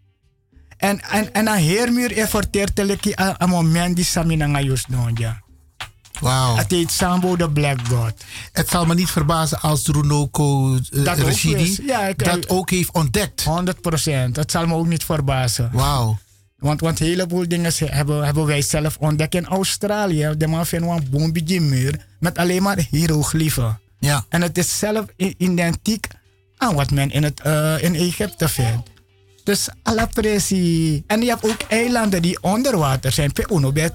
En, en, en dan heermuur e verteerteleki a, a moment die sami nanga jus nonja. Wauw. Het heet Sambo de Black God. Het zal me niet verbazen als Runoko uh, Dat Rashidi is. Ja, ik- dat ook heeft ontdekt. 100 procent. Dat zal me ook niet verbazen. Wauw. Want, want een heleboel dingen hebben, hebben wij zelf ontdekt in Australië. De man vindt een muur met alleen maar hieroglyphen. Ja. En het is zelf identiek aan wat men in, het, eh, in Egypte vindt. Dus alla pressie. En je hebt ook eilanden die onder water zijn. Pe uno bij.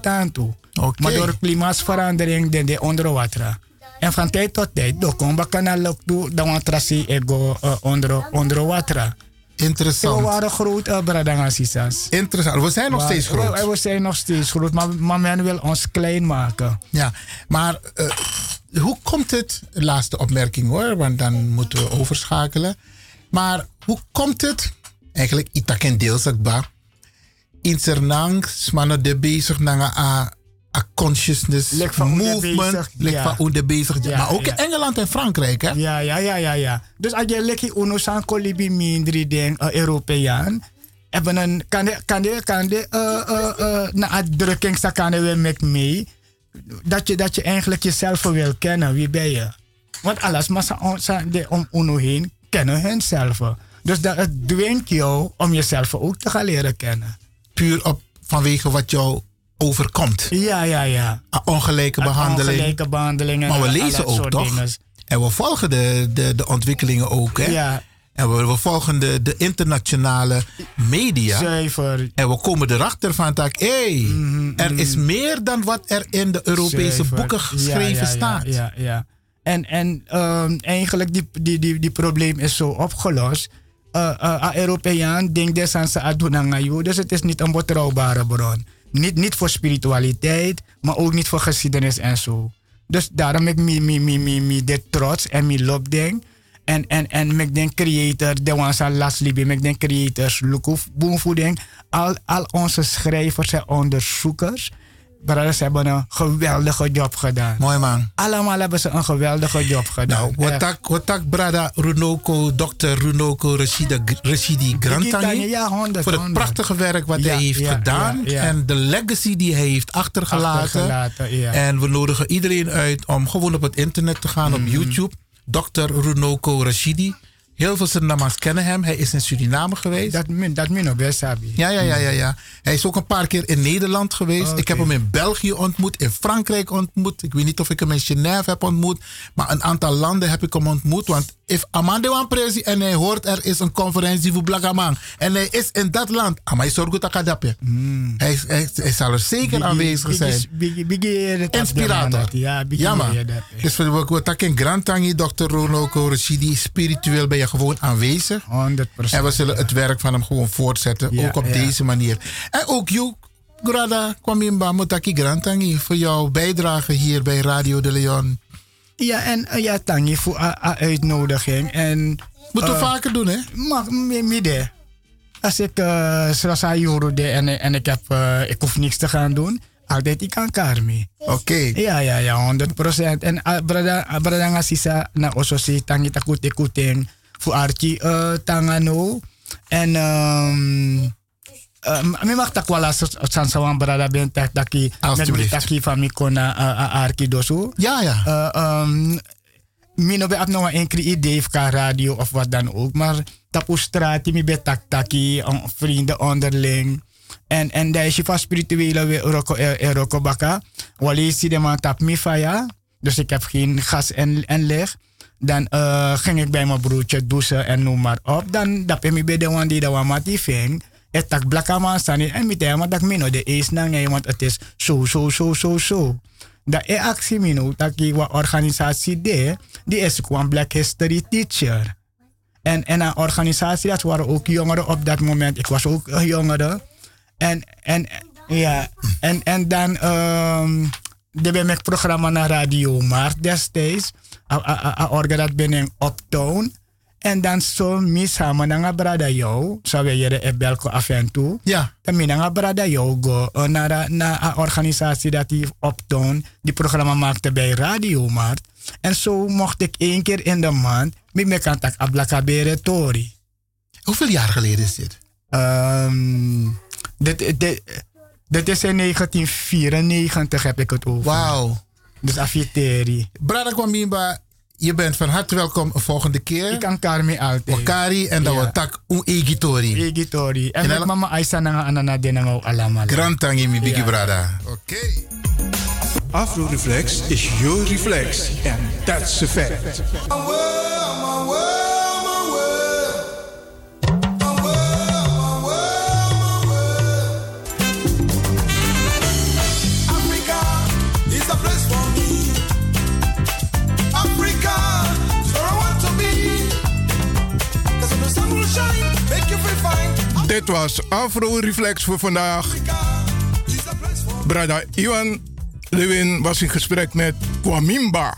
Maar door klimaatsverandering den de onder water. En van tijd tot tijd, door komba kanaal ook toe, dan trasi ego eh, onder, onder water. Interessant. We waren groot, uh, Bradangasisas. Interessant. We zijn nog Maar- steeds groot. We, we zijn nog steeds groot, maar, maar men wil ons klein maken. Ja, maar eh, hoe komt het, laatste opmerking hoor, want dan moeten we overschakelen. Maar hoe komt het, eigenlijk itak en deels ook ba, in Sernang, smannen de bezig naar a, a consciousness movement, bezig, lek ja. van de bezig, Ja, maar ook ja. in Engeland en Frankrijk hè? Ja, ja, ja, ja, ja. Dus als je lekker uno san kolibi mindri den uh, Europeaan, hebben een kan de kan de kan de uh, uh, uh, na uitdrukking sa kan we met mee dat je dat je eigenlijk jezelf wil kennen. Wie ben je? Want alles maar sa, sa, de om uno heen kennen hunzelf. Dus dat het dwingt jou om jezelf ook te gaan leren kennen. Puur op vanwege wat jou overkomt. Ja, ja, ja. A ongelijke behandeling. Ongelijke behandelingen. Maar we lezen ook toch? dingen. En we volgen de, de, de ontwikkelingen ook. Hè? Ja. En we, we volgen de, de internationale media. Zuiver. En we komen erachter van dat, hé, er is meer dan wat er in de Europese Zuiver. boeken geschreven Ja, ja, ja, staat. Ja, ja. En, en ehm, eigenlijk die, die, die, die probleem is zo opgelost. Uh, uh, Europeaan denkt des aan zijn adunangayo, dus het is niet een betrouwbare bron. Niet, niet voor spiritualiteit, maar ook niet voor geschiedenis en zo. Dus daarom ik me, me, me, me, dit trots en me loop denk. En, en, en ik denk creator, de aan last libi, ik denk creators, lukuf, boomvoeding. Al, al onze schrijvers en onderzoekers, brothers hebben een geweldige job gedaan. Mooi man. Allemaal hebben ze een geweldige job gedaan. Nou, wat tak, wat tak brada Runoko, dokter Runoko Rashida, Rashidi Grantani. Ja, 100, Voor het 100. prachtige werk wat Ja, hij heeft ja, gedaan. ja. En de legacy die hij heeft achtergelaten. En we nodigen iedereen uit om gewoon op het internet te gaan, Mhm. op YouTube. Dr. Runoko Rashidi. Heel veel Surinamas kennen hem. Hij is in Suriname geweest. Dat min, dat min ook, Sabi. Ja, ja, ja, ja, ja. Hij is ook een paar keer in Nederland geweest. Ik heb hem in België ontmoet, in Frankrijk ontmoet. Ik weet niet of ik hem in Genève heb ontmoet. Maar een aantal landen heb ik hem ontmoet. Want if Amande wan presi en hij hoort er is een conferentie voor Blagamang. En hij is in dat land. Amai sorgo takadapje. Hij, is- hij, hij zal er zeker aanwezig zijn. Biggie, biggie, dat Inspirator. Ja, Ja, man. Dus we we takken Grantangi, Dr. Ronoko Rashidi. Spiritueel ben je gewoon aanwezig. 100%. En we zullen het werk van hem gewoon voortzetten. Ja, ook op ja. deze manier. En ook jou, Grada Kwamimba Motaki Grantangi. Voor jouw bijdrage hier bij Radio de Leon. Ja, en eh, ja, Tangi voor uitnodiging. En, Moeten we eh, vaker doen, hè? Mag, mi- midden. Als ik, uh, zoals hij hoorde en, en ik, heb, eh, ik hoef niks te gaan doen, altijd ik kan karmi. Oké. Ja, ja, ja, 100 procent. En uh, brada, brada nga sisa na oso si tangi takute kuting fu archi uh, tangano. En um, mi mag tak wala sa san sawan brada ben tak taki taki van mi kona uh, uh, archi dosu. Ja, ja. Uh, um, mi no be ap nog een idee ka radio of wat dan ook. Maar tapu straat mi be tak taki vrienden onderling. En, en daar is je van spirituele roko, eh, eh, roko baka. Wali si de man tap mi faya. Dus ik heb geen gas en, en licht. Dan eh, ging ik bij mijn broertje douchen en noem maar op. Dan dap ik me bij de one die mati ving. Het tak blakka man staan en met hem dat mino de eens na ngay, want het is zo, zo, zo, zo, zo. Dat e actie mino, dat die wa organisatie de, die is gewoon Black History Teacher. En, en een organisatie, dat waren ook jongeren op dat moment. Ik was ook een jongere. En, en, ja, en, en dan um, de ben ik programma naar Radio Maart destijds. Orga dat ben ik Uptown. En dan zo mis samen naar brada jou. Zo we je de belko af en toe. Ja. Dan min naar brada jou go naar naar een organisatie dat die Uptown die programma maakte bij Radio Maart. En zo mocht ik één keer in de maand met mijn contact Ablakabere Tori. Hoeveel jaar geleden is dit? Ehm, dit, dit, dit is in 1994 heb ik het over. Wauw. Dus Afiteri. Brada Kwamimba, je bent van harte welkom een volgende keer. Ik kan Karmi altijd. Wakari en dan tak un egitori. Egitori. En En met dan- mama Aisa na anana denangau allemaal. Grantangi mi bigi brada. Afro Reflex is your reflex. And that's a fact. Dit was Afro Reflex voor vandaag. Brada Iwan Lewin was in gesprek met Kwamimba.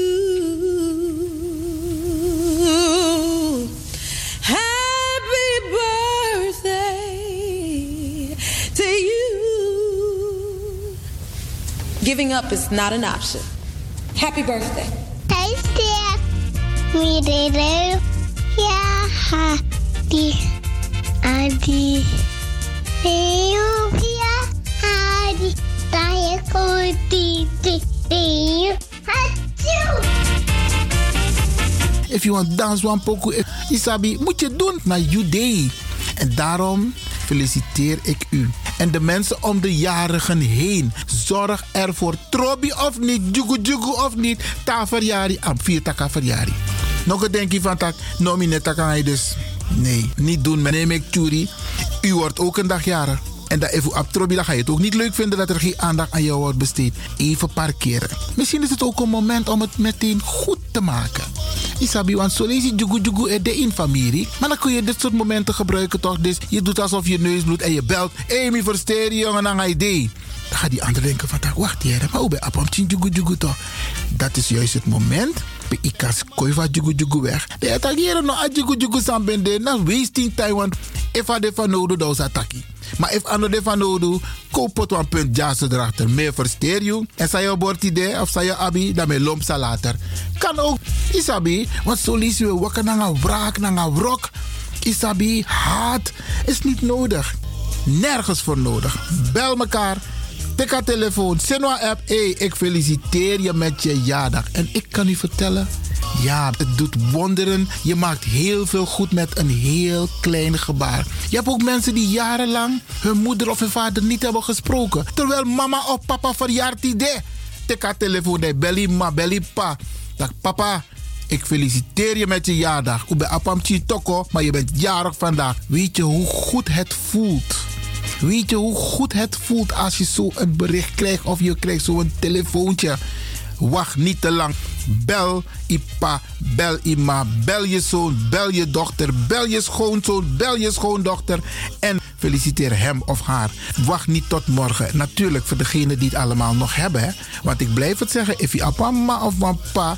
Giving up is not an option. Happy birthday. We did it. Yeah. Adi. If you want dance one eh, Isabi, moet je doen naar you day. En daarom feliciteer ik u. En de mensen om de jarigen heen. Zorg ervoor. Trobi of niet, jugu jugu of niet. Ta verjari, am vier taka verjari. Nog een denkje van tak, kan je dus. Nee, niet doen. Neem ik Tjuri. U wordt ook een dag jarig. En dat even op Trobi, dan ga je het ook niet leuk vinden dat er geen aandacht aan jou wordt besteed. Even parkeren. Misschien is het ook een moment om het meteen goed te maken. Isabi, want zo lees je jugu jugu er de in familie. Maar dan kun je dit soort momenten gebruiken toch? Dus je doet alsof je neus bloedt en je belt. Hey, versteer je jongen, je idee. Dan gaat die ander denken van, wacht hier, maar hoe ben je jugu jugu toch? Dat is juist het moment. Bij ikas kooi van jugu jugu weg. De attackeren no a jugu jugu sambende. Na wasting time, want if a de van nodig, dan is attackie. Maar if ano de van nodig, koop het een punt jazz erachter. Meer versteer je. En bord idee of zei je abi, met lomp later. Kan ook, isabi, want zo lees je wakker naar een wraak, naar een wrok. Isabi, haat is niet nodig. Nergens voor nodig. Bel mekaar. Tik haar telefoon. Senwa app. Hé, hey, ik feliciteer je met je jaardag. En ik kan u vertellen. Ja, het doet wonderen. Je maakt heel veel goed met een heel klein gebaar. Je hebt ook mensen die jarenlang hun moeder of hun vader niet hebben gesproken. Terwijl mama of papa verjaart idee. Tik haar telefoon. Nee, belly ma, belly pa. Dag papa. Ik feliciteer je met je jaardag. Ik ben Apamchi Toko, maar je bent jarig vandaag. Weet je hoe goed het voelt? Weet je hoe goed het voelt als je zo een bericht krijgt of je krijgt zo'n telefoontje? Wacht niet te lang. Bel Ipa, bel Ima, bel je zoon, bel je dochter, bel je schoonzoon, bel je schoondochter en feliciteer hem of haar. Wacht niet tot morgen. Natuurlijk voor degenen die het allemaal nog hebben. Hè? Want ik blijf het zeggen, if je appa of papa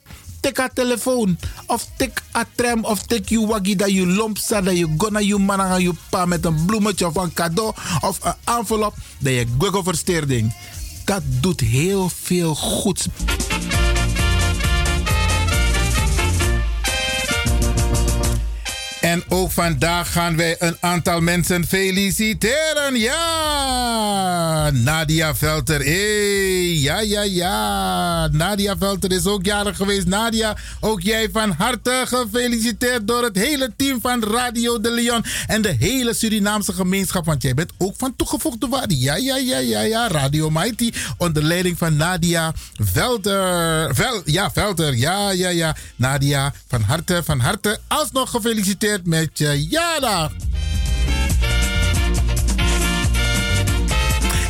tik a telefoon of tik a tram of tik je waggie dat je lompsa dat je gonna je man aan je pa met een bloemetje of een cadeau of een envelop dat je google versteerding. Dat doet heel veel goeds. En ook vandaag gaan wij een aantal mensen feliciteren. Ja, Nadia Velter. Hey, ja, ja, ja. Nadia Velter is ook jarig geweest. Nadia, ook jij van harte gefeliciteerd door het hele team van Radio de Leon. En de hele Surinaamse gemeenschap. Want jij bent ook van toegevoegde waarde. Ja, ja, ja, ja, ja. Radio Mighty onder leiding van Nadia Velter. Vel, ja, Velter. Ja, ja, ja. Nadia, van harte, van harte. Alsnog gefeliciteerd met je jaardag.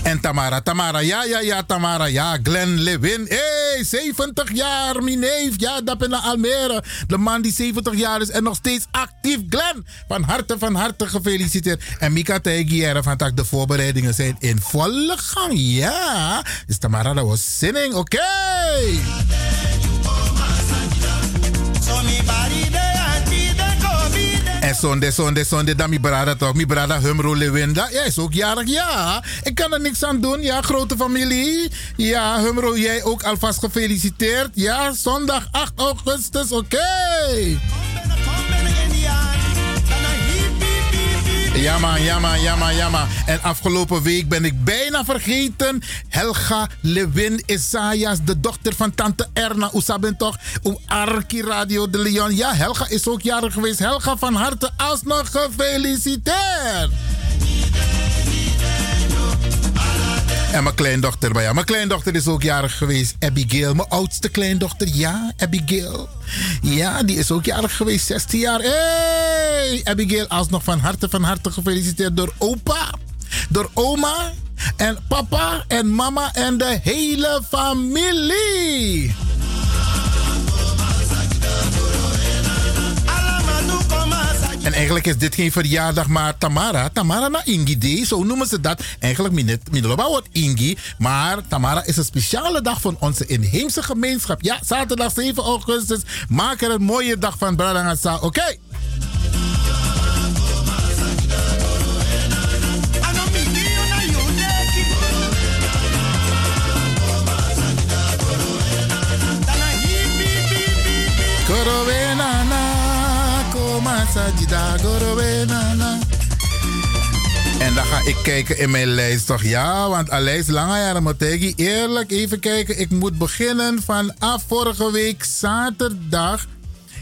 En Tamara, Tamara, ja, ja, ja, Tamara, ja, Glenn Lewin. Hey! Hey, 70 jaar, mijn neef. Ja, dat ben naar Almere. De man die 70 jaar is en nog steeds actief. Glenn, van harte, van harte gefeliciteerd. En Mika Tegière van tak, de voorbereidingen zijn in volle gang. Ja, is Tamara, dat was zinning. Oké. En zonde, zonde, zonde, dan mijn brada toch. Mijn brada Humro Lewinda. Jij is ook jarig, ja. Ik kan er niks aan doen, ja. Grote familie. Ja, Humro, jij ook alvast gefeliciteerd. Ja, zondag 8 augustus, oké. Man, ja man, ja man, ja man. En afgelopen week ben ik bijna vergeten. Helga Lewin Isaias, de dochter van tante Erna. Oesabin toch? Om Arki Radio de Leon. Ja, Helga is ook jarig geweest. Helga van harte alsnog gefeliciteerd. En mijn kleindochter, ja, mijn kleindochter is ook jarig geweest. Abigail, mijn oudste kleindochter, ja, Abigail. Ja, die is ook jarig geweest, 16 jaar. Hey, Abigail, alsnog van harte, van harte gefeliciteerd door opa, door oma en papa en mama en de hele familie. En eigenlijk is dit geen verjaardag, maar Tamara, Tamara na Ingi Day, zo noemen ze dat. Eigenlijk middelbaar wordt Ingi, maar Tamara is een speciale dag van onze inheemse gemeenschap. Ja, zaterdag 7 augustus, maak er een mooie dag van Bradangasa, oké? En dan ga ik kijken in mijn lijst toch? Ja, want Langajaren Motegi, eerlijk even kijken. Ik moet beginnen vanaf vorige week zaterdag.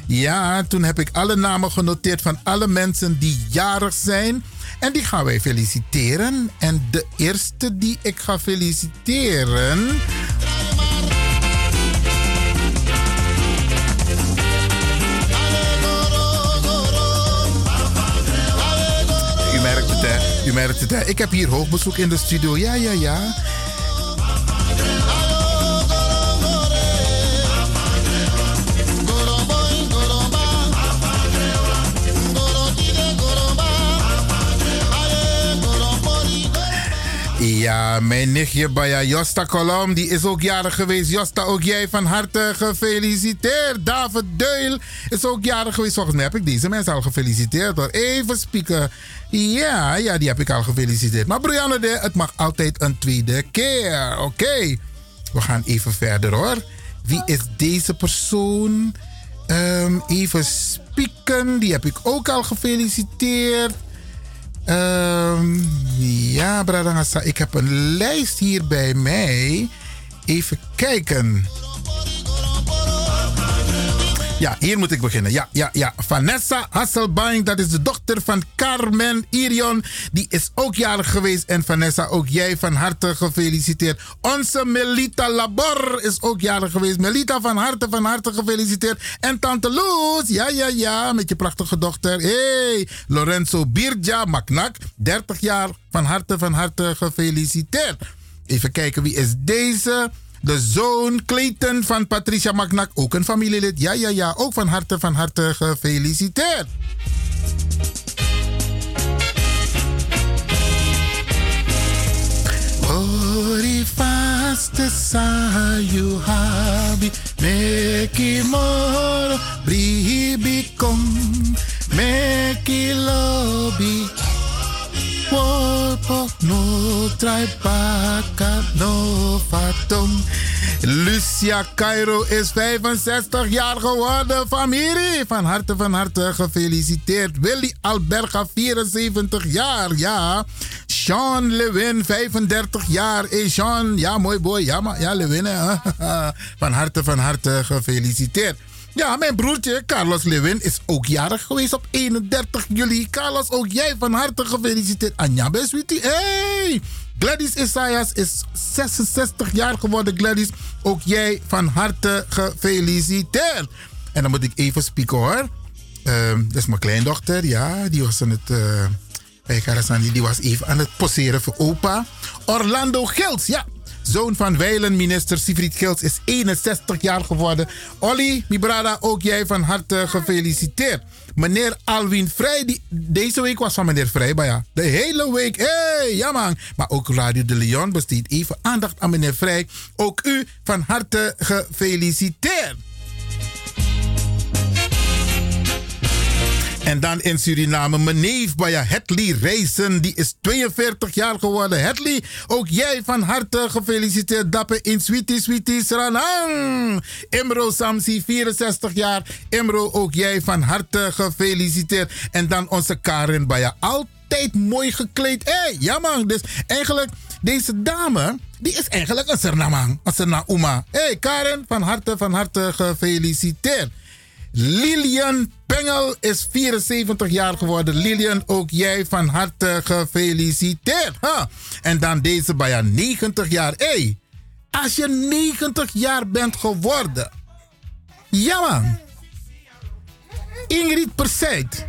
Ja, toen heb ik alle namen genoteerd van alle mensen die jarig zijn. En die gaan wij feliciteren. En de eerste die ik ga feliciteren... U merkt het? Ik heb hier hoogbezoek in de studio. Ja, ja, ja. Ja, mijn nichtje Baya Josta Kolom, die is ook jarig geweest. Josta, ook jij van harte gefeliciteerd. David Deul is ook jarig geweest. Volgens mij heb ik deze mensen al gefeliciteerd hoor. Even spieken. Ja, ja, die heb ik al gefeliciteerd. Maar Brianne, de, het mag altijd een tweede keer. Oké, we gaan even verder hoor. Wie is deze persoon? Ehm, even spieken, die heb ik ook al gefeliciteerd. Ehm, ja, Bradangasa, ik heb een lijst hier bij mij. Even kijken. Ja, hier moet ik beginnen. Ja, ja, ja. Vanessa Hasselbank, dat is de dochter van Carmen Irion. Die is ook jarig geweest. En Vanessa, ook jij van harte gefeliciteerd. Onze Melita Labor is ook jarig geweest. Melita, van harte, van harte gefeliciteerd. En Tante Loes, ja, ja, ja, met je prachtige dochter. Hey, Lorenzo Birja Maknak, 30 jaar. Van harte, van harte gefeliciteerd. Even kijken, wie is deze? De zoon Clayton van Patricia Magnak, ook een familielid. Ja, ja, ja, ook van harte, van harte gefeliciteerd. Ori habi meki moro bribi No no fatom. Lucia Cairo is 65 jaar geworden. Familie, van harte van harte gefeliciteerd. Willy Alberga, 74 jaar. Ja. Sean Lewin, 35 jaar. Hey Sean, ja mooi boy. Ja, maar, ja Lewin. hè. van harte van harte gefeliciteerd. Ja, mijn broertje Carlos Lewin is ook jarig geweest op 31 juli. Carlos, ook jij van harte gefeliciteerd. Anja Beswiti, hey! Gladys Isaias is 66 jaar geworden, Gladys. Ook jij van harte gefeliciteerd. En dan moet ik even spieken hoor. Ehm, dat is mijn kleindochter, ja. Die was aan het... eh, bij Karasani, die was even aan het poseren voor opa. Orlando Gils, ja. Zoon van wijlenminister Sigrid Gils, is 61 jaar geworden. Olly, mi brada, ook jij van harte gefeliciteerd. Meneer Alwin Vrij, deze week was van meneer Vrij, maar ja, de hele week. hey, ja man. Maar ook Radio de Leon besteedt even aandacht aan meneer Vrij. Ook u van harte gefeliciteerd. En dan in Suriname, mijn neef Baya Hetley Reisen, die is 42 jaar geworden. Hetley, ook jij van harte gefeliciteerd. Dappen in Sweetie Sweetie Sranang. Imro Samsi, 64 jaar. Imro, ook jij van harte gefeliciteerd. En dan onze Karin Baya, altijd mooi gekleed. Hé, hey, ja. Dus eigenlijk, deze dame, die is eigenlijk een Sernamang. Een Sernauma. Hé hey, Karin, van harte, van harte gefeliciteerd. Lilian Pengel is 74 jaar geworden. Lilian, ook jij van harte gefeliciteerd. En dan deze bij 90 jaar. Hey, als je 90 jaar bent geworden. Ja man. Ingrid Perseit.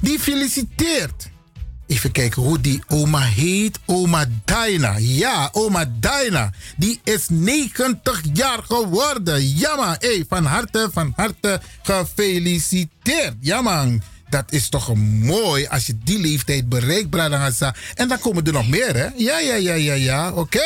Die feliciteert. Even kijken hoe die oma heet. Oma Daina. Ja, oma Daina. Die is 90 jaar geworden. Ja man. Hey, van harte, van harte gefeliciteerd. Ja man. Dat is toch mooi als je die leeftijd bereikt, Bradangasa. En dan komen er nog meer, hè? Ja, ja, ja, ja, ja. Oké.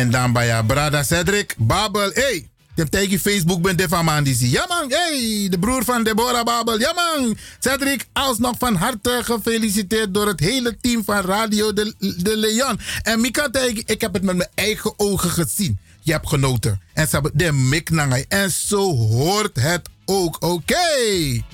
En dan bij ja, Brada Cedric, Babel, hey. Je hebt tegen Facebook bent van man die. Ja man, hey, de broer van Deborah Babel. Ja man, Cedric, alsnog van harte gefeliciteerd door het hele team van Radio de, de Leon. En Mika ik heb het met mijn eigen ogen gezien. Je hebt genoten. En ze hebben de mik nangai. En zo hoort het ook. Oké. Okay.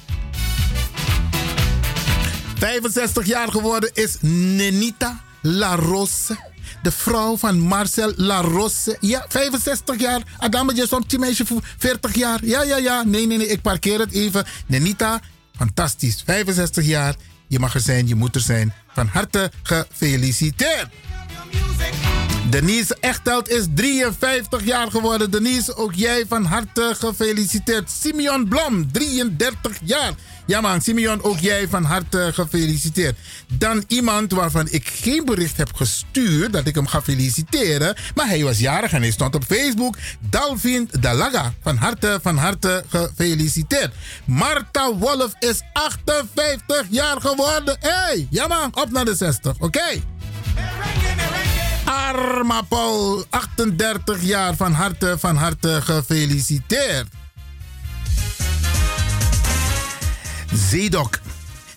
65 jaar geworden is Nenita La Rose de vrouw van Marcel Larosse. Ja, 65 jaar. Adame Jesomtje meisje 40 jaar. Ja, ja, ja. Nee, nee, nee. Ik parkeer het even. Nenita, fantastisch. 65 jaar. Je mag er zijn, je moet er zijn. Van harte gefeliciteerd. Denise Echteld is 53 jaar geworden. Denise, ook jij van harte gefeliciteerd. Simeon Blom, 33 jaar. Ja man, Simeon, ook jij van harte gefeliciteerd. Dan iemand waarvan ik geen bericht heb gestuurd dat ik hem ga feliciteren. Maar hij was jarig en hij stond op Facebook. Dalvin Dalaga, van harte, van harte gefeliciteerd. Marta Wolf is 58 jaar geworden. Hé, hey, ja man, op naar de 60, oké? Arma Paul, 38 jaar, van harte, van harte gefeliciteerd. Zedok.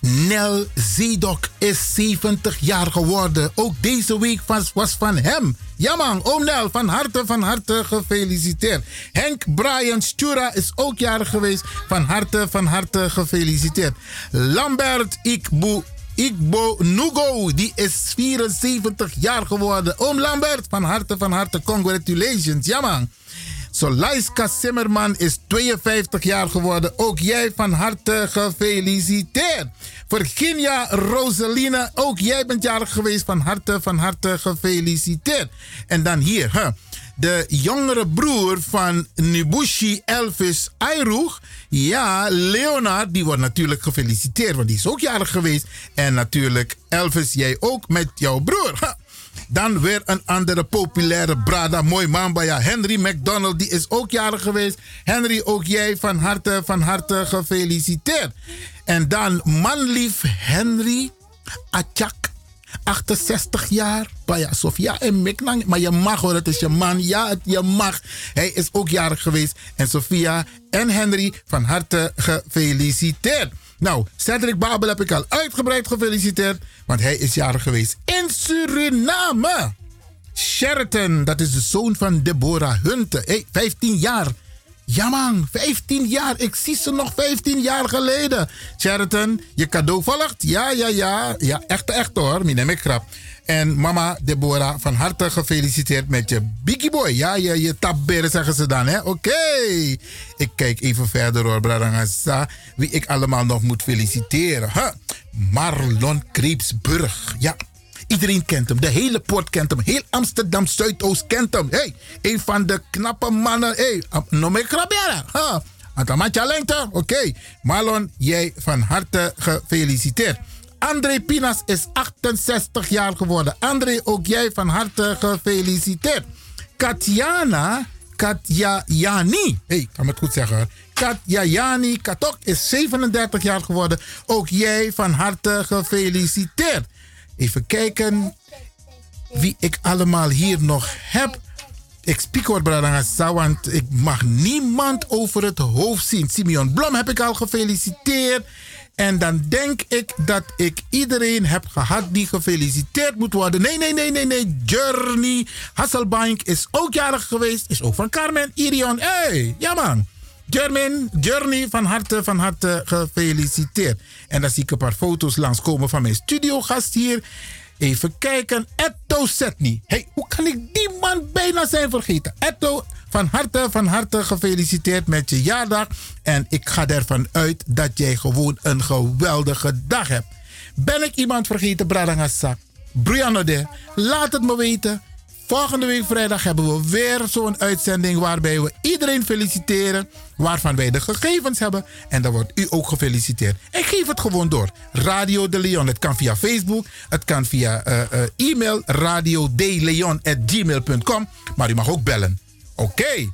Nel Zedok is 70 jaar geworden. Ook deze week was, was van hem. Ja man, oom Nel, van harte, van harte gefeliciteerd. Henk Brian Stura is ook jarig geweest. Van harte, van harte gefeliciteerd. Lambert Ikbu Igbo Nugo, die is 74 jaar geworden. Oom Lambert, van harte, van harte, congratulations. Ja man. Solaiska Zimmerman is 52 jaar geworden. Ook jij van harte gefeliciteerd. Virginia Rosaline, ook jij bent jarig geweest. Van harte, van harte gefeliciteerd. En dan hier, hè. de jongere broer van Nibushi Elvis Ayroeg. Ja, Leonard, die wordt natuurlijk gefeliciteerd, want die is ook jarig geweest. En natuurlijk Elvis, jij ook met jouw broer. Dan weer een andere populaire brada, mooi ja. Henry McDonald, die is ook jarig geweest. Henry, ook jij van harte, van harte gefeliciteerd. En dan manlief Henry Atjak. 68 jaar. Ja, Sofia en Miknang. Maar je mag hoor, het is je man. Ja, je mag. Hij is ook jarig geweest. En Sofia en Henry, van harte gefeliciteerd. Nou, Cedric Babel heb ik al uitgebreid gefeliciteerd, want hij is jarig geweest in Suriname. Sheraton, dat is de zoon van Deborah Hunte. Hey, 15 jaar. Ja man, 15 jaar. Ik zie ze nog 15 jaar geleden. Sheraton, je cadeau volgt? Ja, ja, ja. Ja, echt, echt hoor. Mine ik grap. En mama Deborah, van harte gefeliciteerd met je Biggie Boy. Ja, je, je tabberen zeggen ze dan, hè? Oké. Ik kijk even verder hoor, Bradangasa. Wie ik allemaal nog moet feliciteren. Huh? Marlon Kreepsburg. Ja, Iedereen kent hem. De hele poort kent hem. Heel Amsterdam Zuidoost kent hem. Hey, een van de knappe mannen. Hey, noem ik Krabiara. Ha. Atamatja lengte. Oké. Marlon, jij van harte gefeliciteerd. André Pinas is 68 jaar geworden. André, ook jij van harte gefeliciteerd. Katjana Katjayani. hey, kan me het goed zeggen. hoor. Katjayani Katok is 37 jaar geworden. Ook jij van harte gefeliciteerd. Even kijken wie ik allemaal hier nog heb. Ik spreek hoor, want ik mag niemand over het hoofd zien. Simeon Blom heb ik al gefeliciteerd. En dan denk ik dat ik iedereen heb gehad die gefeliciteerd moet worden. Nee, nee, nee, nee, nee. Journey Hasselbank is ook jarig geweest. Is ook van Carmen Irion. hey, ja man. Jermin, Journey, van harte, van harte gefeliciteerd. En dan zie ik een paar foto's langskomen van mijn studiogast hier. Even kijken. Etto Setni. hey, hoe kan ik die man bijna zijn vergeten? Etto, van harte, van harte gefeliciteerd met je jaardag. En ik ga ervan uit dat jij gewoon een geweldige dag hebt. Ben ik iemand vergeten, Bradangasa? Brianna de, laat het me weten. Volgende week vrijdag hebben we weer zo'n uitzending waarbij we iedereen feliciteren. Waarvan wij de gegevens hebben. En dan wordt u ook gefeliciteerd. En geef het gewoon door. Radio de Leon. Het kan via Facebook. Het kan via uh, uh, e-mail. radiodeleon.gmail.com. Maar u mag ook bellen. Oké.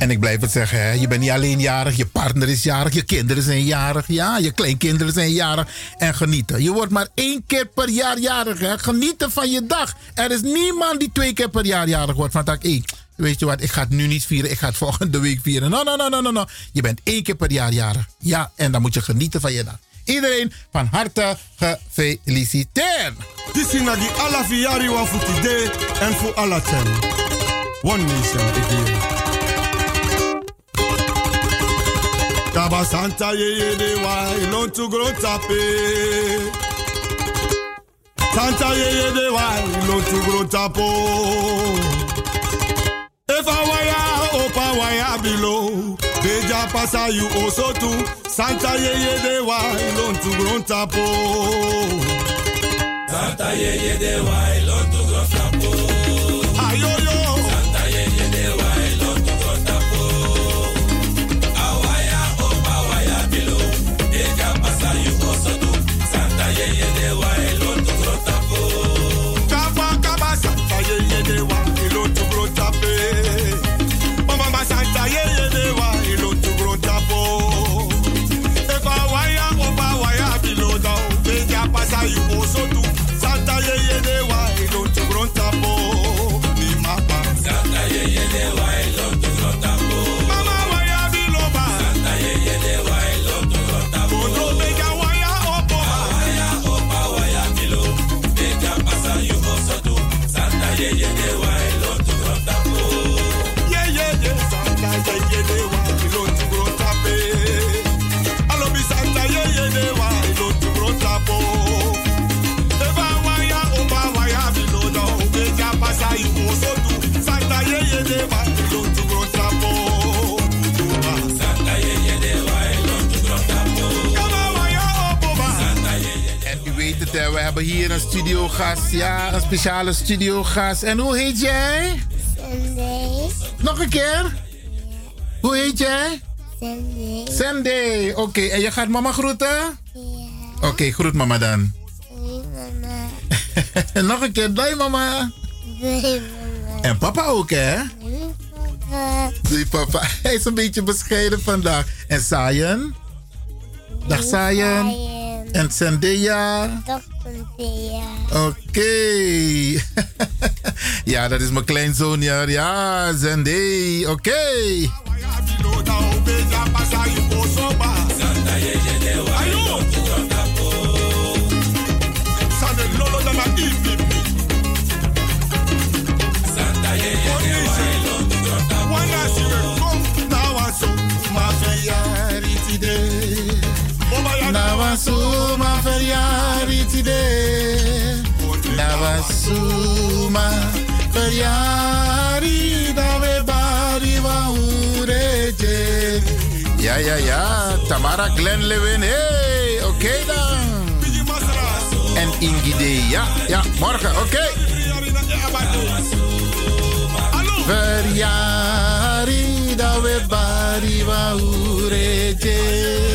En ik blijf het zeggen, hè? je bent niet alleen jarig, je partner is jarig, je kinderen zijn jarig, ja, je kleinkinderen zijn jarig. En genieten. Je wordt maar één keer per jaar jarig, hè? genieten van je dag. Er is niemand die twee keer per jaar jarig wordt. Van tak, hey, weet je wat, ik ga het nu niet vieren, ik ga het volgende week vieren. No, no, no, no, no, no. Je bent één keer per jaar jarig. Ja, en dan moet je genieten van je dag. Iedereen van harte gefeliciteerd. Dit is die alla wa voor today en voor alla ten. One nation again. Kaba Santa ye de wa ilon to grow tape. Santa ye de wa ilon to grow tapo. If I wire opa wire below, Beja pasa you also too. Santa ye de wa ilon to grow tapo. Santa ye de wa ilon to grow hebben hier een studiogast. Ja, een speciale studiogast. En hoe heet jij? Sunday. Nog een keer? Hoe heet jij? Sunday. Sandy. Oké, en je gaat mama groeten? Ja. Oké, groet mama dan. Doei mama. Nog een keer, doei mama. Mama. En papa ook, hè? Doei papa. Hij is een beetje bescheiden vandaag. En Sayen? Dag Sayen. En Zendaya? Dag Oké. ja, dat is mijn kleinzoon. Ja, ja Zendé. Oké. Beja pasa ya Na wasu ma verjari today. Na wasu ma verjari da we bari wa ureje. Ja, ja, ja. Tamara Glenn Lewin. Hey, oké dan. En Ingide, ja, ja, morgen, oké. Verjari da we bari wa ureje.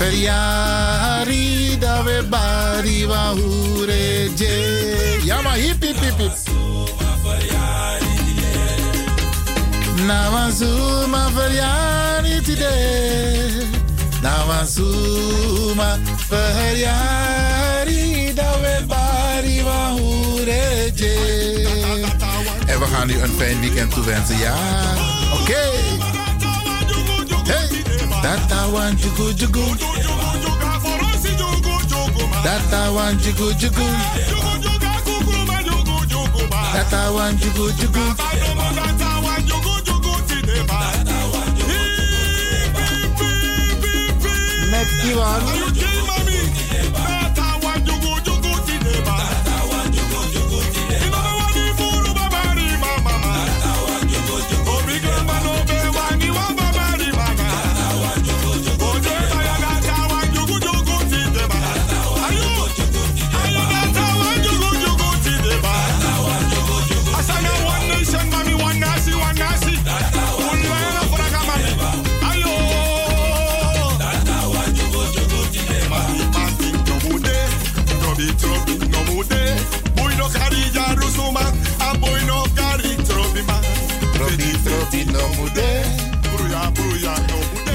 Verjari da we bari wa ureje. Ja, maar hip hip hip hip. Na wanzuma verjari today. Na wanzuma verjari da we bari wa ureje. En we gaan u een fijn weekend toewensen, ja? Oké. Hey, dat I want you good, you good. Dat I want you good, you good. Dat I want you good, you good. Met Iwan.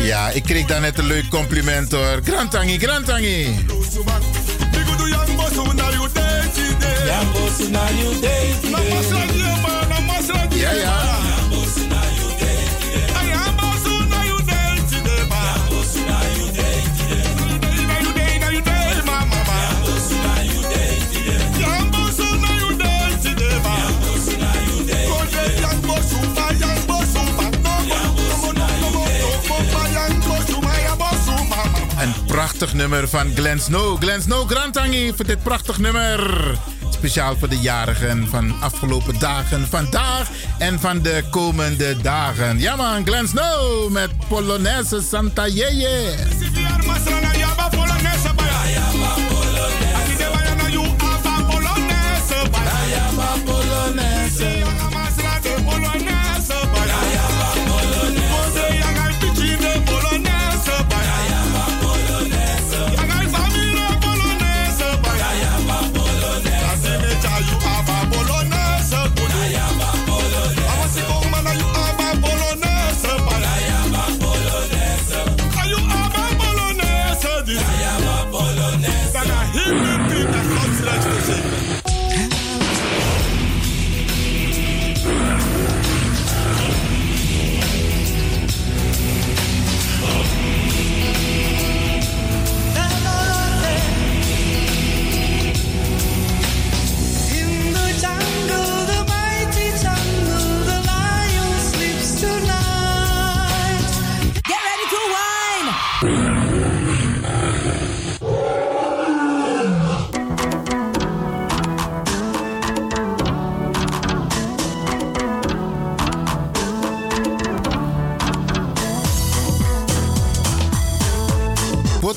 Ja, ik kreeg daar net een leuk compliment hoor. Grantangi, Grantangi. Ja, ja. Prachtig nummer van Glenn Snow. Glenn Snow Grantangi voor dit prachtig nummer. Speciaal voor de jarigen van afgelopen dagen, vandaag en van de komende dagen. Ja man, Glenn Snow met Polonaise Santa Yeye.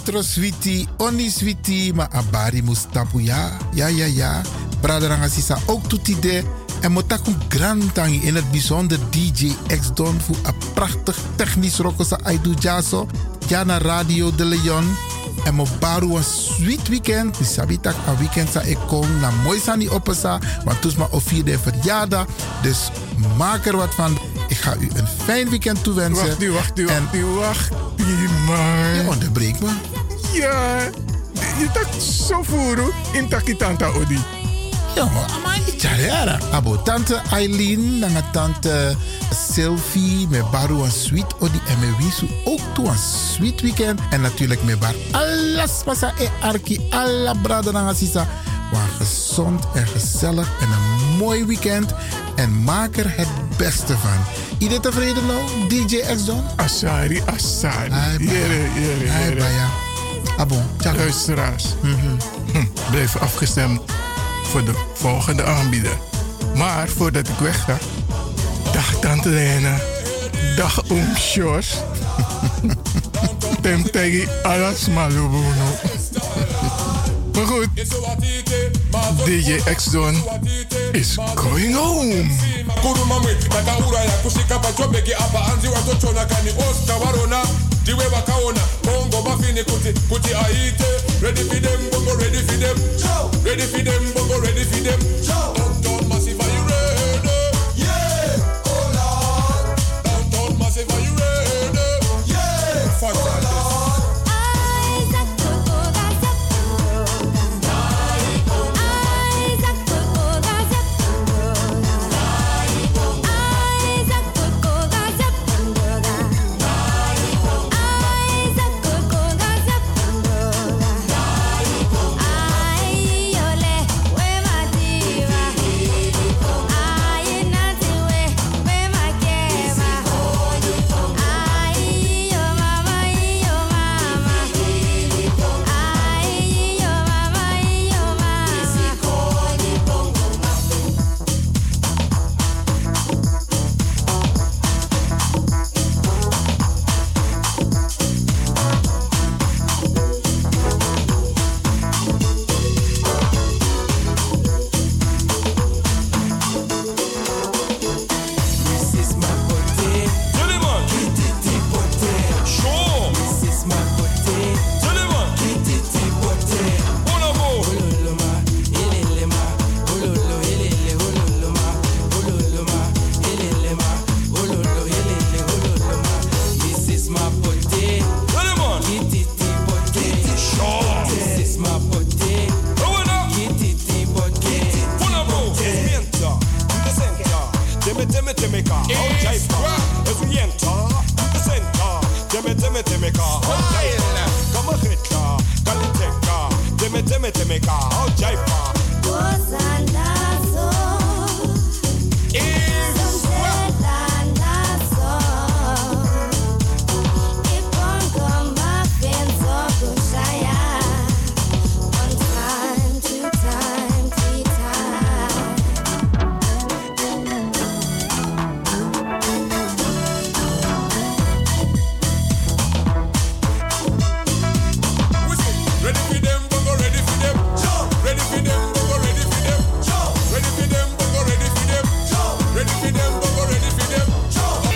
Potro switi, oni switi, maar abari mustapu ja, ja, ja, ja. Braderanga sisa ook toetide. En motakum in het bijzonder DJ X Don voor een prachtig technisch rokosa Aidu Jaso. Jana Radio de Leon. En mo baru een sweet weekend. Mi sabi tak een weekend sa ik kom na mooi sani opesa. Want toes ma of de verjaardag. Dus maak er wat van. Ik ga u een fijn weekend toewensen. Wacht u, wacht u, En- wacht u, wacht u maar. Je onderbreekt me. Ja, je tak zo voeren in takitanta odi. Ja, maar Charera. Abo tante Eileen, dan tante Sylvie, met Baru een sweet odi en met Wisu ook toe een sweet weekend. En natuurlijk met Bar alles pasa e arki, alla dan sisa. Maar gezond en gezellig en een mooi weekend. En maak er het beste van. Iedereen tevreden nou, DJ X Don? Asari, Asari. Jere, jere, Ai, jere. baya. Abon. Luisteraars, hm, blijf afgestemd voor de volgende aanbieder. Maar voordat ik weg ga, dag Tante Lena, dag Oom Sjors. Tem tegi alas malubuno. Maar goed, DJ X-Don is going home. kurumamwe takauraya kusvika pachobheki apa hanzi watochona kani osta varona ndiwe vakaona bongo mafini kuti kuti aite ready for them bongo ready for them. Ready for them bongo ready for them